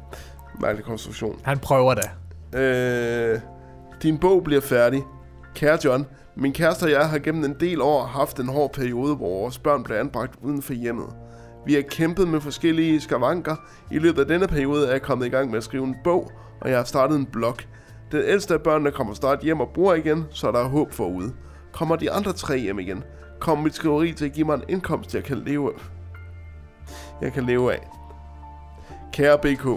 Mærkelig konstruktion. Han prøver da. Øh, din bog bliver færdig. Kære John, min kæreste og jeg har gennem en del år haft en hård periode, hvor vores børn blev anbragt uden for hjemmet. Vi har kæmpet med forskellige skavanker. I løbet af denne periode er jeg kommet i gang med at skrive en bog, og jeg har startet en blog. Den ældste af børnene kommer snart hjem og bor igen, så der er håb forude. Kommer de andre tre hjem igen, kommer mit skriveri til at give mig en indkomst, jeg kan leve af. Jeg kan leve af. Kære BK,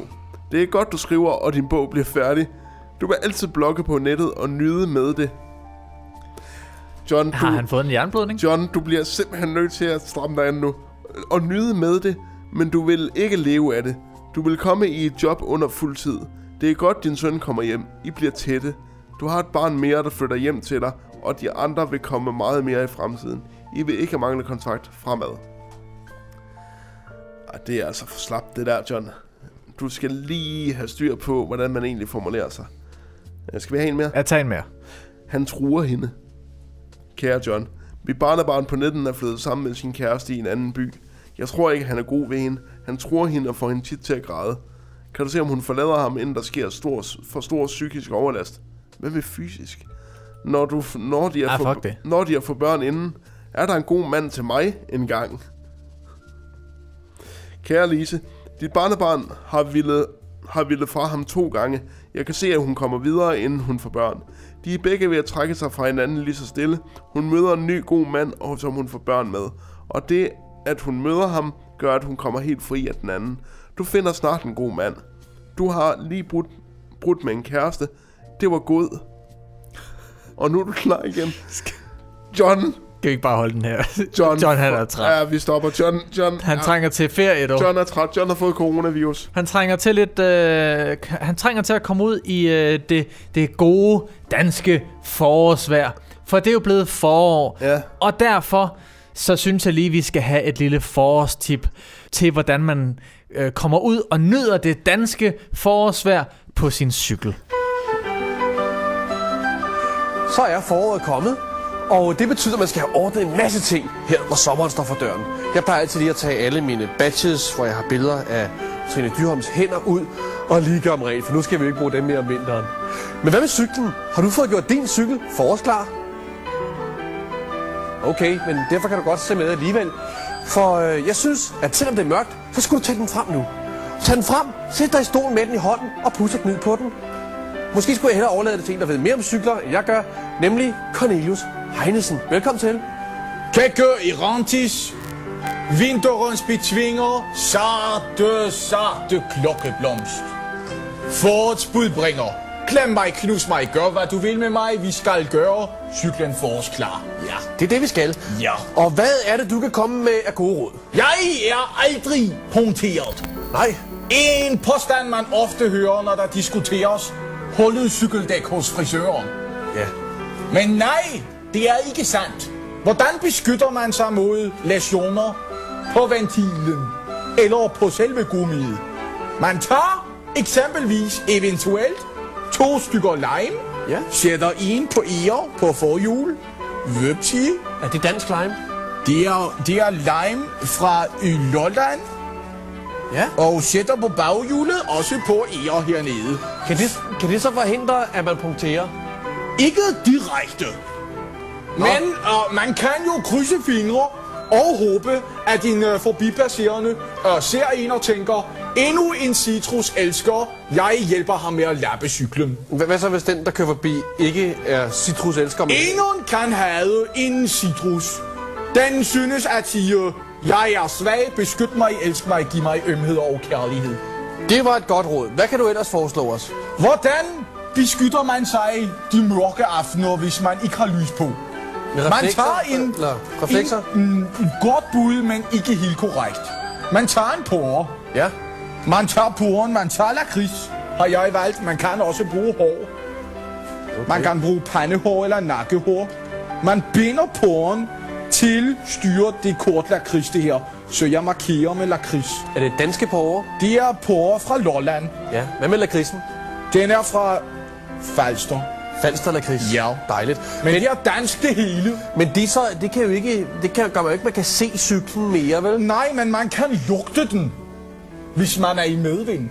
det er godt, du skriver, og din bog bliver færdig. Du vil altid blogge på nettet og nyde med det. John, du, Har han fået en jernblødning? John, du bliver simpelthen nødt til at stramme dig an nu. Og nyde med det, men du vil ikke leve af det. Du vil komme i et job under fuld tid. Det er godt, din søn kommer hjem. I bliver tætte. Du har et barn mere, der flytter hjem til dig, og de andre vil komme meget mere i fremtiden. I vil ikke mangle kontakt fremad. Ej, det er altså for slapt, det der, John. Du skal lige have styr på, hvordan man egentlig formulerer sig. Skal vi have en mere? Jeg tager en mere. Han truer hende. Kære John, mit barnebarn på 19 er flyttet sammen med sin kæreste i en anden by. Jeg tror ikke, han er god ved hende. Han tror hende og får hende tit til at græde. Kan du se, om hun forlader ham, inden der sker stor, for stor psykisk overlast? Hvad med fysisk? Når, du, når, de er Ah, for, når de er for børn inden, er der en god mand til mig en gang. Kære Lise, dit barnebarn har ville, har ville fra ham to gange. Jeg kan se, at hun kommer videre, inden hun får børn. De er begge ved at trække sig fra hinanden lige så stille. Hun møder en ny god mand, og som hun får børn med. Og det, at hun møder ham, gør, at hun kommer helt fri af den anden. Du finder snart en god mand. Du har lige brudt, brudt med en kæreste. Det var god. Og nu er du klar igen. John! Kan vi ikke bare holde den her? John, John han er træt. Ja, vi stopper. John, John, Han ja. trænger til ferie, dog. John er træt. John har fået coronavirus. Han trænger til lidt, øh, han trænger til at komme ud i øh, det, det gode danske forårsvejr. For det er jo blevet forår. Ja. Og derfor så synes jeg lige, vi skal have et lille forårstip til, hvordan man øh, kommer ud og nyder det danske forårsvejr på sin cykel. Så er foråret kommet, og det betyder, at man skal have ordnet en masse ting her, når sommeren står for døren. Jeg plejer altid lige at tage alle mine badges, hvor jeg har billeder af Trine Dyrholms hænder ud, og lige gøre dem rent, for nu skal vi ikke bruge dem mere om vinteren. Men hvad med cyklen? Har du fået gjort din cykel forårsklar? Okay, men derfor kan du godt se med alligevel. For øh, jeg synes, at selvom det er mørkt, så skulle du tage den frem nu. Tag den frem, sæt dig i stolen med den i hånden og pusse gnid på den. Måske skulle jeg hellere overlade det til en, der ved mere om cykler, end jeg gør, nemlig Cornelius Heinesen. Velkommen til. Kække Irantis, vinterens betvinger, sarte, sarte klokkeblomst. Forårets budbringer, klem mig, knus mig, gør hvad du vil med mig, vi skal gøre cyklen forårsklar. Ja. Det er det, vi skal. Ja. Og hvad er det, du kan komme med af gode råd? Jeg er aldrig punkteret. Nej. En påstand, man ofte hører, når der diskuteres hullet cykeldæk hos frisøren. Ja. Men nej, det er ikke sandt. Hvordan beskytter man sig mod læsioner på ventilen eller på selve gummiet? Man tager eksempelvis eventuelt to stykker lime, ja. sætter en på eger på forhjul, vøbti. Er det dansk lime? Det er, det er lime fra Lolland. Ja. Og sætter på baghjulet, også på eger hernede. Kan det, kan det så forhindre, at man punkterer? Ikke direkte. Men øh, man kan jo krydse fingre og håbe, at en øh, forbipasserende øh, ser en og tænker, endnu en citrus elsker, jeg hjælper ham med at lappe cyklen. Hvad, hvad så hvis den, der kører forbi, ikke er citrus elsker? Men... Ingen kan have en citrus. Den synes at sige, jeg er svag, beskyt mig, elsk mig, giv mig ømhed og kærlighed. Det var et godt råd. Hvad kan du ellers foreslå os? Hvordan beskytter man sig de mørke aftener, hvis man ikke har lys på? Man tager en, reflekser? en, en, en godt bud, men ikke helt korrekt. Man tager en pore. Ja. Man tager poren, man tager lakrids, har jeg valgt. Man kan også bruge hår. Okay. Man kan bruge pandehår eller nakkehår. Man binder poren til styre det kort lakrids, det her. Så jeg markerer med lakrids. Er det danske porre? Det er porre fra Lolland. Ja. Hvad med lakridsen? Den er fra Falster. Falster lakrids? Ja. Dejligt. Men, men det er dansk det hele. Men det, så, det kan jo ikke, det kan, gør man jo ikke, man kan se cyklen mere, vel? Nej, men man kan lugte den, hvis man er i medvind.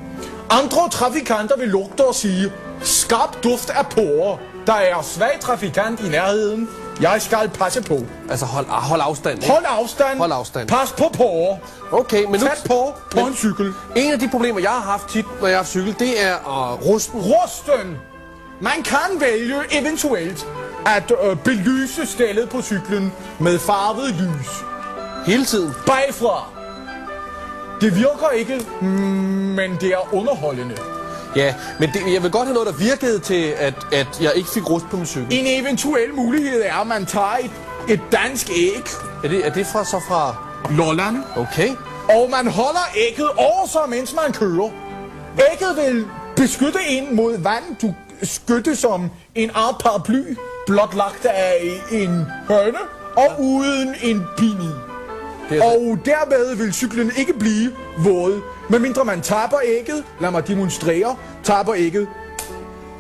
Andre trafikanter vil lugte og sige, skarp duft af porre. Der er svag trafikant i nærheden. Jeg skal passe på. Altså hold, hold afstand, ikke? Hold afstand. Hold afstand. Pas på porre. Okay, men nu... Tæt på på Men- en cykel. En af de problemer, jeg har haft tit, når jeg har cykel, det er uh, rusten. Rusten. Man kan vælge eventuelt at øh, belyse stillet på cyklen med farvet lys. Hele tiden? Bagfra. Det virker ikke, mm, men det er underholdende. Ja, men det, jeg vil godt have noget, der virkede til, at, at jeg ikke fik rust på min cykel. En eventuel mulighed er, at man tager et, et dansk æg. Er det, er det fra, så fra... Lolland. Okay. Og man holder ægget over sig, mens man kører. Ægget vil beskytte en mod vand. Du skytte som en art paraply, blot lagt af en høne og uden en pin i. Og dermed vil cyklen ikke blive våd, medmindre man taber ægget. Lad mig demonstrere. Taber ægget.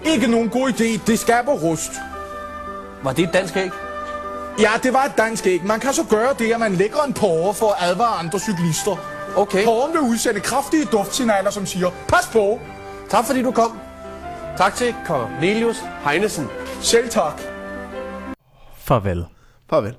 Ikke nogen god idé. Det skaber rust. Var det et dansk æg? Ja, det var et dansk æg. Man kan så gøre det, at man lægger en porre for at advare andre cyklister. Okay. Porren vil udsende kraftige duftsignaler, som siger, pas på. Tak fordi du kom. Tak til Cornelius Heinesen. Selv tak. Farvel. Farvel.